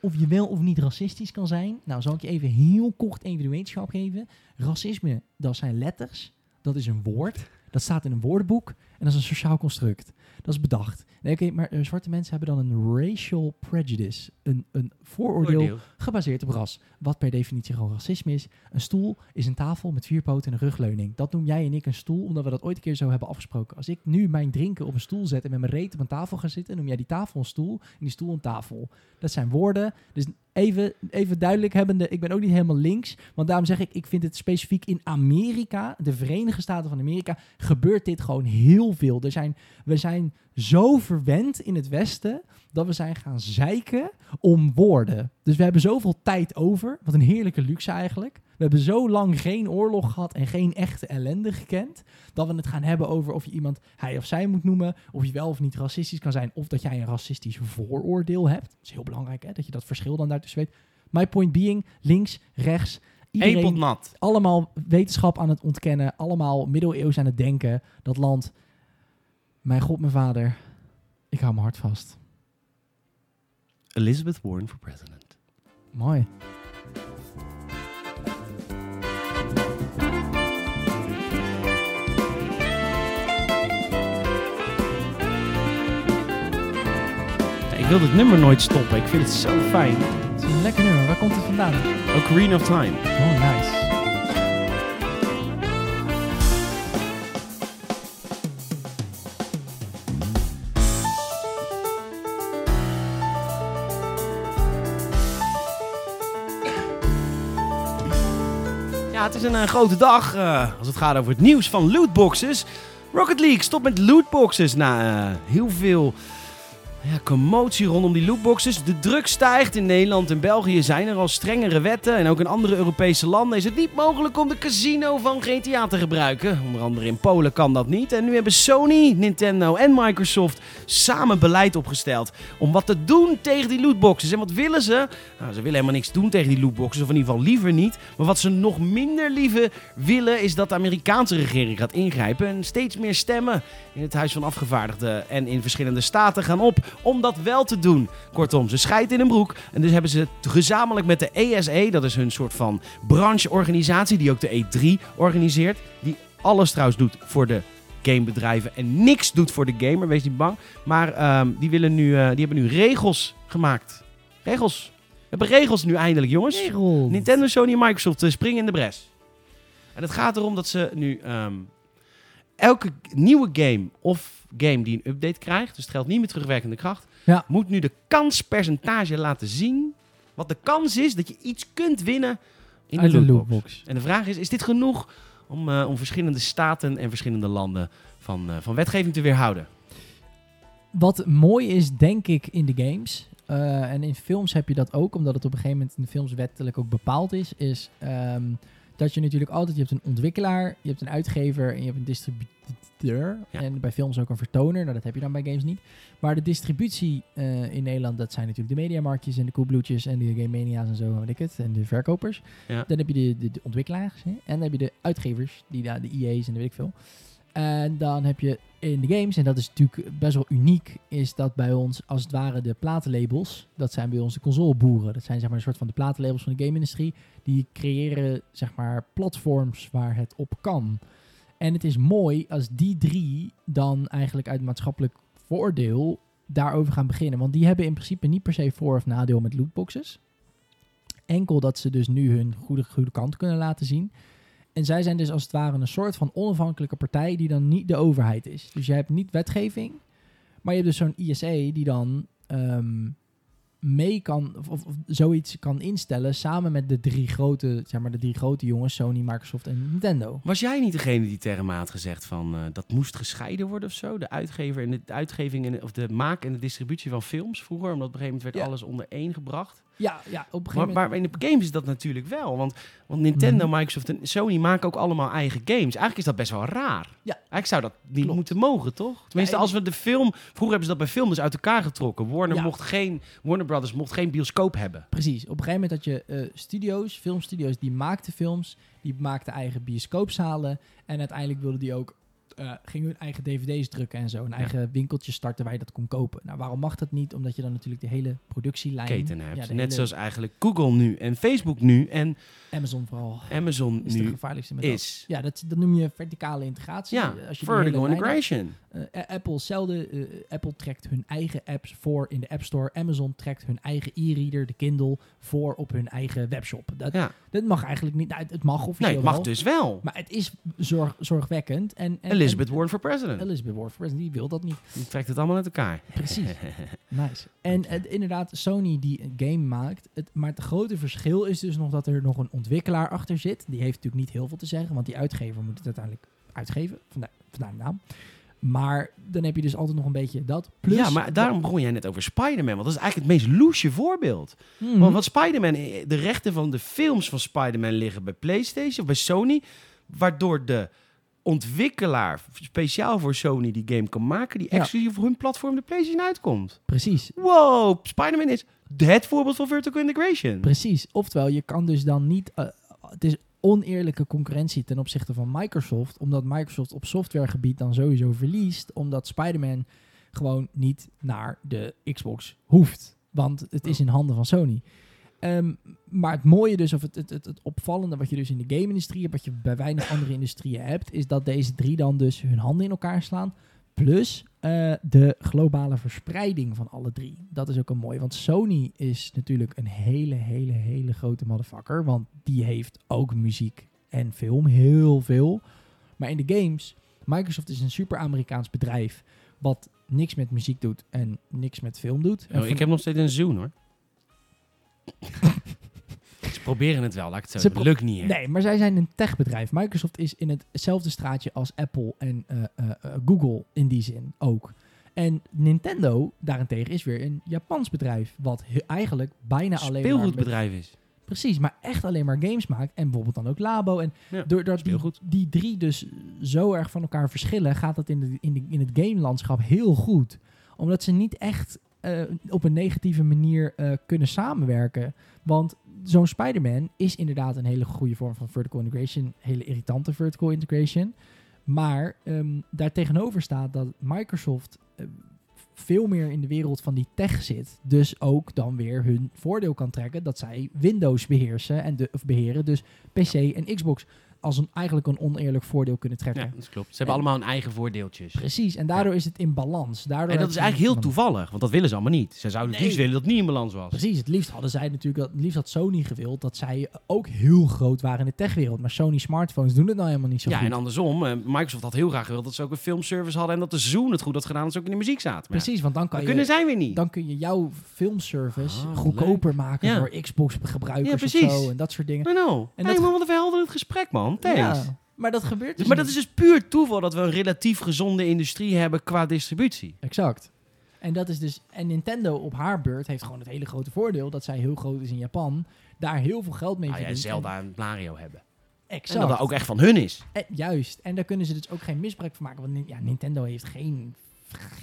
S2: of je wel of niet racistisch kan zijn. Nou, zal ik je even heel kort even de wetenschap geven. Racisme, dat zijn letters, dat is een woord, dat staat in een woordenboek en dat is een sociaal construct. Dat is bedacht. Nee, oké, maar eh, zwarte mensen hebben dan een racial prejudice, een, een vooroordeel gebaseerd op ras. Wat per definitie gewoon racisme is. Een stoel is een tafel met vier poten en een rugleuning. Dat noem jij en ik een stoel, omdat we dat ooit een keer zo hebben afgesproken. Als ik nu mijn drinken op een stoel zet en met mijn reet op een tafel ga zitten, noem jij die tafel een stoel en die stoel een tafel. Dat zijn woorden. Dus even, even duidelijk hebbende, ik ben ook niet helemaal links. Want daarom zeg ik, ik vind het specifiek in Amerika, de Verenigde Staten van Amerika, gebeurt dit gewoon heel veel. Er zijn, we zijn zo verwend in het Westen dat we zijn gaan zeiken om woorden. Dus we hebben zoveel tijd over. Wat een heerlijke luxe eigenlijk. We hebben zo lang geen oorlog gehad en geen echte ellende gekend. Dat we het gaan hebben over of je iemand hij of zij moet noemen. Of je wel of niet racistisch kan zijn. Of dat jij een racistisch vooroordeel hebt. Dat is heel belangrijk hè, dat je dat verschil dan daartussen weet. My point being, links, rechts. Iedereen allemaal wetenschap aan het ontkennen. Allemaal middeleeuws aan het denken. Dat land, mijn god, mijn vader. Ik hou mijn hart vast.
S1: Elizabeth Warren voor president.
S2: Mooi.
S1: Ik wil dit nummer nooit stoppen. Ik vind het zo fijn.
S2: Het is een lekker nummer. Waar komt het vandaan?
S1: Ocarina of Time.
S2: Oh, nice.
S1: Het is een eh, grote dag eh, als het gaat over het nieuws van lootboxes. Rocket League stopt met lootboxes na eh, heel veel Ja, commotie rondom die lootboxes. De druk stijgt. In Nederland en België zijn er al strengere wetten. En ook in andere Europese landen is het niet mogelijk om de casino van GTA te gebruiken. Onder andere in Polen kan dat niet. En nu hebben Sony, Nintendo en Microsoft samen beleid opgesteld om wat te doen tegen die lootboxes. En wat willen ze? Nou, ze willen helemaal niks doen tegen die lootboxes, of in ieder geval liever niet. Maar wat ze nog minder liever willen is dat de Amerikaanse regering gaat ingrijpen en steeds meer stemmen in het Huis van Afgevaardigden en in verschillende staten gaan op om dat wel te doen. Kortom, ze scheiden in een broek. En dus hebben ze het gezamenlijk met de ESE, dat is hun soort van brancheorganisatie, die ook de E3 organiseert. Die alles trouwens doet voor de gamebedrijven en niks doet voor de gamer, wees niet bang. Maar ehm, die, willen nu, uh, die hebben nu regels gemaakt. Regels. We hebben regels nu eindelijk, jongens.
S2: Regels.
S1: Nintendo, Sony en Microsoft uh, springen in de bres. En het gaat erom dat ze nu um, elke nieuwe game of game die een update krijgt, dus het geldt niet met terugwerkende kracht,
S2: ja.
S1: moet nu de kanspercentage laten zien. Wat de kans is dat je iets kunt winnen in de, lootbox. lootbox. En de vraag is, is dit genoeg om, uh, om verschillende staten en verschillende landen van, uh, van wetgeving te weerhouden?
S2: Wat mooi is, denk ik, in de games. Uh, en in films heb je dat ook, omdat het op een gegeven moment in de films wettelijk ook bepaald is. Is um, dat je natuurlijk altijd, je hebt een ontwikkelaar, je hebt een uitgever en je hebt een distributeur. Ja. En bij films ook een vertoner, nou dat heb je dan bij games niet. Maar de distributie uh, in Nederland, dat zijn natuurlijk de mediamarktjes en de Coolbloetjes en de Game Mania's en zo, weet ik het. En de verkopers.
S1: Ja.
S2: Dan heb je de, de, de ontwikkelaars hè? en dan heb je de uitgevers, die daar de IA's en de weet ik veel. En dan heb je in de games, en dat is natuurlijk best wel uniek, is dat bij ons als het ware de platenlabels, dat zijn bij ons de consoleboeren. Dat zijn zeg maar een soort van de platenlabels van de game-industrie. Die creëren zeg maar platforms waar het op kan. En het is mooi als die drie dan eigenlijk uit maatschappelijk voordeel daarover gaan beginnen. Want die hebben in principe niet per se voor- of nadeel met lootboxes. Enkel dat ze dus nu hun goede, goede kant kunnen laten zien. En zij zijn dus als het ware een soort van onafhankelijke partij die dan niet de overheid is. Dus je hebt niet wetgeving, maar je hebt dus zo'n ISE die dan um, mee kan, of, of, zoiets kan instellen samen met de drie grote, zeg maar de drie grote jongens, Sony, Microsoft en Nintendo.
S1: Was jij niet degene die tegen me had gezegd van uh, dat moest gescheiden worden of zo? De uitgever en de, de uitgeving en de, of de maak en de distributie van films vroeger, omdat op een gegeven moment werd ja. alles onder één gebracht.
S2: Ja, ja, op een gegeven
S1: maar,
S2: moment.
S1: maar in de games is dat natuurlijk wel. Want, want Nintendo,
S2: Mhm.
S1: Microsoft en Sony maken ook allemaal eigen games. Eigenlijk is dat best wel raar.
S2: Ja.
S1: Eigenlijk zou dat niet
S2: Klopt.
S1: moeten mogen, toch? Tenminste,
S2: en-
S1: als we de film... Vroeger hebben ze dat bij film dus uit elkaar getrokken. Warner,
S2: Ja.
S1: mocht geen, Warner Brothers mocht geen bioscoop hebben.
S2: Precies. Op een gegeven moment had je eh, studio's, filmstudio's, die maakten films, die maakten eigen bioscoopzalen. En uiteindelijk wilden die ook, eh, gingen hun eigen dvd's drukken en zo. Een eigen winkeltje starten waar je dat kon kopen. Nou, waarom mag dat niet? Omdat je dan natuurlijk de hele productielijn...
S1: Keten hebt.
S2: ja, de
S1: Net
S2: hele-
S1: zoals eigenlijk Google nu en Facebook nu en
S2: Amazon vooral.
S1: Amazon
S2: Is de
S1: nu
S2: gevaarlijkste met dat.
S1: is.
S2: Ja, dat, dat noem je verticale integratie.
S1: Ja,
S2: Als je
S1: vertical integration.
S2: Eh, Apple, zelden, eh, Apple trekt hun eigen apps voor in de App Store. Amazon trekt hun eigen e-reader, de Kindle, voor op hun eigen webshop. Dat,
S1: Ja.
S2: dat mag eigenlijk niet. Nou, het- mag officieel
S1: Nee, het mag
S2: wel,
S1: dus wel.
S2: Maar het is zorg, zorgwekkend. En, en,
S1: Elizabeth
S2: en-
S1: Warren voor president.
S2: Elizabeth Warren for President, die wil dat niet.
S1: Die trekt het allemaal uit elkaar.
S2: Precies. *laughs* nice. En inderdaad, Sony die een game maakt. Het, maar het grote verschil is dus nog dat er nog een ontwikkelaar achter zit. Die heeft natuurlijk niet heel veel te zeggen, want die uitgever moet het uiteindelijk uitgeven. Vandaar, vandaar de naam. Maar dan heb je dus altijd nog een beetje dat. Plus,
S1: ja, maar daarom begon jij net over Spider-Man. Want dat is eigenlijk het meest loesje voorbeeld.
S2: Mhm.
S1: Want wat Spider-Man, eh, de rechten van de films van Spider-Man liggen bij PlayStation of bij Sony. Waardoor de ontwikkelaar speciaal voor Sony die game kan maken. Die
S2: Ja.
S1: exclusief voor hun platform de PlayStation uitkomt.
S2: Precies.
S1: Wow, Spider-Man is het voorbeeld van vertical integration.
S2: Precies. Oftewel, je kan dus dan niet. eh, het is oneerlijke concurrentie ten opzichte van Microsoft. Omdat Microsoft op softwaregebied dan sowieso verliest. Omdat Spider-Man gewoon niet naar de Xbox hoeft. Want het is in handen van Sony. Ehm, maar het mooie dus, of het, het, het, het opvallende wat je dus in de game-industrie hebt, wat je bij weinig andere industrieën hebt, is dat deze drie dan dus hun handen in elkaar slaan. Plus eh, de globale verspreiding van alle drie. Dat is ook een mooi. Want Sony is natuurlijk een hele, hele, hele grote motherfucker. Want die heeft ook muziek en film. Heel veel. Maar in de games, Microsoft is een super Amerikaans bedrijf. Wat niks met muziek doet en niks met film doet.
S1: Oh, ik heb nog steeds een zoen hoor. *laughs* Ze proberen het wel, laat ik het zo
S2: Ze
S1: zeggen. Lukt niet. hè?
S2: Nee, maar zij zijn een techbedrijf. Microsoft is in hetzelfde straatje als Apple en eh, eh, eh, Google in die zin ook. En Nintendo daarentegen is weer een Japans bedrijf. Wat eigenlijk bijna alleen maar...
S1: Speelgoedbedrijf is.
S2: Precies, maar echt alleen maar games maakt. En bijvoorbeeld dan ook Labo. En
S1: Ja,
S2: doordat die, die drie dus zo erg van elkaar verschillen, gaat dat in, de, in, de, in het game-landschap heel goed. Omdat ze niet echt op een negatieve manier kunnen samenwerken. Want zo'n Spider-Man is inderdaad een hele goede vorm van vertical integration. Hele irritante vertical integration. Maar ehm daar tegenover staat dat Microsoft eh, veel meer in de wereld van die tech zit. Dus ook dan weer hun voordeel kan trekken dat zij Windows beheersen en de, of beheren. Dus PC en Xbox als een, eigenlijk een oneerlijk voordeel kunnen trekken.
S1: Ja, dat klopt. Ze hebben
S2: En-
S1: allemaal hun eigen voordeeltjes.
S2: Precies, en daardoor is het in balans. Daardoor
S1: En dat is eigenlijk heel toevallig, want dat willen ze allemaal niet. Ze zouden het liefst willen dat het niet in balans was.
S2: Precies, het liefst hadden zij natuurlijk, het liefst had Sony gewild dat zij ook heel groot waren in de techwereld. Maar Sony smartphones doen het nou helemaal niet zo
S1: Ja,
S2: goed.
S1: en andersom, eh, Microsoft had heel graag gewild dat ze ook een filmservice hadden en dat de Zoom het goed had gedaan dat ze ook in de muziek zaten. Maar ja,
S2: Precies, want dan kan
S1: dat
S2: je,
S1: kunnen zij weer niet.
S2: dan kun je jouw filmservice
S1: Ah,
S2: goedkoper maken
S1: Ja.
S2: voor Xbox gebruikers
S1: Ja,
S2: of
S1: precies.
S2: zo en dat soort dingen.
S1: Maar nou,
S2: En
S1: hey,
S2: dat-
S1: man, wat een verhelderend gesprek, man.
S2: Ja, maar dat gebeurt dus
S1: Maar dat is dus puur toeval dat we een relatief gezonde industrie hebben qua distributie.
S2: Exact. En dat is dus. En Nintendo op haar beurt heeft gewoon het hele grote voordeel dat zij heel groot is in Japan. Daar heel veel geld mee
S1: Nou ja,
S2: verdient.
S1: Zelda en Mario hebben.
S2: En,
S1: En
S2: exact.
S1: dat dat ook echt van hun is.
S2: En- juist. En daar kunnen ze dus ook geen misbruik van maken. Want ja, Nintendo heeft geen,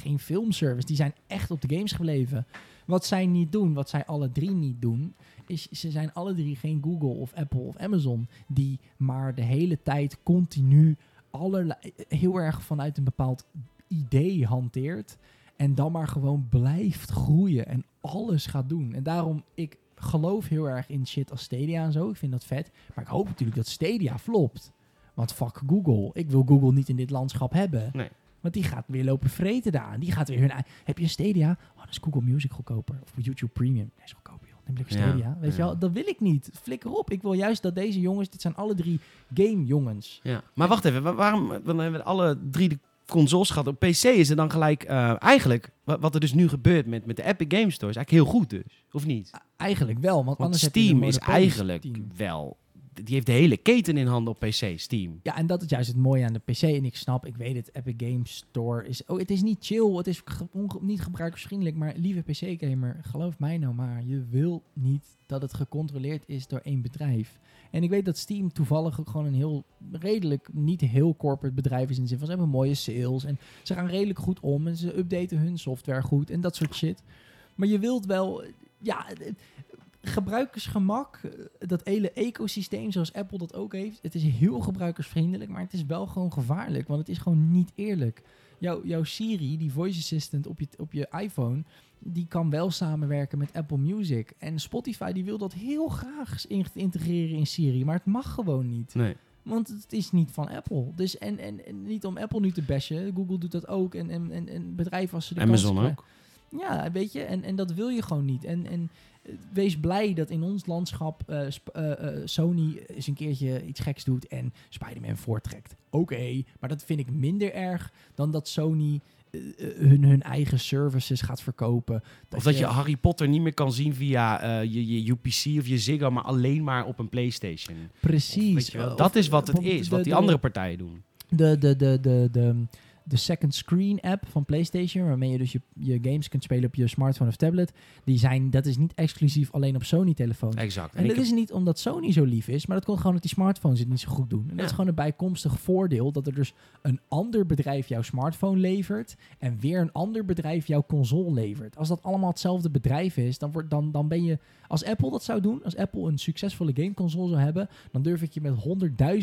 S2: geen filmservice. Die zijn echt op de games gebleven. Wat zij niet doen, wat zij alle drie niet doen, is ze zijn alle drie geen Google of Apple of Amazon. Die maar de hele tijd continu allerlei, heel erg vanuit een bepaald idee hanteert. En dan maar gewoon blijft groeien en alles gaat doen. En daarom, ik geloof heel erg in shit als Stadia en zo. Ik vind dat vet. Maar ik hoop natuurlijk dat Stadia flopt. Want fuck Google. Ik wil Google niet in dit landschap hebben.
S1: Nee.
S2: Want die gaat weer lopen vreten daar. Die gaat weer hun... Heb je een Stadia? Oh, dan is Google Music goedkoper. Of YouTube Premium. Nee, is goedkoper, Neem lekker
S1: Ja,
S2: Stadia. Weet je
S1: ja.
S2: wel? Dat wil ik niet. Flikker op. Ik wil juist dat deze jongens... Dit zijn alle drie game jongens.
S1: Ja. Maar wacht even, wa- waarom dan hebben we alle drie de consoles gehad? Op PC is er dan gelijk, eh, eigenlijk, wa- wat er dus nu gebeurt met, met de Epic Game Store, is eigenlijk heel goed dus. Of niet?
S2: Eigenlijk wel. Want,
S1: Want
S2: anders je
S1: Steam is eigenlijk
S2: Steam.
S1: wel, die heeft de hele keten in handen op PC, Steam.
S2: Ja, en dat is juist het mooie aan de PC. En ik snap, ik weet het, Epic Games Store is... Oh, het is niet chill, het is niet gebruikersvriendelijk. Maar lieve PC-gamer, geloof mij nou maar. Je wil niet dat het gecontroleerd is door één bedrijf. En ik weet dat Steam toevallig ook gewoon een heel redelijk, niet heel corporate bedrijf is. In de zin van, ze hebben mooie sales. En ze gaan redelijk goed om. En ze updaten hun software goed. En dat soort shit. Maar je wilt wel... Ja, gebruikersgemak, eh, dat hele ecosysteem zoals Apple dat ook heeft, het is heel gebruikersvriendelijk, maar het is wel gewoon gevaarlijk, want het is gewoon niet eerlijk. Jouw, jouw Siri, die voice assistant op je, op je iPhone, die kan wel samenwerken met Apple Music. En Spotify die wil dat heel graag in- integreren in Siri, maar het mag gewoon niet.
S1: Nee.
S2: Want het is niet van Apple. Dus en, en, en niet om Apple nu te bashen. Google doet dat ook. En, en, en, en bedrijven als ze de
S1: Amazon ook.
S2: ja, weet je, en, en dat wil je gewoon niet. En, en wees blij dat in ons landschap eh, eh, eh, Sony eens een keertje iets geks doet en Spider-Man voortrekt. Oké, maar dat vind ik minder erg dan dat Sony hun, hun eigen services gaat verkopen.
S1: Of dat je Harry Potter niet meer kan zien via je, je UPC of je Ziggo, maar alleen maar op een PlayStation.
S2: Precies. Of-
S1: dat is wat het is,
S2: de-
S1: wat die
S2: de-
S1: andere partijen doen.
S2: de, de, de, de, de, de second screen app van PlayStation, waarmee je dus je, je games kunt spelen op je smartphone of tablet, die zijn, dat is niet exclusief alleen op Sony-telefoons.
S1: Exact. En
S2: dat is niet omdat Sony zo lief is, maar dat komt gewoon dat die smartphones het niet zo goed doen. En dat is gewoon een bijkomstig voordeel dat er dus een ander bedrijf jouw smartphone levert en weer een ander bedrijf jouw console levert. Als dat allemaal hetzelfde bedrijf is, dan, wordt, dan, dan ben je... Als Apple dat zou doen, als Apple een succesvolle gameconsole zou hebben, dan durf ik je met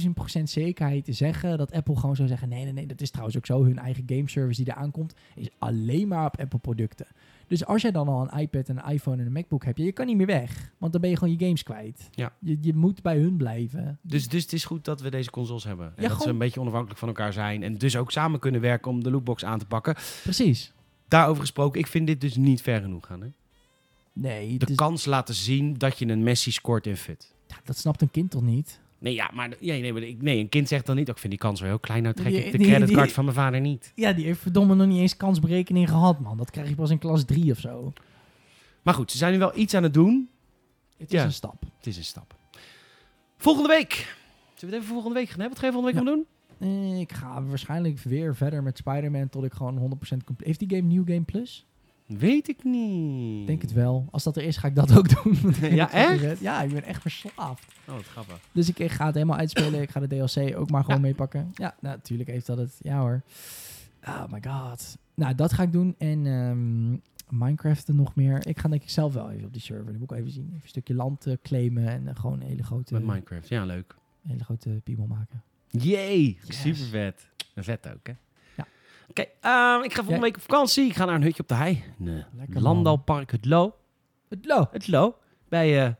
S2: 100.000 procent zekerheid te zeggen dat Apple gewoon zou zeggen, nee, nee, nee, dat is trouwens ook zo. Hun eigen gameservice die er aankomt, is alleen maar op Apple producten. Dus als jij dan al een iPad, en een iPhone en een MacBook hebt, je kan niet meer weg. Want dan ben je gewoon je games kwijt.
S1: Ja.
S2: Je, je moet bij hun blijven.
S1: Dus, dus het is goed dat we deze consoles hebben. En
S2: Ja,
S1: dat ze een beetje onafhankelijk van elkaar zijn. En dus ook samen kunnen werken om de lootbox aan te pakken.
S2: Precies.
S1: Daarover gesproken, ik vind dit dus niet ver genoeg gaan. Hè?
S2: Nee,
S1: De
S2: is-
S1: kans laten zien dat je een Messi scoort in fit.
S2: ja, dat snapt een kind toch niet?
S1: Nee, ja, maar, ja, nee, maar nee, een kind zegt dan niet, "Oh, ik vind die kans wel heel klein, nou trek
S2: Die-
S1: ik de
S2: die-
S1: creditcard
S2: die-
S1: van mijn vader niet.
S2: Ja, die heeft verdomme nog niet eens kansberekening gehad, man. Dat krijg je pas in klas 3 of zo.
S1: Maar goed, ze zijn nu wel iets aan het doen.
S2: Het is
S1: Ja.
S2: een stap.
S1: Het is een stap. Volgende week. Zullen we het even volgende week gaan hebben? Wat ga je volgende week
S2: Ja.
S1: gaan doen?
S2: Eh, ik ga waarschijnlijk weer verder met Spider-Man tot ik gewoon 100% compleet... Heeft die game New Game Plus?
S1: Weet ik niet.
S2: Ik denk het wel. Als dat er is, ga ik dat ook *laughs* doen.
S1: Ja, echt?
S2: Ja, ik ben echt verslaafd.
S1: Oh, wat grappig.
S2: Dus ik, ik ga het helemaal uitspelen. Ik ga de DLC ook maar gewoon
S1: Ja.
S2: meepakken. Ja, nou, natuurlijk heeft dat het. Ja hoor. Oh my god. Nou, dat ga ik doen. En ehm, Minecraft er nog meer. Ik ga denk ik zelf wel even op die server. Dat moet ik even zien. Even een stukje land eh, claimen en eh, gewoon een hele grote,
S1: Met Minecraft, ja, leuk.
S2: hele grote piemel maken.
S1: Jee,
S2: Yes.
S1: super vet. En vet ook, hè? Oké, ehm, ik ga volgende
S2: Jij-
S1: week op vakantie. Ik ga naar een hutje op de hei. Een eh, landalpark, het Lo.
S2: Het lo.
S1: Het Lo. Bij, eh,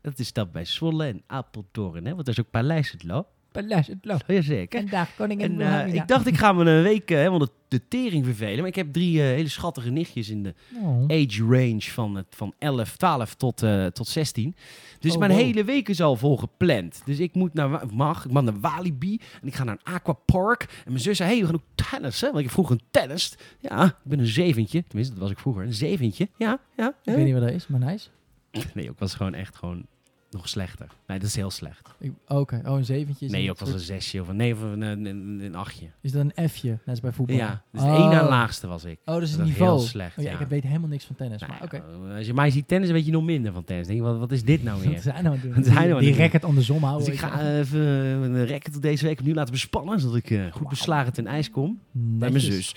S1: dat is dat bij Zwolle en Apeldoorn, hè? Want dat is ook Paleis het Lo.
S2: Paleis, het.
S1: Jazeker.
S2: En daar koningin
S1: En eh, ik dacht, ik ga me een week eh, helemaal de, de tering vervelen. Maar ik heb drie eh, hele schattige nichtjes in de
S2: Oh.
S1: age range van, het, van 11, 12 tot, tot 16. Dus
S2: Oh,
S1: mijn
S2: wow.
S1: hele week is al vol gepland. Dus ik moet naar, mag, ik mag naar Walibi en ik ga naar een aquapark. En mijn zus zei, hey, we gaan ook tennissen. Want ik heb vroeger een tennis. Ja, ik ben een zeventje. Tenminste, dat was ik vroeger. Een zeventje. Ja, ja.
S2: Ik weet niet wat dat is, maar nice. *laughs*
S1: Nee, ik was gewoon echt gewoon nog slechter. Nee, dat is heel slecht.
S2: Ik- Oké, oh, een zeventje. is
S1: Nee, ook was een zesje of een, nee, of een, een, een, een achtje.
S2: Is dat een F'je, net als bij voetbal?
S1: Ja, dus
S2: oh.
S1: de één na laagste was ik.
S2: Oh, dat is het
S1: Dat is
S2: niveau.
S1: heel slecht,
S2: Oh, ja,
S1: ja.
S2: Ik weet helemaal niks van tennis,
S1: Nou
S2: maar oké.
S1: Als je mij ziet tennis, weet je nog minder van tennis. Denk je, wat, wat is dit nou *laughs*
S2: Wat
S1: weer?
S2: zijn nou doen? *laughs*
S1: Wat zijn nou aan
S2: Die
S1: het doen?
S2: racket andersom houden.
S1: Dus ik ga even een racket deze week opnieuw laten bespannen, zodat ik eh, goed beslagen ten ijs kom bij mijn zus.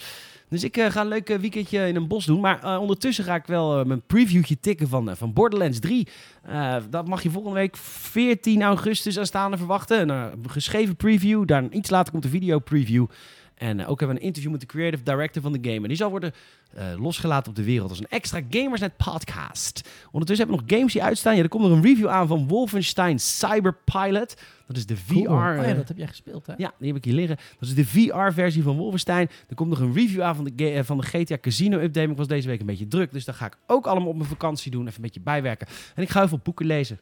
S1: Dus ik eh, ga een leuk eh, weekendje in een bos doen. Maar eh, ondertussen ga ik wel mijn previewtje tikken van, van Borderlands 3. Eh, dat mag je volgende week 14 augustus aanstaande verwachten. Een geschreven preview. Dan iets later komt de video preview. En ook hebben we een interview met de creative director van de game. En die zal worden losgelaten op de wereld als een extra Gamersnet podcast. Ondertussen hebben we nog games die uitstaan. Ja, er komt nog een review aan van Wolfenstein Cyberpilot. Dat is de VR...
S2: Cool. Oh ja,
S1: eh,
S2: dat heb jij gespeeld, hè?
S1: ja, die heb ik hier liggen. Dat is de VR-versie van Wolfenstein. Er komt nog een review aan van de, eh, van de GTA Casino Update. Ik was deze week een beetje druk, dus dat ga ik ook allemaal op mijn vakantie doen. Even een beetje bijwerken. En ik ga heel veel boeken lezen.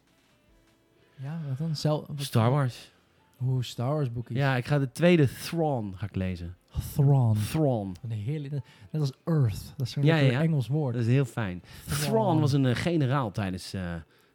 S2: Ja, wat dan? Zel, wat-
S1: Star Wars.
S2: Hoe Star Wars boekjes.
S1: Ja, ik ga de tweede Thrawn ga ik lezen.
S2: Thrawn.
S1: Thrawn.
S2: Een hele, net als Earth. Dat is zo'n
S1: Ja,
S2: lekker
S1: ja.
S2: Engels woord.
S1: Dat is heel fijn. Thrawn was een eh, generaal tijdens... eh,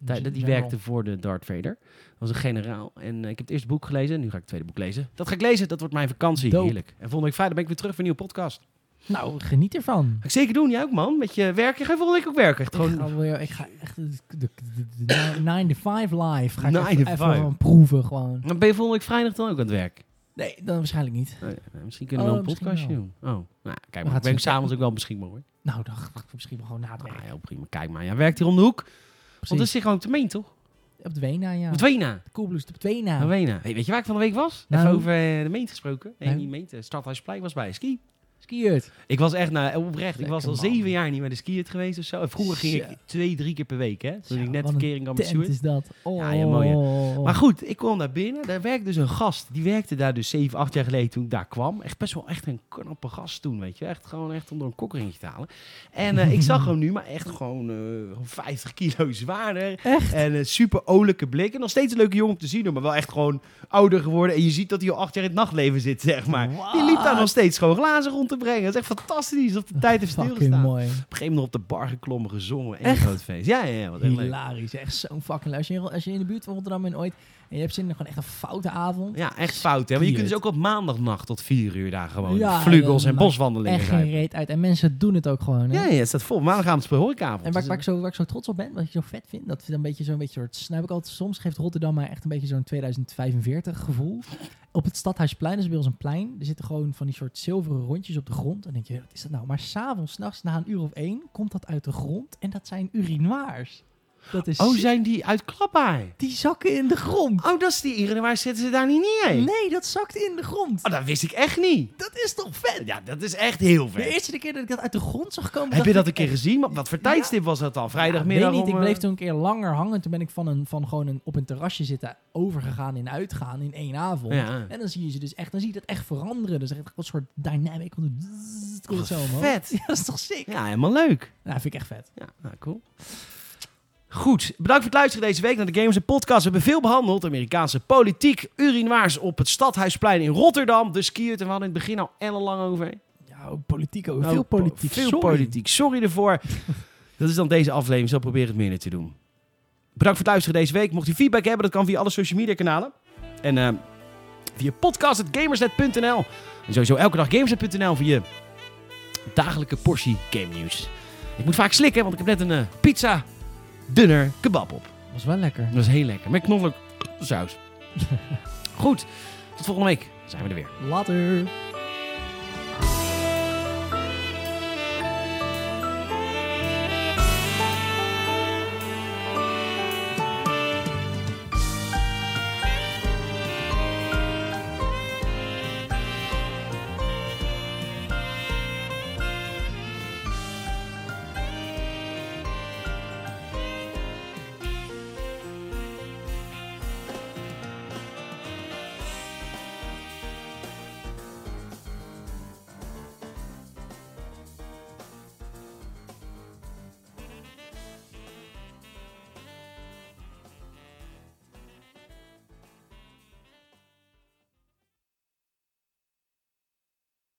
S1: tij- die werkte voor de Darth Vader. Dat was een generaal. En eh, ik heb het eerste boek gelezen. En nu ga ik het tweede boek lezen. Dat ga ik lezen. Dat wordt mijn vakantie. Heerlijk. En volgende week vrijdag ben ik weer terug voor een nieuwe podcast.
S2: Nou, geniet ervan.
S1: Ga ik zeker doen. Jij ook, man. Met je werken. Ga volgende week ook werken. Echt
S2: Ik
S1: gewoon...
S2: ga, ik ga echt de, de, de, de 9 to 5 live. Ga ik
S1: 9
S2: even,
S1: to
S2: even
S1: 5.
S2: gewoon proeven gewoon.
S1: Dan ben je volgende week vrijdag dan ook aan het werk?
S2: Nee, dan waarschijnlijk niet.
S1: Oh nou, misschien kunnen we
S2: Oh,
S1: een podcastje doen. Oh, nou, kijk maar. Ik ben s'avonds ook wel beschikbaar hoor.
S2: Nou, dan ga ik misschien wel gewoon na het werk.
S1: Heel prima. Kijk maar. Ja, werkt hier om de hoek. Want dat zit gewoon op de meen, toch?
S2: Op de Wena, ja.
S1: Op.
S2: De Coolblues op Twena.
S1: Op Wena. Hey, weet je waar ik van de week was?
S2: Nou.
S1: Even over eh, de meent gesproken. Nee,
S2: Nou.
S1: niet meent. Uh, Stadhuisplein was bij ski.
S2: Skiert.
S1: Ik was echt, nou, oprecht. ik was al
S2: man.
S1: zeven jaar niet bij de skiën geweest of zo. En vroeger ging ik twee, drie keer per week, hè. Toen
S2: Zo,
S1: ik net verkering had met Stuart.
S2: is dat. Oh.
S1: Ja, ja, mooi, Maar goed, ik kwam daar binnen. Daar werkte dus een gast. Die werkte daar dus 7, 8 jaar geleden toen ik daar kwam. Echt best wel echt een knappe gast toen, weet je. Echt gewoon echt om door een kokkeringje te halen. En eh, ik zag *laughs* hem nu, maar echt gewoon, eh, gewoon 50 kilo zwaarder.
S2: Echt?
S1: En een super olijke blik. En nog steeds een leuke jongen om te zien, maar wel echt gewoon ouder geworden. En je ziet dat hij al acht jaar in het nachtleven zit, zeg maar. Die liep daar nog steeds gewoon glazen rond te brengen. Dat is echt fantastisch. Op de tijd heeft stilgestaan. Op
S2: mooi.
S1: een gegeven moment op de bar geklommen, gezongen. En een
S2: Echt?
S1: groot feest. Ja, ja, ja. Wat echt leuk.
S2: Hilarisch. Echt zo'n fucking. Als je, als je in de buurt van Rotterdam bent ooit en je hebt zin in gewoon echt een foute avond.
S1: Ja, echt fout. Hè? Maar je kunt dus ook op maandagnacht tot vier uur daar gewoon
S2: Ja,
S1: vlugels en boswandelingen
S2: Echt geen reet uit. En mensen doen het ook gewoon. Hè?
S1: Ja, ja, het staat vol. Maandagavond is horecavond.
S2: En waar,
S1: Dus,
S2: waar, ik zo, waar ik zo trots op ben, wat ik zo vet vind, dat vind een beetje zo'n beetje soort. Nou ik altijd, soms geeft Rotterdam mij echt een beetje zo'n 2045 gevoel. Op het Stadhuisplein is bij ons een plein. Er zitten gewoon van die soort zilveren rondjes op de grond. En dan denk je, wat is dat nou? Maar s'avonds, s'nachts, na een uur of één, komt dat uit de grond. En dat zijn urinoirs. Dat is
S1: oh, zijn die uit Klappaai?
S2: die zakken in de grond.
S1: Oh, dat is die Ieren. Waar zitten ze daar niet neer?
S2: Nee, dat zakt in de grond.
S1: Oh, dat wist ik echt niet.
S2: Dat is toch vet?
S1: Ja, dat is echt heel
S2: De
S1: vet.
S2: eerste keer dat ik dat uit de grond zag komen.
S1: Heb je dat een keer gezien? Wat voor tijdstip was dat dan?
S2: Ja,
S1: Vrijdagmiddag?
S2: weet niet,
S1: om,
S2: ik
S1: eh,
S2: bleef toen een keer langer hangen. Toen ben ik van, een, van gewoon een, op een terrasje zitten overgegaan in uitgaan in één avond.
S1: Ja.
S2: En dan zie je ze dus echt, dan zie je dat echt veranderen. Dus echt een soort dynamic. Het komt
S1: Wat
S2: zo
S1: vet. *laughs*
S2: Ja, dat is toch sick?
S1: Ja, helemaal leuk.
S2: Nou, vind ik echt vet.
S1: Ja, nou, cool. Goed, bedankt voor het luisteren deze week naar de Gamers Podcast. We hebben veel behandeld. Amerikaanse politiek, urinoirs op het Stadhuisplein in Rotterdam. De skiert, en we hadden in het begin al ellenlang over.
S2: Ja, politiek ook.
S1: Nou,
S2: Veel
S1: po-
S2: politiek.
S1: Veel
S2: Sorry.
S1: politiek. Sorry ervoor. *laughs* dat is dan deze aflevering. Zal proberen het minder te doen. Bedankt voor het luisteren deze week. Mocht u feedback hebben, dat kan via alle social media kanalen. En eh, via podcast.gamersnet.nl. En sowieso elke dag gamersnet.nl voor je dagelijke portie game nieuws. Ik moet vaak slikken, want ik heb net een eh, pizza dunner kebab op.
S2: Was wel lekker.
S1: Dat is heel lekker. Met knoflook saus. *laughs* Goed, tot volgende week zijn we er weer.
S2: Later.